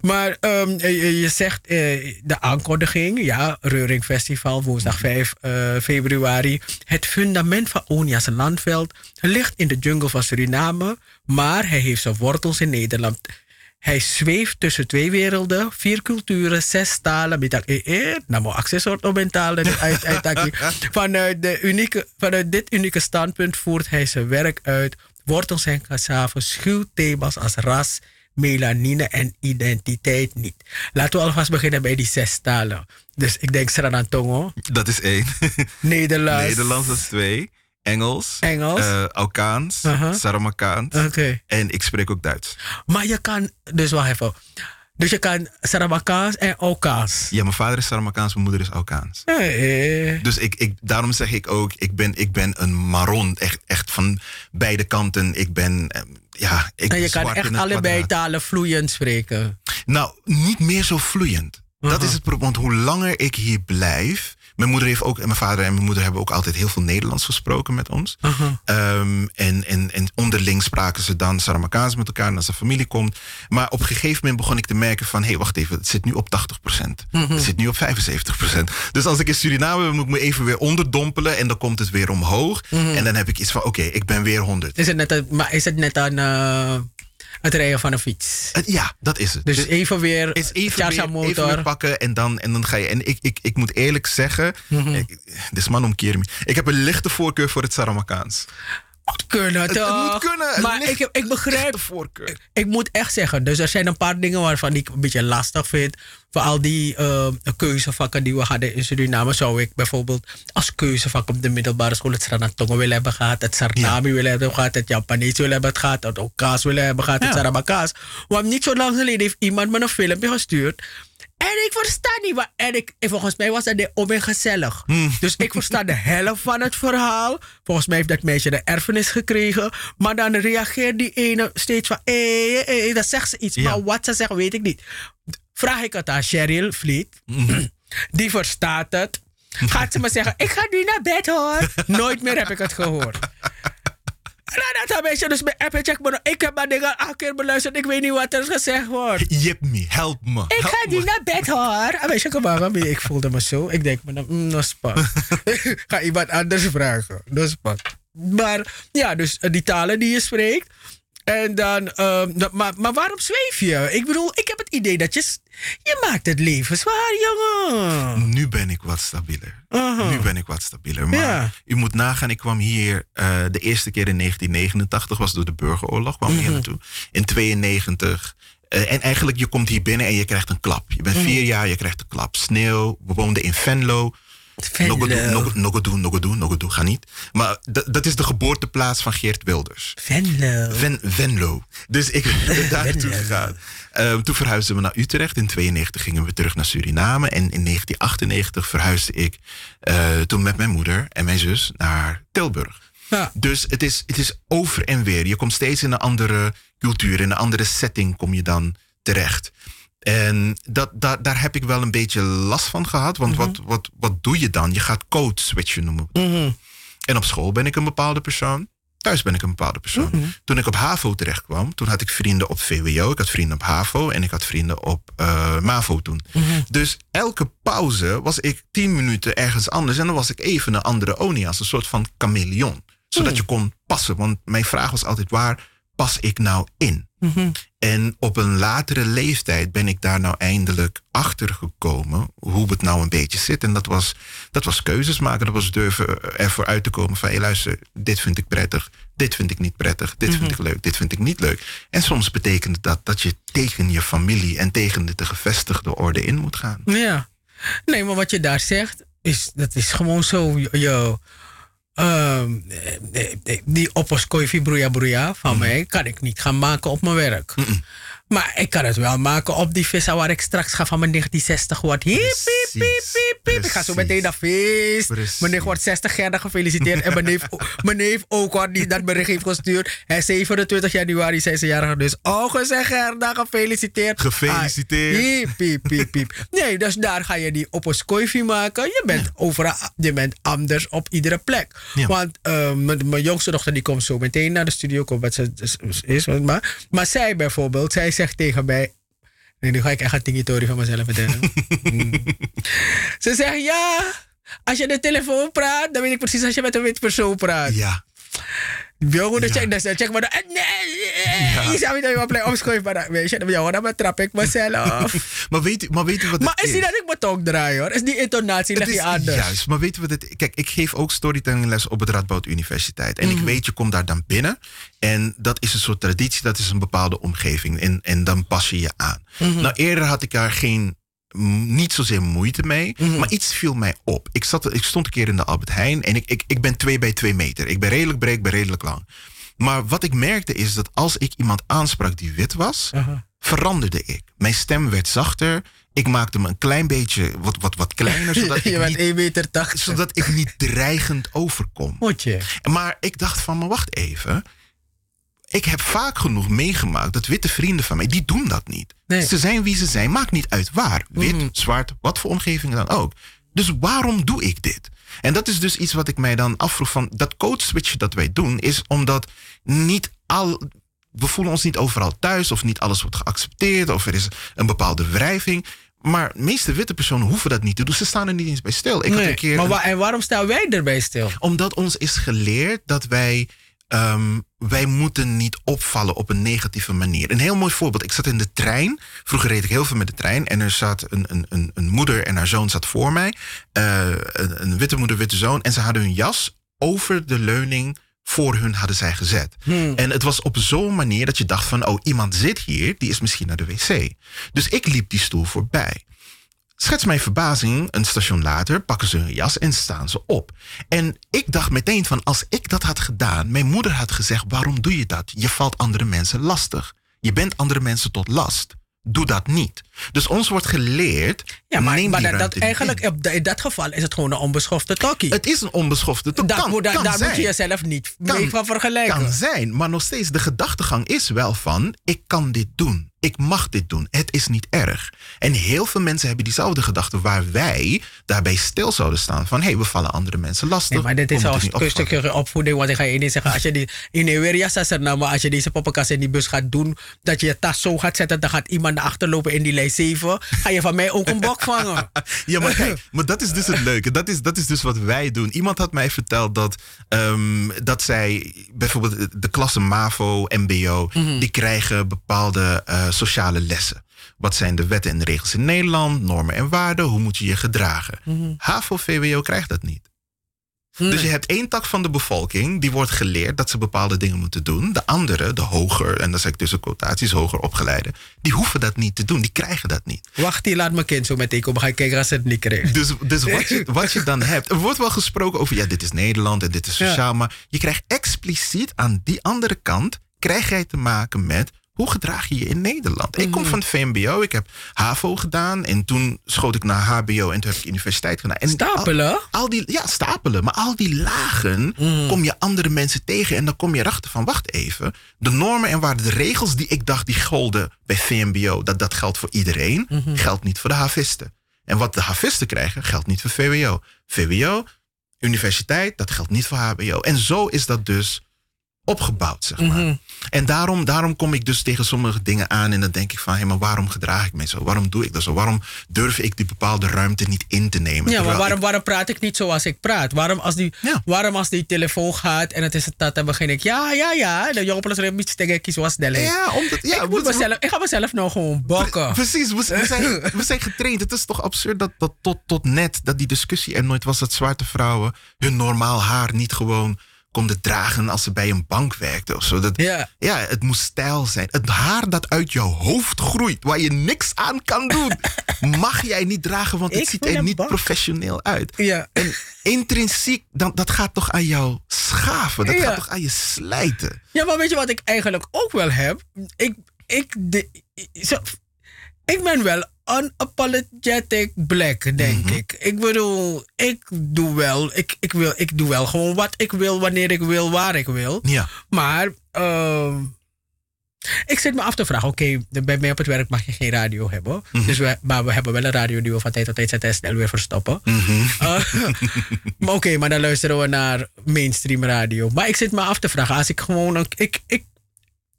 [SPEAKER 2] maar ehm, je, je zegt eh, de aankondiging, ja, Reuring Festival, woensdag 5 eh, februari. Het fundament van Onia's landveld ligt in de jungle van Suriname, maar hij heeft zijn wortels in Nederland. Hij zweeft tussen twee werelden, vier culturen, zes talen. Met dat eh, nou maar op een taal. uit- Vanuit, de unieke, vanuit dit unieke standpunt voert hij zijn werk uit. Wortels en cassave schuwt thema's als ras, melanine en identiteit niet. Laten we alvast beginnen bij die zes talen. Dus ik denk Sranantongo,
[SPEAKER 22] Dat is één.
[SPEAKER 2] Nederlands.
[SPEAKER 22] Nederlands, is twee. Engels.
[SPEAKER 2] Engels.
[SPEAKER 22] eh, Alkaans. Saramakaans.
[SPEAKER 2] Oké.
[SPEAKER 22] En ik spreek ook Duits.
[SPEAKER 2] Maar je kan, dus wacht even. Dus je kan Saramakaans en Okaans.
[SPEAKER 22] Ja, mijn vader is Saramakaans, mijn moeder is Alkaans. Dus ik, ik, daarom zeg ik ook, ik ben, ik ben een marron. Echt, echt van beide kanten. Ik ben, eh, ja... Ik
[SPEAKER 2] En je kan echt allebei talen vloeiend spreken.
[SPEAKER 22] Nou, niet meer zo vloeiend. Dat is het probleem. Want hoe langer ik hier blijf. Mijn moeder heeft ook, en mijn vader en mijn moeder hebben ook altijd heel veel Nederlands gesproken met ons. Ehm, en, en, en onderling spraken ze dan Saramakaans met elkaar als een familie komt. Maar op een gegeven moment begon ik te merken van... hé, hey, wacht even, het zit nu op 80%.
[SPEAKER 2] Mhm.
[SPEAKER 22] Het zit nu op 75%. Dus als ik in Suriname ben, moet ik me even weer onderdompelen... en dan komt het weer omhoog.
[SPEAKER 2] Mhm.
[SPEAKER 22] En dan heb ik iets van, oké, ik ben weer 100.
[SPEAKER 2] Is het net, een, maar is het net aan eh, het rijden van een fiets?
[SPEAKER 22] Eh, Ja, dat is het.
[SPEAKER 2] Dus even weer
[SPEAKER 22] is even weer,
[SPEAKER 2] motor.
[SPEAKER 22] even weer pakken en dan, en dan ga je. En ik, ik, ik moet eerlijk zeggen,
[SPEAKER 2] Mhm.
[SPEAKER 22] ik, dit is man omkeer me. Ik heb een lichte voorkeur voor het Saramakaans.
[SPEAKER 2] Moet kunnen,
[SPEAKER 22] Het- moet kunnen.
[SPEAKER 2] Maar ik, ik begrijp... Ik moet echt zeggen, dus er zijn een paar dingen waarvan ik een beetje lastig vind. Voor al die eh, keuzevakken die we hadden in Suriname, zou ik bijvoorbeeld als keuzevak op de middelbare school het Sranatongo willen hebben gehad, het Sarnami willen hebben gehad, het Japanees willen hebben gehad, het Okaas willen hebben gehad, het
[SPEAKER 22] Ja.
[SPEAKER 2] Sarabakaas. Want niet zo lang geleden heeft iemand me een filmpje gestuurd. En ik versta niet wat. En, ik, en volgens mij was dat de om en gezellig. Dus ik versta de helft van het verhaal. Volgens mij heeft dat meisje de erfenis gekregen. Maar dan reageert die ene steeds van. Eh, eh, eh, dan zegt ze iets. Maar wat ze zegt, weet ik niet. Vraag ik het aan Cheryl Vliet. Die verstaat het. Gaat ze me zeggen: Ik ga nu naar bed hoor. Nooit meer heb ik het gehoord. Dat dus mijn app en check me. Ik heb mijn dingen acht keer beluisterd. Ik weet niet wat er gezegd wordt.
[SPEAKER 22] Jip me, help me.
[SPEAKER 2] Ik
[SPEAKER 22] help
[SPEAKER 2] ga
[SPEAKER 22] me.
[SPEAKER 2] niet naar bed hoor. En weet je, kom maar, ik voelde me zo. Ik denk me, mm, dat is pak. ga iemand anders vragen. Dat is. Maar ja, dus eh, die talen die je spreekt. En dan, ehm, dat- maar, maar waarom zweef je? Ik bedoel, ik heb het idee dat je, je maakt het leven zwaar, jongen.
[SPEAKER 22] Nu ben ik wat stabieler. Nu ben ik wat stabieler. Maar
[SPEAKER 2] Ja.
[SPEAKER 22] u moet nagaan, ik kwam hier eh, de eerste keer in 1989, was door de burgeroorlog, kwam ik hier
[SPEAKER 2] Mhm.
[SPEAKER 22] naartoe. In 92. eh, en eigenlijk, je komt hier binnen en je krijgt een klap. Je bent
[SPEAKER 2] Mhm.
[SPEAKER 22] vier jaar, je krijgt een klap. Sneeuw. We woonden in Venlo.
[SPEAKER 2] Venlo.
[SPEAKER 22] Nogodoe, Nogodoe, Nogodoe, ga niet. Maar dat is de geboorteplaats van Geert Wilders.
[SPEAKER 2] Venlo.
[SPEAKER 22] Ven, Venlo. Dus ik ben daar naartoe gegaan. Ehm, toen verhuisden we naar Utrecht. In 92 gingen we terug naar Suriname. En in 1998 verhuisde ik eh, toen met mijn moeder en mijn zus naar Tilburg.
[SPEAKER 2] Ja.
[SPEAKER 22] Dus het is, het is over en weer. Je komt steeds in een andere cultuur, in een andere setting kom je dan terecht. En dat, daar daar heb ik wel een beetje last van gehad. Want wat, wat, wat doe je dan? Je gaat code switchen noemen. we dat. En op school ben ik een bepaalde persoon. Thuis ben ik een bepaalde persoon. Toen ik op HAVO terecht kwam, toen had ik vrienden op VWO. Ik had vrienden op HAVO en ik had vrienden op eh, MAVO toen. Dus elke pauze was ik tien minuten ergens anders. En dan was ik even een andere Onias. Een soort van chameleon. Zodat je kon passen. Want mijn vraag was altijd, waar pas ik nou in? En op een latere leeftijd ben ik daar nou eindelijk achter gekomen hoe het nou een beetje zit. En dat was, dat was keuzes maken. Dat was durven ervoor uit te komen van hé luister, dit vind ik prettig, dit vind ik niet prettig, dit vind ik leuk, dit vind ik niet leuk. En soms betekent dat dat je tegen je familie en tegen de gevestigde orde in moet gaan.
[SPEAKER 2] Ja. Nee, maar wat je daar zegt, is, dat is gewoon zo. Je, ehm, eh, eh, die opposkoifi broeia broeia van mij kan ik niet gaan maken op mijn werk. Maar ik kan het wel maken op die vissa waar ik straks ga van mijn 1960 wordt. Hiep, piep, piep, piep, piep. Ik ga zo meteen naar feest. Mijn nicht wordt 60 jaar gefeliciteerd. en mijn neef, mijn neef ook wordt niet dat bericht heeft gestuurd. En 27 januari zijn ze jarig. Dus August en Gerda gefeliciteerd.
[SPEAKER 22] Gefeliciteerd.
[SPEAKER 2] Ah, hiep, piep, piep, piep. Nee, dus daar ga je die op een skoifie maken. Je bent overal, je bent anders op iedere plek.
[SPEAKER 22] Ja.
[SPEAKER 2] Want eh, mijn mijn jongste dochter die komt zo meteen naar de studio. Komt wat ze is, is, maar, maar zij bijvoorbeeld, zij zegt tegen mij. Nee, nu ga ik echt een tingitory van mezelf vertellen. Mm. Ze zegt ja, als je de telefoon praat, dan weet ik precies als je met een wit persoon praat.
[SPEAKER 22] Ja.
[SPEAKER 2] Jongen, dan check, dan check maar. dan- Nee, je zou niet even plek opschuiven, maar dan- weet je, dan dan betrap ik mezelf.
[SPEAKER 22] maar, weet, maar weet wat
[SPEAKER 2] maar is niet dat ik mijn tong draai hoor, is die intonatie leg je anders.
[SPEAKER 22] Juist, maar weet wat het Kijk, ik geef ook storytellingles op het Radboud Universiteit. En
[SPEAKER 2] Mhm.
[SPEAKER 22] ik weet, je komt daar dan binnen. En dat is een soort traditie, dat is een bepaalde omgeving. En, en dan pas je je aan.
[SPEAKER 2] Mhm.
[SPEAKER 22] Nou, eerder had ik daar geen, niet zozeer moeite mee.
[SPEAKER 2] Mhm.
[SPEAKER 22] Maar iets viel mij op. Ik, zat, ik stond een keer in de Albert Heijn. En ik, ik, ik ben twee bij twee meter. Ik ben redelijk breed, ik ben redelijk lang. Maar wat ik merkte is dat als ik iemand aansprak die wit was, veranderde ik. Mijn stem werd zachter. Ik maakte me een klein beetje wat, wat, wat kleiner. Zodat
[SPEAKER 2] Je
[SPEAKER 22] ik
[SPEAKER 2] bent
[SPEAKER 22] niet,
[SPEAKER 2] 1 meter
[SPEAKER 22] Zodat ik niet dreigend overkom.
[SPEAKER 2] Motje.
[SPEAKER 22] Maar ik dacht van, maar wacht even. Ik heb vaak genoeg meegemaakt dat witte vrienden van mij, die doen dat niet. Ze zijn wie ze zijn, maakt niet uit waar. Wit,
[SPEAKER 2] Mhm.
[SPEAKER 22] zwart, wat voor omgeving dan ook. Dus waarom doe ik dit? En dat is dus iets wat ik mij dan afvroeg van, dat code switchen dat wij doen, is omdat niet al, we voelen ons niet overal thuis of niet alles wordt geaccepteerd of er is een bepaalde wrijving. Maar de meeste witte personen hoeven dat niet te doen. Ze staan er niet eens bij stil. Ik had
[SPEAKER 2] Nee,
[SPEAKER 22] een keer
[SPEAKER 2] maar wa- en waarom staan wij erbij stil?
[SPEAKER 22] omdat ons is geleerd dat wij. Ehm, wij moeten niet opvallen op een negatieve manier. Een heel mooi voorbeeld. Ik zat in de trein. Vroeger reed ik heel veel met de trein. En er zat een, een, een, een moeder en haar zoon zat voor mij. Eh, een, een witte moeder, witte zoon. En ze hadden hun jas over de leuning voor hun hadden zij gezet. En het was op zo'n manier dat je dacht van... oh, iemand zit hier, die is misschien naar de wc. Dus ik liep die stoel voorbij. Schets mijn verbazing, een station later pakken ze hun jas en staan ze op. En ik dacht meteen van als ik dat had gedaan, mijn moeder had gezegd: waarom doe je dat? Je valt andere mensen lastig. Je bent andere mensen tot last. Doe dat niet. Dus ons wordt geleerd.
[SPEAKER 2] Ja, maar,
[SPEAKER 22] neem
[SPEAKER 2] maar dat, dat eigenlijk in dat geval is het gewoon een onbeschofte tokkie.
[SPEAKER 22] Het is een onbeschofte tokkie.
[SPEAKER 2] Dat
[SPEAKER 22] Kan-
[SPEAKER 2] moet, daar-
[SPEAKER 22] kan
[SPEAKER 2] daar moet je jezelf niet
[SPEAKER 22] Kan-
[SPEAKER 2] mee van vergelijken.
[SPEAKER 22] Kan zijn, maar nog steeds de gedachtegang is wel van: ik kan dit doen. Ik mag dit doen. Het is niet erg. En heel veel mensen hebben diezelfde gedachte waar wij daarbij stil zouden staan van: hé, hey, we vallen andere mensen lastig.
[SPEAKER 2] Nee, maar dit is al een stukje opvoeding. Want ik ga je niet zeggen, als je die in er nou, maar als je deze poppenkast in die bus gaat doen, dat je je tas zo gaat zetten, dan gaat iemand naar achter lopen in die lijn 7. Ga je van mij ook een bok vangen.
[SPEAKER 22] Ja, maar kijk, maar dat is dus het leuke. Dat is, dat is dus wat wij doen. Iemand had mij verteld dat, ehm, dat zij bijvoorbeeld de klasse MAVO, MBO,
[SPEAKER 2] Mhm.
[SPEAKER 22] die krijgen bepaalde eh, sociale lessen. Wat zijn de wetten en regels in Nederland, normen en waarden, hoe moet je je gedragen?
[SPEAKER 2] Mhm.
[SPEAKER 22] HAVO, VWO krijgt dat niet. Dus je hebt één tak van de bevolking die wordt geleerd dat ze bepaalde dingen moeten doen. De andere, de hoger, en dat zeg ik tussen quotaties, hoger opgeleide, die hoeven dat niet te doen. Die krijgen dat niet.
[SPEAKER 2] Wacht, die laat mijn kind zo meteen komen. Ga ik kijken als ze het niet krijgt.
[SPEAKER 22] Dus, dus wat, je, wat je dan hebt. Er wordt wel gesproken over, ja, dit is Nederland en dit is sociaal. Maar je krijgt expliciet aan die andere kant. krijg jij te maken met. Hoe gedraag je je in Nederland? Ik kom van het VMBO, ik heb HAVO gedaan. En toen schoot ik naar HBO en toen heb ik universiteit gedaan. En
[SPEAKER 2] stapelen?
[SPEAKER 22] Al, al die, ja, stapelen. Maar al die lagen kom je andere mensen tegen. En dan kom je erachter van, wacht even. De normen en waarden, de regels die ik dacht die golden bij VMBO. Dat dat geldt voor iedereen. Geldt niet voor de havisten. En wat de havisten krijgen, geldt niet voor VWO. VWO, universiteit, dat geldt niet voor HBO. En zo is dat dus opgebouwd, zeg maar. En daarom, daarom kom ik dus tegen sommige dingen aan en dan denk ik van, hé, maar waarom gedraag ik mij zo? Waarom doe ik dat zo? Waarom durf ik die bepaalde ruimte niet in te nemen?
[SPEAKER 2] Ja, maar waarom, waarom praat ik niet zoals ik praat? Waarom als, die, waarom als die telefoon gaat en het is het dat, dan begin ik ja, ja, ja. De jongen plus een beetje tegen kies was snel.
[SPEAKER 22] Ja, omdat, ja,
[SPEAKER 2] ik, moet
[SPEAKER 22] we-
[SPEAKER 2] mezelf, ik ga mezelf nou gewoon bakken.
[SPEAKER 22] Precies, we, we zijn, we zijn getraind. Het is toch absurd dat, dat tot, tot net dat die discussie er nooit was dat zwarte vrouwen hun normaal haar niet gewoon konden dragen als ze bij een bank werkte of zo. Dat,
[SPEAKER 2] ja.
[SPEAKER 22] ja, het moest stijl zijn. Het haar dat uit jouw hoofd groeit, waar je niks aan kan doen, mag jij niet dragen, want het
[SPEAKER 2] Ik
[SPEAKER 22] ziet er niet
[SPEAKER 2] bank.
[SPEAKER 22] professioneel uit.
[SPEAKER 2] Ja.
[SPEAKER 22] En intrinsiek, dan, dat gaat toch aan jou schaven, dat
[SPEAKER 2] Ja.
[SPEAKER 22] gaat toch aan je slijten.
[SPEAKER 2] Ja, maar weet je wat ik eigenlijk ook wel heb? Ik, ik, de, zo, ik ben wel unapologetic black, denk
[SPEAKER 22] Mhm.
[SPEAKER 2] ik. Ik bedoel, ik doe wel, ik, ik, wil, ik doe wel gewoon wat ik wil, wanneer ik wil, waar ik wil.
[SPEAKER 22] Ja.
[SPEAKER 2] Maar ehm, ik zit me af te vragen, oké, bij mij op het werk mag je geen radio hebben.
[SPEAKER 22] Mhm.
[SPEAKER 2] dus we, maar we hebben wel een radio die we van tijd tot tijd zetten en snel weer verstoppen. Uh, maar oké, maar dan luisteren we naar mainstream radio. Maar ik zit me af te vragen, als ik gewoon een. Ik, ik,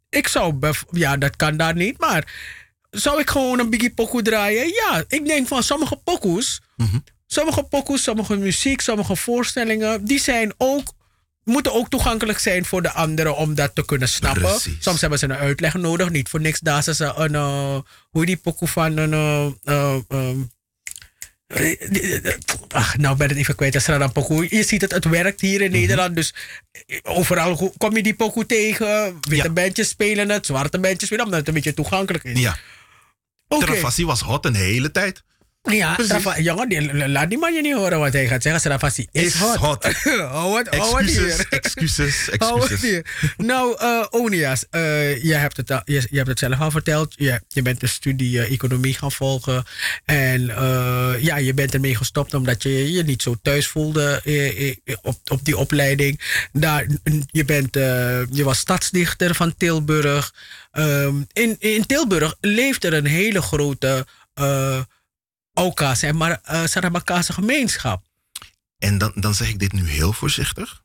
[SPEAKER 2] ik zou. Ja, dat kan daar niet, maar. Zou ik gewoon een biggie pokoe draaien? Ja, ik denk van sommige pokoes. Sommige pokoes, sommige muziek, sommige voorstellingen. die zijn ook. moeten ook toegankelijk zijn voor de anderen om dat te kunnen snappen.
[SPEAKER 22] Precies.
[SPEAKER 2] Soms hebben ze een uitleg nodig. Niet voor niks daar ze ze een. eh, hoe die pokoe van een. ehm, Ach, nou ben ik het even kwijt. Dat is dan pokoe. Je ziet het, het werkt hier in Nederland. Dus overal kom je die pokoe tegen. Witte bandjes spelen het, zwarte bandjes spelen omdat het een beetje toegankelijk is.
[SPEAKER 22] Ja.
[SPEAKER 2] Oké.
[SPEAKER 22] Travassie was hot een hele tijd.
[SPEAKER 2] Ja. Trava- jongen, die- laat die man je niet horen wat hij gaat zeggen. Travassie is,
[SPEAKER 22] Is
[SPEAKER 2] hot.
[SPEAKER 22] hot.
[SPEAKER 2] hou het,
[SPEAKER 22] Excuses,
[SPEAKER 2] hier.
[SPEAKER 22] excuses, excuses.
[SPEAKER 2] Nou, eh Onias, eh, je, hebt het je, je hebt het zelf al verteld. Je, je bent de studie eh, economie gaan volgen. En ja, je bent ermee gestopt omdat je je niet zo thuis voelde op, op die opleiding. Daar, je, bent, je was stadsdichter van Tilburg. Ehm, in, in Tilburg leeft er een hele grote Oka, zeg maar, uh, Saramakaanse gemeenschap.
[SPEAKER 22] En dan, dan zeg ik dit nu heel voorzichtig.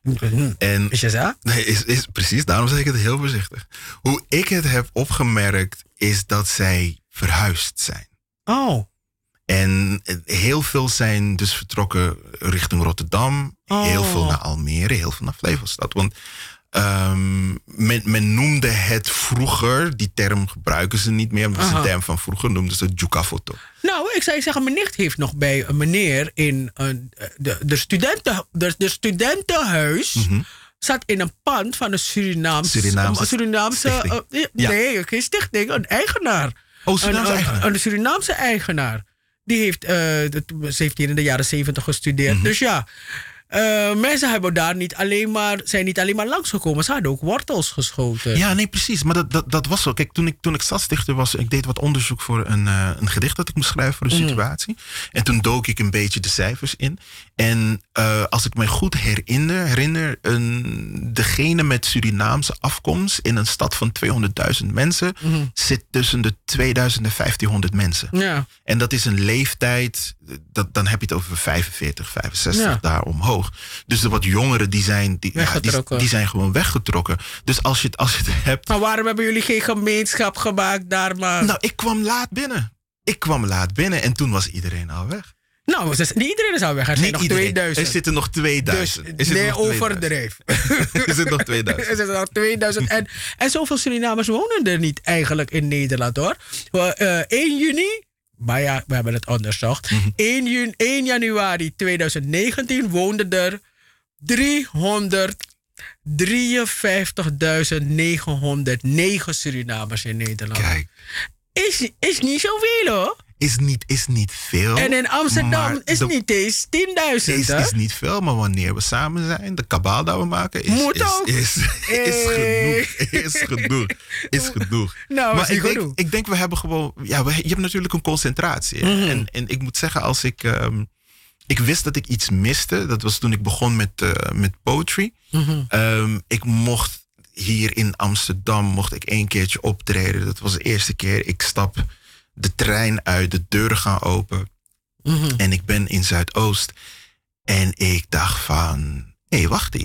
[SPEAKER 22] En,
[SPEAKER 2] is je zo?
[SPEAKER 22] Nee, is, is, precies, daarom zeg ik het heel voorzichtig. Hoe ik het heb opgemerkt, is dat zij verhuisd zijn.
[SPEAKER 2] Oh.
[SPEAKER 22] En eh, heel veel zijn dus vertrokken richting Rotterdam. Heel
[SPEAKER 2] Oh.
[SPEAKER 22] veel naar Almere, heel veel naar Flevolstad. Want ehm, men, men noemde het vroeger, die term gebruiken ze niet meer. maar Dat is een term van vroeger, noemden ze het Jukafoto.
[SPEAKER 2] Nou, ik zou zeggen, mijn nicht heeft nog bij een meneer in eh, de, de, studenten, de, de studentenhuis. Zat in een pand van een Surinaamse,
[SPEAKER 22] Mhm. Surinaamse
[SPEAKER 2] Surinaamse eh,
[SPEAKER 22] Ja.
[SPEAKER 2] nee, geen stichting, een eigenaar.
[SPEAKER 22] Oh, Surinaamse
[SPEAKER 2] een,
[SPEAKER 22] eigenaar.
[SPEAKER 2] Een, Surinaamse eigenaar. Die heeft, eh, dat- ze heeft hier in de jaren zeventig gestudeerd.
[SPEAKER 22] Mhm.
[SPEAKER 2] Dus ja, eh, mensen hebben daar niet alleen maar, zijn niet alleen maar langsgekomen. Ze hadden ook wortels geschoten.
[SPEAKER 22] Ja, nee, precies. Maar dat, dat, dat was zo. Kijk, toen ik, toen ik stadsdichter was, ik deed wat onderzoek voor een, eh, een gedicht dat ik moest schrijven voor een
[SPEAKER 2] Mm.
[SPEAKER 22] situatie. En toen dook ik een beetje de cijfers in. En eh, als ik me goed herinner, herinner een, degene met Surinaamse afkomst in een stad van 200.000 mensen
[SPEAKER 2] Mhm.
[SPEAKER 22] zit tussen de 2000 en 1500 mensen.
[SPEAKER 2] Ja.
[SPEAKER 22] En dat is een leeftijd, dat, dan heb je het over 45, 65,
[SPEAKER 2] Ja.
[SPEAKER 22] daar omhoog. Dus de wat jongeren, die zijn, die, ja, die, zijn gewoon weggetrokken. Dus als je het, als je het hebt...
[SPEAKER 2] Maar waarom hebben jullie geen gemeenschap gemaakt daar maar?
[SPEAKER 22] Nou, ik kwam laat binnen. Ik kwam laat binnen en toen was iedereen al weg.
[SPEAKER 2] Nou, dus niet iedereen is al weg. Er zijn nog
[SPEAKER 22] iedereen.
[SPEAKER 2] 2000.
[SPEAKER 22] Er zitten nog 2000.
[SPEAKER 2] Dus
[SPEAKER 22] zitten
[SPEAKER 2] nee,
[SPEAKER 22] nog 2000.
[SPEAKER 2] overdreef.
[SPEAKER 22] er zitten nog 2000.
[SPEAKER 2] Er zitten nog 2000. En, en zoveel Surinamers wonen er niet eigenlijk in Nederland hoor. Wel, eh, 1 juni, maar ja, we hebben het onderzocht. 1, juni, 1 januari 2019 woonden er 353.909 Surinamers in Nederland.
[SPEAKER 22] Kijk.
[SPEAKER 2] Is, is niet zoveel hoor.
[SPEAKER 22] Is niet, is niet veel.
[SPEAKER 2] En in Amsterdam is
[SPEAKER 22] de-
[SPEAKER 2] niet eens 10.000.
[SPEAKER 22] Is, is niet veel, maar wanneer we samen zijn, de kabaal dat we maken, is,
[SPEAKER 2] Moet
[SPEAKER 22] is,
[SPEAKER 2] ook.
[SPEAKER 22] is, is, genoeg. Is genoeg. Is genoeg.
[SPEAKER 2] Nou,
[SPEAKER 22] maar ik denk, ik denk, we hebben gewoon. Ja, we, je hebt natuurlijk een concentratie.
[SPEAKER 2] Mhm.
[SPEAKER 22] En, en ik moet zeggen, als ik. ehm, ik wist dat ik iets miste. Dat was toen ik begon met, eh, met poetry.
[SPEAKER 2] Mhm.
[SPEAKER 22] Ehm, ik mocht hier in Amsterdam mocht ik één keertje optreden. Dat was de eerste keer. Ik stap de trein uit, de deuren gaan open.
[SPEAKER 2] Mhm.
[SPEAKER 22] En ik ben in Zuidoost. En ik dacht van, hé, hey, wacht.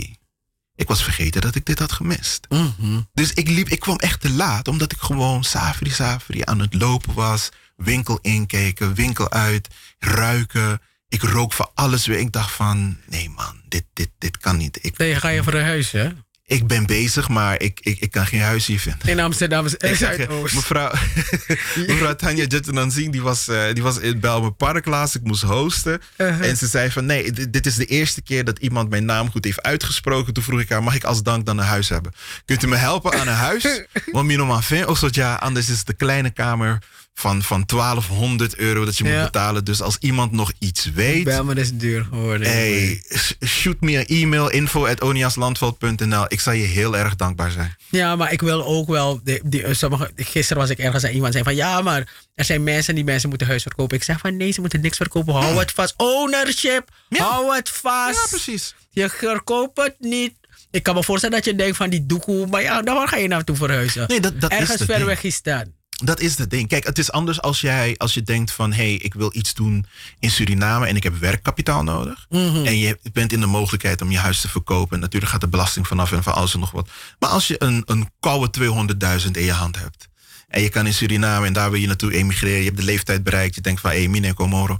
[SPEAKER 22] Ik was vergeten dat ik dit had gemist.
[SPEAKER 2] Mhm.
[SPEAKER 22] Dus ik, liep, ik kwam echt te laat, omdat ik gewoon safri safri aan het lopen was. Winkel inkijken, winkel uit, ruiken. Ik rook voor alles weer. Ik dacht van, nee man, dit, dit, dit kan niet. Ik,
[SPEAKER 2] Nee, ga je verhuizen? hè?
[SPEAKER 22] Ik ben bezig, maar ik, ik, ik kan geen huis hier vinden.
[SPEAKER 2] In Amsterdam Zuidoost.
[SPEAKER 22] mevrouw, mevrouw Tanja Juttenanzien, die was, eh, die was in Belmer Park laatst. Ik moest hosten.
[SPEAKER 2] Uh-huh.
[SPEAKER 22] En ze zei van, nee, dit, dit is de eerste keer dat iemand mijn naam goed heeft uitgesproken. Toen vroeg ik haar, mag ik als dank dan een huis hebben? Kunt u me helpen aan een huis? Want minoma fin, of zo, ja, anders is het de kleine kamer van, van 1200 euro dat je moet betalen. Dus als iemand nog iets weet...
[SPEAKER 2] Belmer is duur geworden.
[SPEAKER 22] Hey, sh- shoot me een e-mail info at oniaslandveld.nl. Ik zal je heel erg dankbaar zijn.
[SPEAKER 2] Ja, maar ik wil ook wel. Die, die, sommige, gisteren was ik ergens en iemand zei van ja, maar er zijn mensen die mensen moeten huis verkopen. Ik zeg van nee, ze moeten niks verkopen. Hou het vast. Ownership. Hou het vast.
[SPEAKER 22] Ja, precies.
[SPEAKER 2] Je verkoopt het niet. Ik kan me voorstellen dat je denkt van die doekoe, maar ja, daar waar ga je naartoe verhuizen?
[SPEAKER 22] Nee, dat, dat is
[SPEAKER 2] Ergens ver
[SPEAKER 22] ding.
[SPEAKER 2] weg is staan.
[SPEAKER 22] Dat is het ding. Kijk, het is anders als jij als je denkt van... hé, hey, ik wil iets doen in Suriname en ik heb werkkapitaal nodig.
[SPEAKER 2] Mhm.
[SPEAKER 22] En je bent in de mogelijkheid om je huis te verkopen. En natuurlijk gaat de belasting vanaf en van alles en nog wat. Maar als je een, een koude 200.000 in je hand hebt... en je kan in Suriname en daar wil je naartoe emigreren... je hebt de leeftijd bereikt, je denkt van... hé, hey, mine komoro.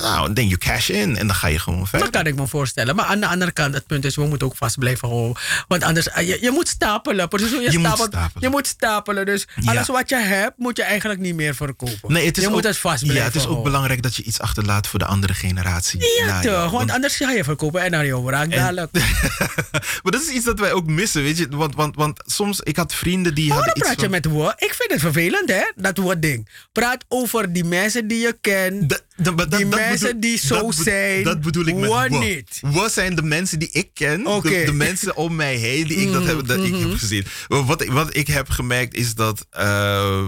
[SPEAKER 22] Nou, dan you cash in en dan ga je gewoon verder.
[SPEAKER 2] Dat kan ik me voorstellen. Maar aan de andere kant, het punt is, we moeten ook vast blijven houden. Want anders, eh, je, je moet stapelen. Precies je,
[SPEAKER 22] Je moet
[SPEAKER 2] stapelt,
[SPEAKER 22] stapelen.
[SPEAKER 2] Je moet stapelen. Dus
[SPEAKER 22] Ja.
[SPEAKER 2] alles wat je hebt, moet je eigenlijk niet meer verkopen.
[SPEAKER 22] Nee, het is
[SPEAKER 2] je
[SPEAKER 22] ook,
[SPEAKER 2] moet het vast blijven
[SPEAKER 22] Ja, het is ook
[SPEAKER 2] houden.
[SPEAKER 22] belangrijk dat je iets achterlaat voor de andere generatie.
[SPEAKER 2] Ja, toch? Want
[SPEAKER 22] Want-
[SPEAKER 2] anders ga je verkopen en dan je raakt
[SPEAKER 22] En-
[SPEAKER 2] dadelijk.
[SPEAKER 22] Maar dat is iets dat wij ook missen, weet je. Want, want, want soms, ik had vrienden die hadden iets
[SPEAKER 2] praat je
[SPEAKER 22] van...
[SPEAKER 2] met woord. Ik vind het vervelend, hè? Dat woord-ding. Praat over die mensen die je kent. die mensen die zo zijn.
[SPEAKER 22] Dat bedoel ik met
[SPEAKER 2] niet.
[SPEAKER 22] Wat zijn de mensen die ik ken? De, de mensen om mij heen die ik, dat heb, dat ik
[SPEAKER 2] Mhm.
[SPEAKER 22] heb gezien. Wat, ik- wat ik heb gemerkt is dat... eh,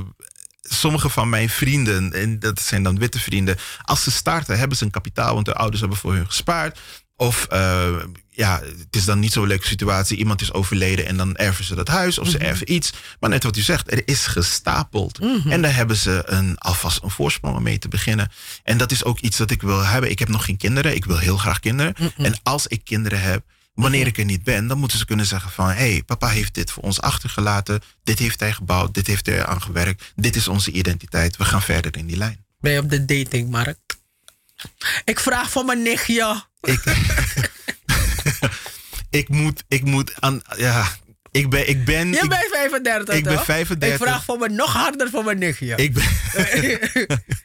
[SPEAKER 22] Sommige van mijn vrienden, en dat zijn dan witte vrienden, als ze starten, hebben ze een kapitaal, want de ouders hebben voor hun gespaard. Of eh, ja, het is dan niet zo'n leuke situatie. Iemand is overleden en dan erven ze dat huis of ze
[SPEAKER 2] Mhm.
[SPEAKER 22] erven iets. Maar net wat u zegt, er is gestapeld.
[SPEAKER 2] Mhm.
[SPEAKER 22] En daar hebben ze een, alvast een voorsprong om mee te beginnen. En dat is ook iets dat ik wil hebben. Ik heb nog geen kinderen. Ik wil heel graag kinderen. En als ik kinderen heb, wanneer ik er niet ben, dan moeten ze kunnen zeggen van... hé, hey, papa heeft dit voor ons achtergelaten. Dit heeft hij gebouwd. Dit heeft hij aan gewerkt. Dit is onze identiteit. We gaan verder in die lijn.
[SPEAKER 2] Ben je op de datingmarkt? Ik vraag voor mijn nichtje.
[SPEAKER 22] Ik moet, ik moet aan... Ja, ik ben... Ik ben
[SPEAKER 2] Je
[SPEAKER 22] ik-
[SPEAKER 2] bent 35,
[SPEAKER 22] ik ben
[SPEAKER 2] toch?
[SPEAKER 22] 35.
[SPEAKER 2] Ik vraag voor me nog harder voor mijn nichtje.
[SPEAKER 22] Ik ben,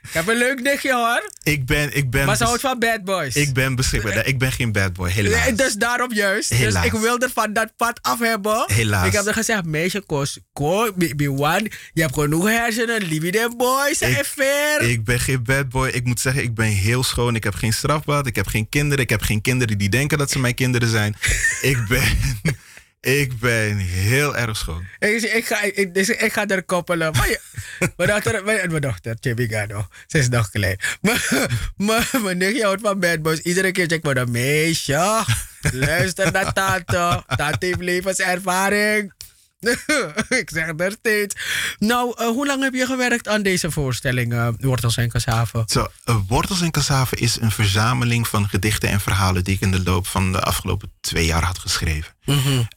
[SPEAKER 2] Ik heb een leuk nichtje, hoor.
[SPEAKER 22] ik ben, ik ben,
[SPEAKER 2] maar ze houdt van bad boys.
[SPEAKER 22] ik ben beschikbaar. Ik ben geen bad boy, helaas.
[SPEAKER 2] Nee, Dus daarom juist.
[SPEAKER 22] Helaas.
[SPEAKER 2] Dus ik wilde van dat pad af hebben.
[SPEAKER 22] Helaas.
[SPEAKER 2] Ik heb er gezegd, meisje, kost, ko, be, be one. Je hebt genoeg hersenen, lieve de boys, en fair.
[SPEAKER 22] Ik ben geen bad boy. Ik moet zeggen, ik ben heel schoon. Ik heb geen strafblad. Ik heb geen kinderen. Ik heb geen kinderen die denken dat ze mijn kinderen zijn. ik ben, ik ben heel erg schoon.
[SPEAKER 2] Ik, ga, ik, dus ik ga er koppelen. Maar je, mijn dochter, mijn, mijn dochter, Chibigano, ze is nog klein. Maar, maar mijn nichtje houdt van bad boys. Iedere keer ik maar, meisje, luister naar tante. Tante heeft levenservaring. ik zeg het steeds. Nou, eh, hoe lang heb je gewerkt aan deze voorstelling, eh, Wortels en Kassaven?
[SPEAKER 22] Zo, eh, Wortels en Cassave is een verzameling van gedichten en verhalen die ik in de loop van de afgelopen twee jaar had geschreven.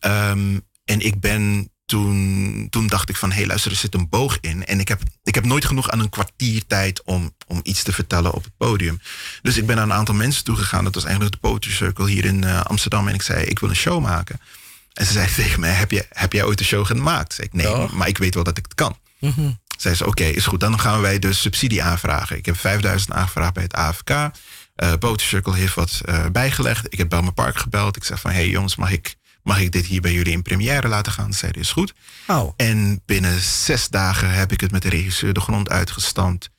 [SPEAKER 22] Ehm, en ik ben toen, toen dacht ik van, hé hey, luister, er zit een boog in. En ik heb, ik heb nooit genoeg aan een kwartier tijd om, om iets te vertellen op het podium. Dus ik ben naar een aantal mensen toegegaan. Dat was eigenlijk de Poetry Circle hier in Amsterdam. En ik zei, ik wil een show maken. En ze zei tegen mij, heb, je, heb jij ooit een show gemaakt? Zei ik, nee, maar ik weet wel dat ik het kan. Zei ze, oké, is goed. Dan gaan wij dus subsidie aanvragen. Ik heb 5000 aangevraagd bij het AFK. Eh Poetry Circle heeft wat eh, bijgelegd. Ik heb Belmer Park gebeld. Ik zeg van, hé hey jongens, mag ik, mag ik dit hier bij jullie in première laten gaan? Ze zeiden, is goed.
[SPEAKER 2] Oh.
[SPEAKER 22] En binnen zes dagen heb ik het met de regisseur de grond uitgestampt.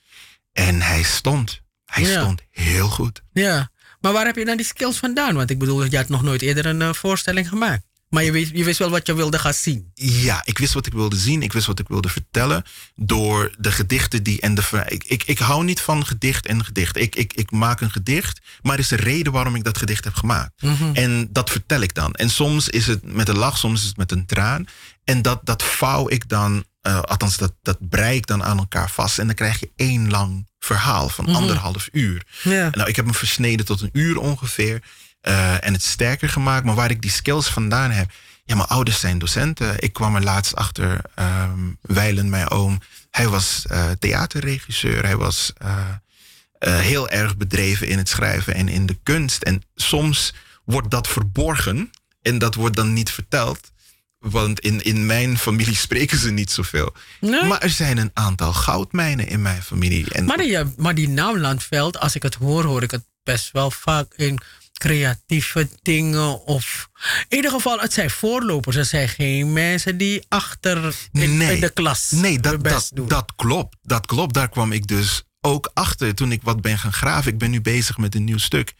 [SPEAKER 22] En hij stond. Hij
[SPEAKER 2] Ja.
[SPEAKER 22] stond heel goed.
[SPEAKER 2] Ja, maar waar heb je dan die skills vandaan? Want ik bedoel, je had nog nooit eerder een eh, voorstelling gemaakt. Maar je wist, je wist wel wat je wilde gaan zien.
[SPEAKER 22] Ja, ik wist wat ik wilde zien. Ik wist wat ik wilde vertellen. Door de gedichten die en de. Ik, ik, ik hou niet van gedicht en gedicht. Ik, ik, ik maak een gedicht, maar er is een reden waarom ik dat gedicht heb gemaakt.
[SPEAKER 2] Mhm.
[SPEAKER 22] En dat vertel ik dan. En soms is het met een lach, soms is het met een traan. En dat, dat vouw ik dan, eh, althans, dat, dat brei ik dan aan elkaar vast. En dan krijg je één lang verhaal van
[SPEAKER 2] Mhm.
[SPEAKER 22] anderhalf uur.
[SPEAKER 2] Ja.
[SPEAKER 22] Nou, ik heb hem versneden tot een uur ongeveer. Eh, en het sterker gemaakt. Maar waar ik die skills vandaan heb. Ja, mijn ouders zijn docenten. Ik kwam er laatst achter. ehm Weilen, mijn oom. Hij was eh, theaterregisseur. Hij was eh, heel erg bedreven in het schrijven en in de kunst. En soms wordt dat verborgen. En dat wordt dan niet verteld. Want in, in mijn familie spreken ze niet zoveel. Maar er zijn een aantal goudmijnen in mijn familie. En
[SPEAKER 2] Maar die, maar die naam Landveld, als ik het hoor, hoor ik het best wel vaak in creatieve dingen. Of in ieder geval, het zijn voorlopers. Het zijn geen mensen die achter in, in de klas
[SPEAKER 22] Nee, dat, dat, dat klopt. Dat klopt. Daar kwam ik dus ook achter toen ik wat ben gaan graven. Ik ben nu bezig met een nieuw stuk.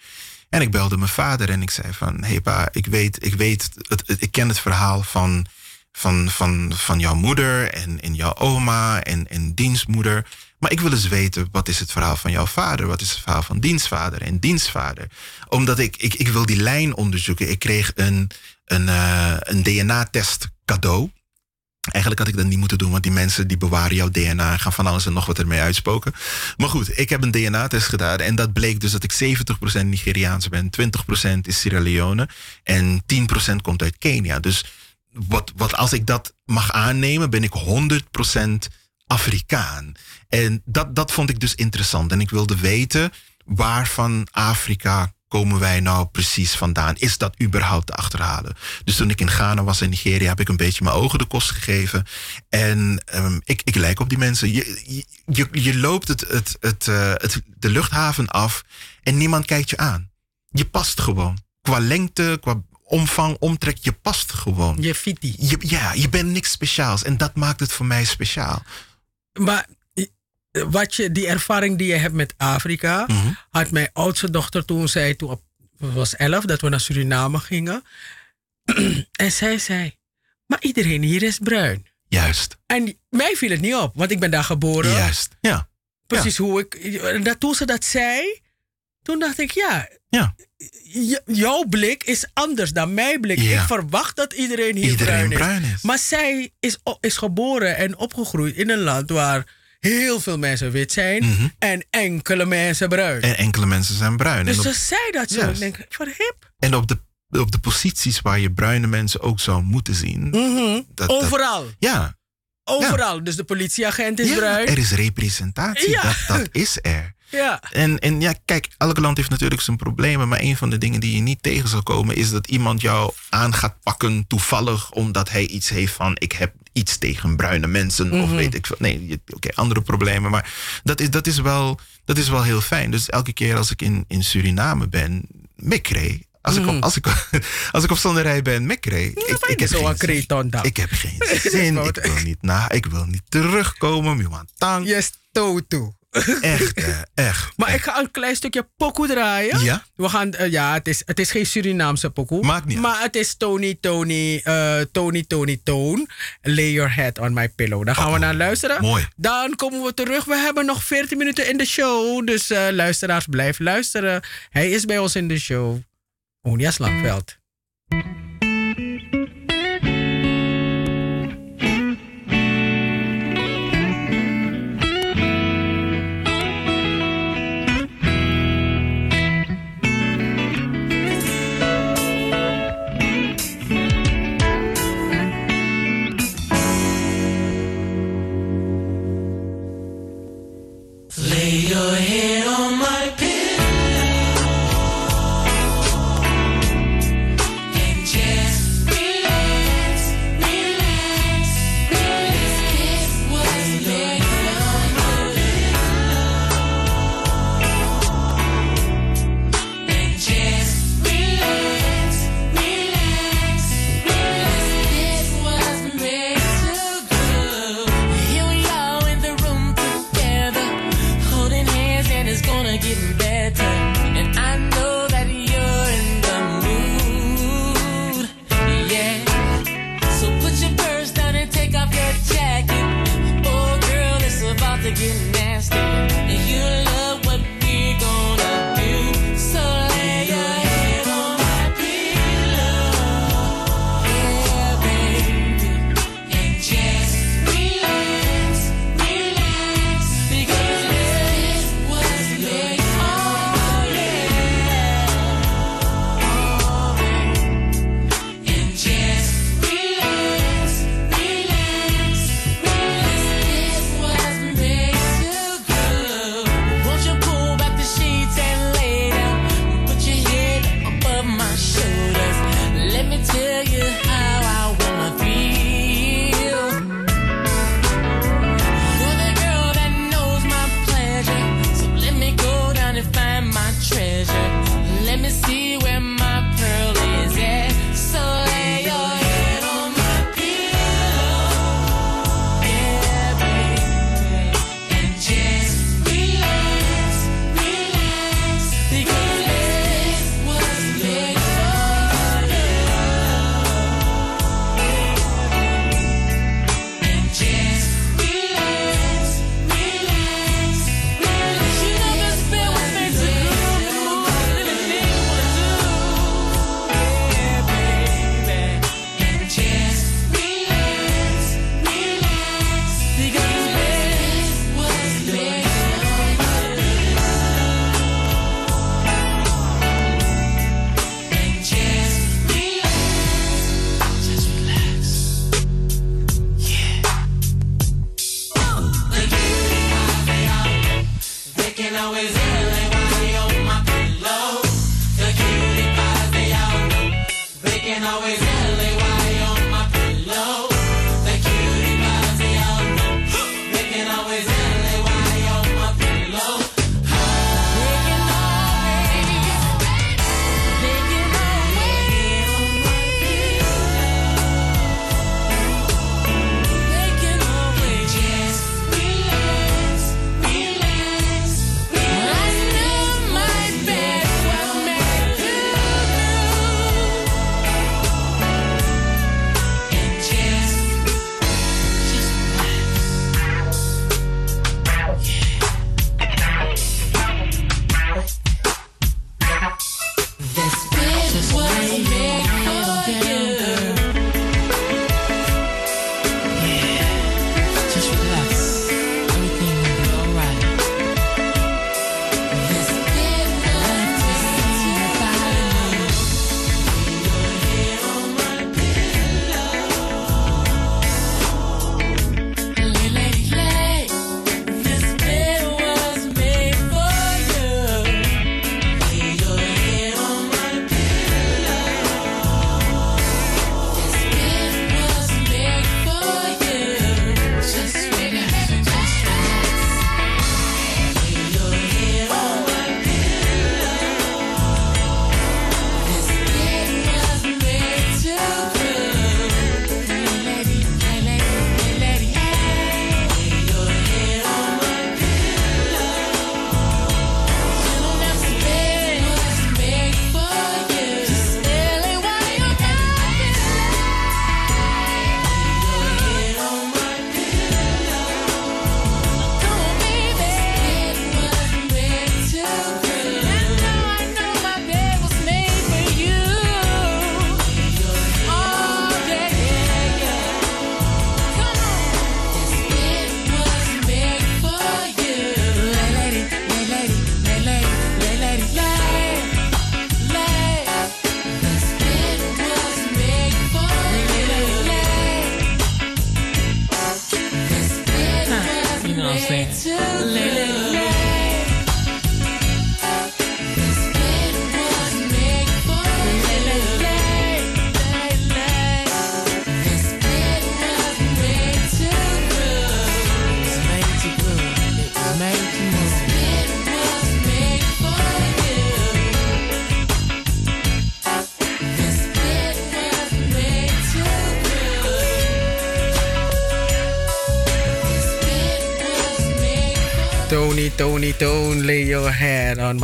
[SPEAKER 22] En ik belde mijn vader en ik zei van... Hé hey pa, ik weet, ik weet, het, het- ik ken het verhaal van, van, van, van jouw moeder en, en jouw oma en, en dienstmoeder. Maar ik wil eens weten, wat is het verhaal van jouw vader? Wat is het verhaal van dienstvader en dienstvader? Omdat ik, ik, ik wil die lijn onderzoeken. Ik kreeg een, een, eh, een DNA-test cadeau. Eigenlijk had ik dat niet moeten doen, want die mensen die bewaren jouw DNA en gaan van alles en nog wat ermee uitspoken. Maar goed, ik heb een DNA-test gedaan en dat bleek dus dat ik 70% Nigeriaans ben, 20% is Sierra Leone en 10% komt uit Kenia. Dus wat, wat als ik dat mag aannemen, ben ik 100% Afrikaan. En dat, dat vond ik dus interessant. En ik wilde weten waar van Afrika komen wij nou precies vandaan? Is dat überhaupt te achterhalen? Dus toen ik in Ghana was en Nigeria, heb ik een beetje mijn ogen de kost gegeven. En ehm, ik, ik lijk op die mensen. Je, je, je, loopt het, het, het, eh, het, de luchthaven af en niemand kijkt je aan. Je past gewoon. Qua lengte, qua omvang, omtrek, je past gewoon.
[SPEAKER 2] Je fiti.
[SPEAKER 22] Je, ja, je bent niks speciaals. En dat maakt het voor mij speciaal.
[SPEAKER 2] Maar wat je, die ervaring die je hebt met Afrika,
[SPEAKER 22] Mhm.
[SPEAKER 2] had mijn oudste dochter toen zij toen op, was elf, dat we naar Suriname gingen. en zij zei, maar iedereen hier is bruin.
[SPEAKER 22] Juist.
[SPEAKER 2] En mij viel het niet op, want ik ben daar geboren.
[SPEAKER 22] Juist, ja.
[SPEAKER 2] Precies hoe ik. Dat, toen ze dat zei, toen dacht ik, ja.
[SPEAKER 22] ja.
[SPEAKER 2] jouw blik is anders dan mijn blik.
[SPEAKER 22] Ja.
[SPEAKER 2] Ik verwacht dat iedereen hier
[SPEAKER 22] Iedereen
[SPEAKER 2] bruin, is.
[SPEAKER 22] bruin is.
[SPEAKER 2] Maar zij is, is geboren en opgegroeid in een land waar heel veel mensen wit zijn en enkele mensen bruin.
[SPEAKER 22] Mhm. En enkele mensen zijn bruin.
[SPEAKER 2] dus
[SPEAKER 22] en,
[SPEAKER 2] ze zei dat zo. Denk, hip.
[SPEAKER 22] en op, de, op de posities waar je bruine mensen ook zou moeten zien.
[SPEAKER 2] Mhm.
[SPEAKER 22] dat-
[SPEAKER 2] Overal.
[SPEAKER 22] ja.
[SPEAKER 2] Overal. Dus de politieagent is
[SPEAKER 22] ja,
[SPEAKER 2] bruin.
[SPEAKER 22] er is representatie.
[SPEAKER 2] Ja.
[SPEAKER 22] Dat, dat is er.
[SPEAKER 2] Ja.
[SPEAKER 22] En, en ja, kijk, elk land heeft natuurlijk zijn problemen. Maar een van de dingen die je niet tegen zal komen... is dat iemand jou aan gaat pakken toevallig... omdat hij iets heeft van... ik heb iets tegen bruine mensen of
[SPEAKER 2] Mhm.
[SPEAKER 22] weet ik veel. Nee, oké, andere problemen. Maar dat is, dat, is wel, dat is wel heel fijn. Dus elke keer als ik in, in Suriname ben... Mikre. Als, ik
[SPEAKER 2] Mhm.
[SPEAKER 22] op, als, ik, als ik op zonderij ben, Mikre. Ik, ik, heb geen
[SPEAKER 2] dan.
[SPEAKER 22] ik heb geen zin. ik wil niet na. Ik wil niet terugkomen. Je want Echt, eh, echt.
[SPEAKER 2] Maar ik ga een klein stukje pokoe draaien.
[SPEAKER 22] Ja?
[SPEAKER 2] We gaan, eh, ja, het is, het is geen Surinaamse pokoe.
[SPEAKER 22] Maakt niet
[SPEAKER 2] Maar het is Tony, Tony, eh, Tony, Tony, Toon. Lay your head on my pillow. Daar gaan we naar luisteren.
[SPEAKER 22] Mooi.
[SPEAKER 2] Dan komen we terug. We hebben nog 14 minuten in de show. Dus luisteraars, blijf luisteren. Hij is bij ons in de show. Onias Langveld.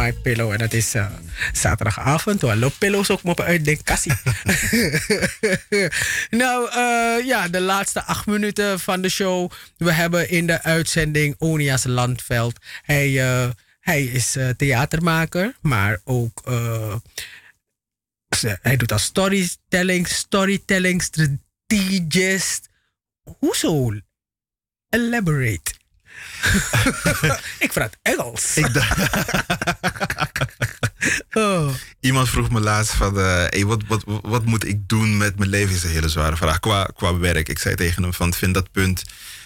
[SPEAKER 9] My pillow.
[SPEAKER 2] En dat is eh, zaterdagavond. Waar loopt pillows ook moppen uit, denk kassie. nou, eh, ja, de laatste acht minuten van de show. We hebben in de uitzending Onias Landveld. Hij, eh, hij is theatermaker, maar ook... hij doet als storytelling, storytelling, strategist. Hoezo? Elaborate. Ik vraag het Engels. oh.
[SPEAKER 22] Iemand vroeg me laatst van, eh, hey, wat, wat, wat moet ik doen met mijn leven? Is een hele zware vraag qua, qua werk. Ik zei tegen hem van, vind dat punt.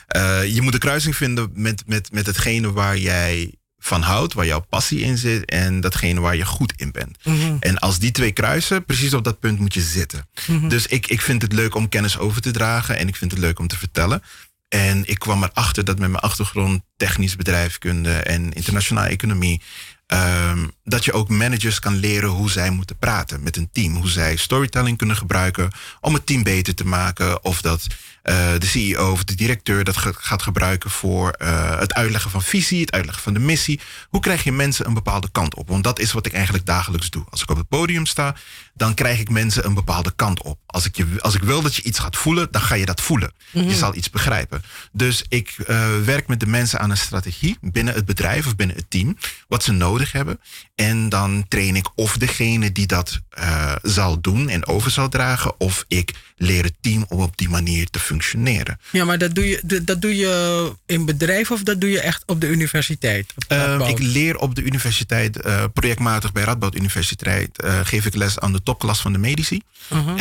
[SPEAKER 22] eh, je moet een kruising vinden met, met, met hetgene waar jij van houdt, waar jouw passie in zit en datgene waar je goed in bent.
[SPEAKER 2] Mhm.
[SPEAKER 22] En als die twee kruisen, precies op dat punt moet je zitten.
[SPEAKER 2] Mhm.
[SPEAKER 22] Dus ik, ik vind het leuk om kennis over te dragen en ik vind het leuk om te vertellen. En ik kwam erachter dat met mijn achtergrond technisch bedrijfskunde en internationale economie, ehm, dat je ook managers kan leren hoe zij moeten praten met een team. Hoe zij storytelling kunnen gebruiken om het team beter te maken. Of dat de CEO of de directeur dat gaat gebruiken voor eh, het uitleggen van visie, het uitleggen van de missie. Hoe krijg je mensen een bepaalde kant op? Want dat is wat ik eigenlijk dagelijks doe. Als ik op het podium sta, dan krijg ik mensen een bepaalde kant op. Als ik, je, als ik wil dat je iets gaat voelen, dan ga je dat voelen.
[SPEAKER 2] Mhm.
[SPEAKER 22] Je zal iets begrijpen. Dus ik eh, werk met de mensen aan een strategie binnen het bedrijf of binnen het team, wat ze nodig hebben. En dan train ik of degene die dat eh, zal doen en over zal dragen, of ik leer het team om op die manier te functioneren. Functioneren.
[SPEAKER 2] Ja, maar dat doe, je, dat doe je in bedrijf of dat doe je echt op de universiteit? Op
[SPEAKER 22] Eh, ik leer op de universiteit, eh, projectmatig bij Radboud Universiteit, eh, geef ik les aan de topklas van de medici.
[SPEAKER 2] Mhm.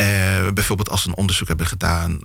[SPEAKER 22] Bijvoorbeeld als ze een onderzoek hebben gedaan,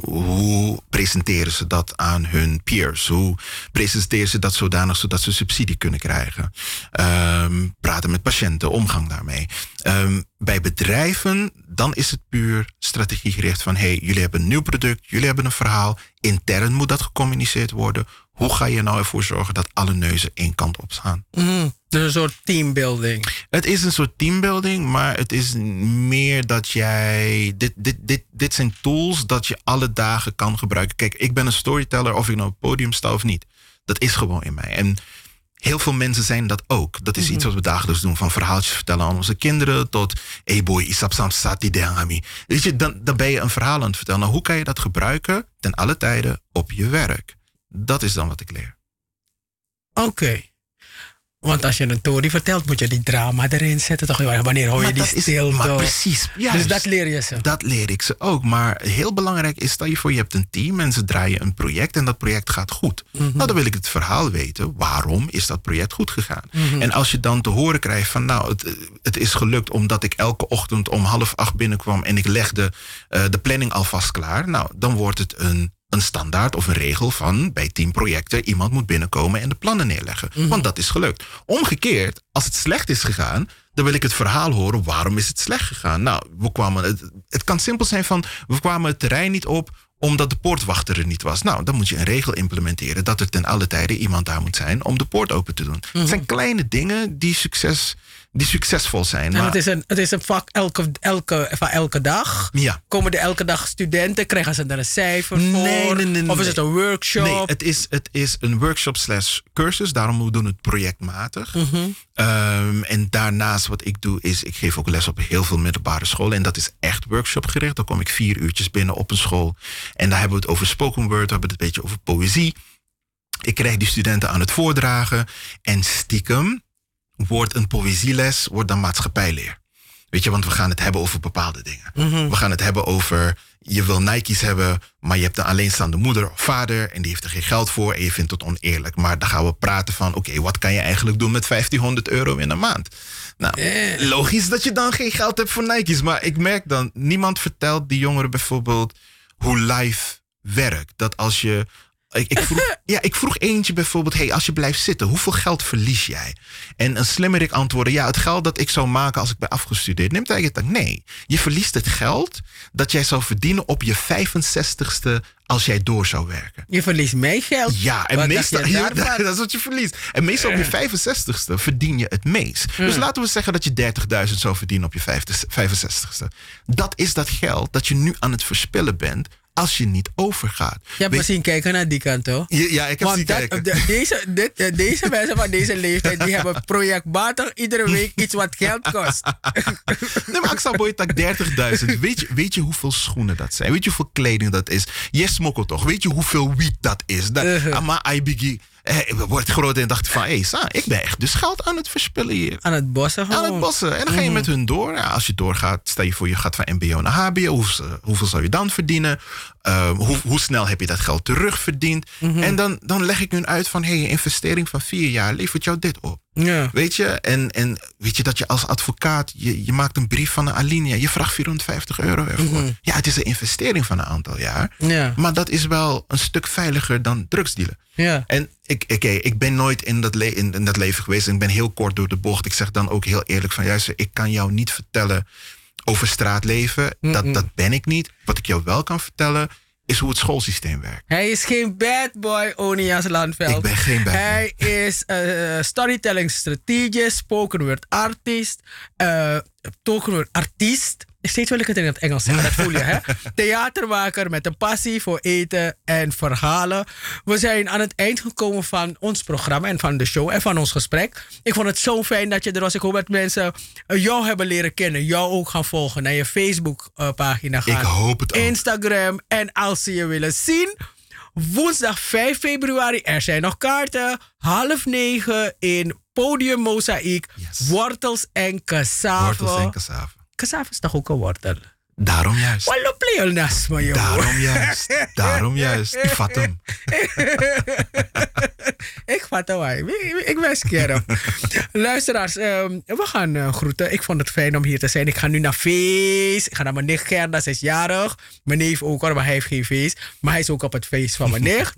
[SPEAKER 22] hoe presenteren ze dat aan hun peers? Hoe presenteren ze dat zodanig zodat ze subsidie kunnen krijgen? Ehm, praten met patiënten, omgang daarmee. Ehm, bij bedrijven, dan is het puur strategiegericht van hey, jullie hebben een nieuw product, jullie hebben een verhaal. Intern moet dat gecommuniceerd worden. Hoe ga je nou ervoor zorgen dat alle neuzen één kant op staan?
[SPEAKER 2] Mhm. Dus een soort teambuilding.
[SPEAKER 22] Het is een soort teambuilding, maar het is meer dat jij. Dit, dit, dit, dit zijn tools dat je alle dagen kan gebruiken. Kijk, ik ben een storyteller of ik nou op het podium sta of niet. Dat is gewoon in mij. En heel veel mensen zijn dat ook. Dat is
[SPEAKER 2] Mhm.
[SPEAKER 22] iets wat we dagelijks doen. Van verhaaltjes vertellen aan onze kinderen tot. Hey boy, isap sam sati dengami. Weet je, dan, dan ben je een verhaal aan het vertellen. Nou, hoe kan je dat gebruiken ten alle tijden op je werk? Dat is dan wat ik leer.
[SPEAKER 2] Oké. Want als je een story vertelt, moet je die drama erin zetten. Toch? Wanneer hoor je
[SPEAKER 22] Maar
[SPEAKER 2] die
[SPEAKER 22] dat is- maar precies,
[SPEAKER 2] Dus dat leer je ze.
[SPEAKER 22] Dat leer ik ze ook. Maar heel belangrijk is, stel je voor je hebt een team en ze draaien een project en dat project gaat goed. Nou, dan wil ik het verhaal weten. Waarom is dat project goed gegaan?
[SPEAKER 2] Mhm.
[SPEAKER 22] En als je dan te horen krijgt van, nou, het, het is gelukt omdat ik elke ochtend om half acht binnenkwam en ik legde eh, de planning alvast klaar. Nou, dan wordt het een, een standaard of een regel van bij teamprojecten iemand moet binnenkomen en de plannen neerleggen. Want dat is gelukt. Omgekeerd, als het slecht is gegaan, dan wil ik het verhaal horen. Waarom is het slecht gegaan? Nou, we kwamen, het, het kan simpel zijn van we kwamen het terrein niet op omdat de poortwachter er niet was. Nou, dan moet je een regel implementeren dat er ten alle tijde iemand daar moet zijn om de poort open te doen. Het zijn kleine dingen die, succes, die succesvol zijn.
[SPEAKER 2] En
[SPEAKER 22] maar-
[SPEAKER 2] het is een, het is een vak elke, elke, van elke dag.
[SPEAKER 22] Ja.
[SPEAKER 2] Komen er elke dag studenten? Krijgen ze daar een cijfer voor?
[SPEAKER 22] Nee, nee, nee,
[SPEAKER 2] Of is het een workshop?
[SPEAKER 22] Nee, het is, het is een workshop slash cursus. Daarom we doen het projectmatig. Ehm, en daarnaast wat ik doe is, ik geef ook les op heel veel middelbare scholen. En dat is echt workshopgericht. Dan kom ik vier uurtjes binnen op een school. En daar hebben we het over spoken word. We hebben het een beetje over poëzie. Ik krijg die studenten aan het voordragen. En stiekem wordt een poëzieles wordt dan maatschappijleer. Weet je, want we gaan het hebben over bepaalde dingen.
[SPEAKER 2] Mhm.
[SPEAKER 22] We gaan het hebben over, je wil Nike's hebben, maar je hebt een alleenstaande moeder of vader en die heeft er geen geld voor en je vindt het oneerlijk. Maar dan gaan we praten van, oké, wat kan je eigenlijk doen met 1500 euro in een maand? Nou, logisch dat je dan geen geld hebt voor Nike's, maar ik merk dan, niemand vertelt die jongeren bijvoorbeeld hoe live werkt. Dat als je ik, ik, vroeg, ja, ik vroeg eentje bijvoorbeeld, hey, als je blijft zitten, hoeveel geld verlies jij? En een slimmerik antwoordde, ja, het geld dat ik zou maken als ik ben afgestudeerd. Neemt hij het Nee, je verliest het geld dat jij zou verdienen op je 65ste als jij door zou werken.
[SPEAKER 2] Je verliest mee geld.
[SPEAKER 22] Ja, en meestal, ja,
[SPEAKER 2] daarvan?
[SPEAKER 22] dat is wat je verliest. En meestal op je 65ste verdien je het meest. Dus laten we zeggen dat je 30.000 zou verdienen op je 65ste. Dat is dat geld dat je nu aan het verspillen bent als je niet overgaat.
[SPEAKER 2] Je hebt misschien kijken naar die kant, toch?
[SPEAKER 22] Ja, ja, ik heb
[SPEAKER 2] Want dat-
[SPEAKER 22] kijken.
[SPEAKER 2] de- deze, dit, eh, deze mensen van deze leeftijd, die hebben projectmatig iedere week iets wat geld kost.
[SPEAKER 22] Nee, maar ik zou boy tak 30.000. Weet je, weet je hoeveel schoenen dat zijn? Weet je hoeveel kleding dat is? Je smokkelt toch? Weet je hoeveel wiet dat is? Dat, eh, wordt groot en dacht van... Hé, hey, ik ben echt dus geld aan het verspillen hier.
[SPEAKER 2] Aan het bossen gewoon.
[SPEAKER 22] Aan het bossen. En dan ga je
[SPEAKER 2] Mhm.
[SPEAKER 22] met hun door. Ja, als je doorgaat, stel je voor je gaat van mbo naar hbo. Hoeveel, hoeveel zou je dan verdienen? Ehm, hoe, hoe snel heb je dat geld terugverdiend?
[SPEAKER 2] Mhm.
[SPEAKER 22] En dan, dan leg ik hun uit van... Hé, hey, een investering van vier jaar levert jou dit op.
[SPEAKER 2] Ja.
[SPEAKER 22] Weet je? En, en weet je dat je als advocaat... Je, je maakt een brief van een alinea. Je vraagt 450 euro ervoor.
[SPEAKER 2] Mhm.
[SPEAKER 22] Ja, het is een investering van een aantal jaar.
[SPEAKER 2] Ja.
[SPEAKER 22] Maar dat is wel een stuk veiliger dan drugsdealen.
[SPEAKER 2] Ja.
[SPEAKER 22] En ik, oké, ik ben nooit in dat, le- in, in dat leven geweest. En ik ben heel kort door de bocht. Ik zeg dan ook heel eerlijk van... Juist, ik kan jou niet vertellen over straatleven. Dat, dat ben ik niet. Wat ik jou wel kan vertellen... is hoe het schoolsysteem werkt.
[SPEAKER 2] Hij is geen bad boy, Onias Landveld.
[SPEAKER 22] Ik ben geen bad boy.
[SPEAKER 2] Hij is eh, storytelling strategist, spoken word artist, eh spoken word artiest. Steeds wil ik het in het Engels zeggen, dat voel je, hè? Theatermaker met een passie voor eten en verhalen. We zijn aan het eind gekomen van ons programma en van de show en van ons gesprek. Ik vond het zo fijn dat je er was. Ik hoop dat mensen eh, jou hebben leren kennen, jou ook gaan volgen, naar je Facebook-pagina gaan.
[SPEAKER 22] Ik hoop het ook.
[SPEAKER 2] Instagram. En als ze je willen zien, woensdag 5 februari, er zijn nog kaarten. Half negen in Podium Mozaïek. Wortels en cassave.
[SPEAKER 22] Wortels en cassave.
[SPEAKER 2] Cassave is toch ook een wortel?
[SPEAKER 22] Daarom juist.
[SPEAKER 2] Pleonasme, joh.
[SPEAKER 22] Daarom juist. Daarom juist. Ik vat hem.
[SPEAKER 2] ik vat hem. Ik- Ik ben. Luisteraars, ehm, we gaan eh, groeten. Ik vond het fijn om hier te zijn. Ik ga nu naar feest. Ik ga naar mijn nicht Gerda, ze is jarig. Mijn neef ook hoor, maar hij heeft geen feest. Maar hij is ook op het feest van mijn nicht.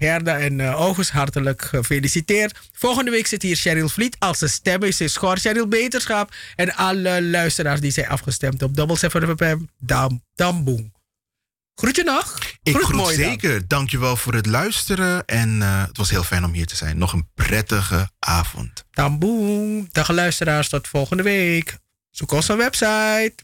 [SPEAKER 2] Gerda en eh, August, hartelijk gefeliciteerd. Volgende week zit hier Cheryl Vliet. Als ze stemmen is ze schor. Cheryl Beterschap. En alle luisteraars die zijn afgestemd op Double 7 FM. Dam, damboom. Groet je nog?
[SPEAKER 22] Ik
[SPEAKER 2] Groet
[SPEAKER 22] groet
[SPEAKER 2] mooi dan.
[SPEAKER 22] zeker. Dankjewel voor het luisteren. En eh, het was heel fijn om hier te zijn. Nog een prettige avond.
[SPEAKER 2] Tamboom. Dag luisteraars, tot volgende week. Zoek onze website.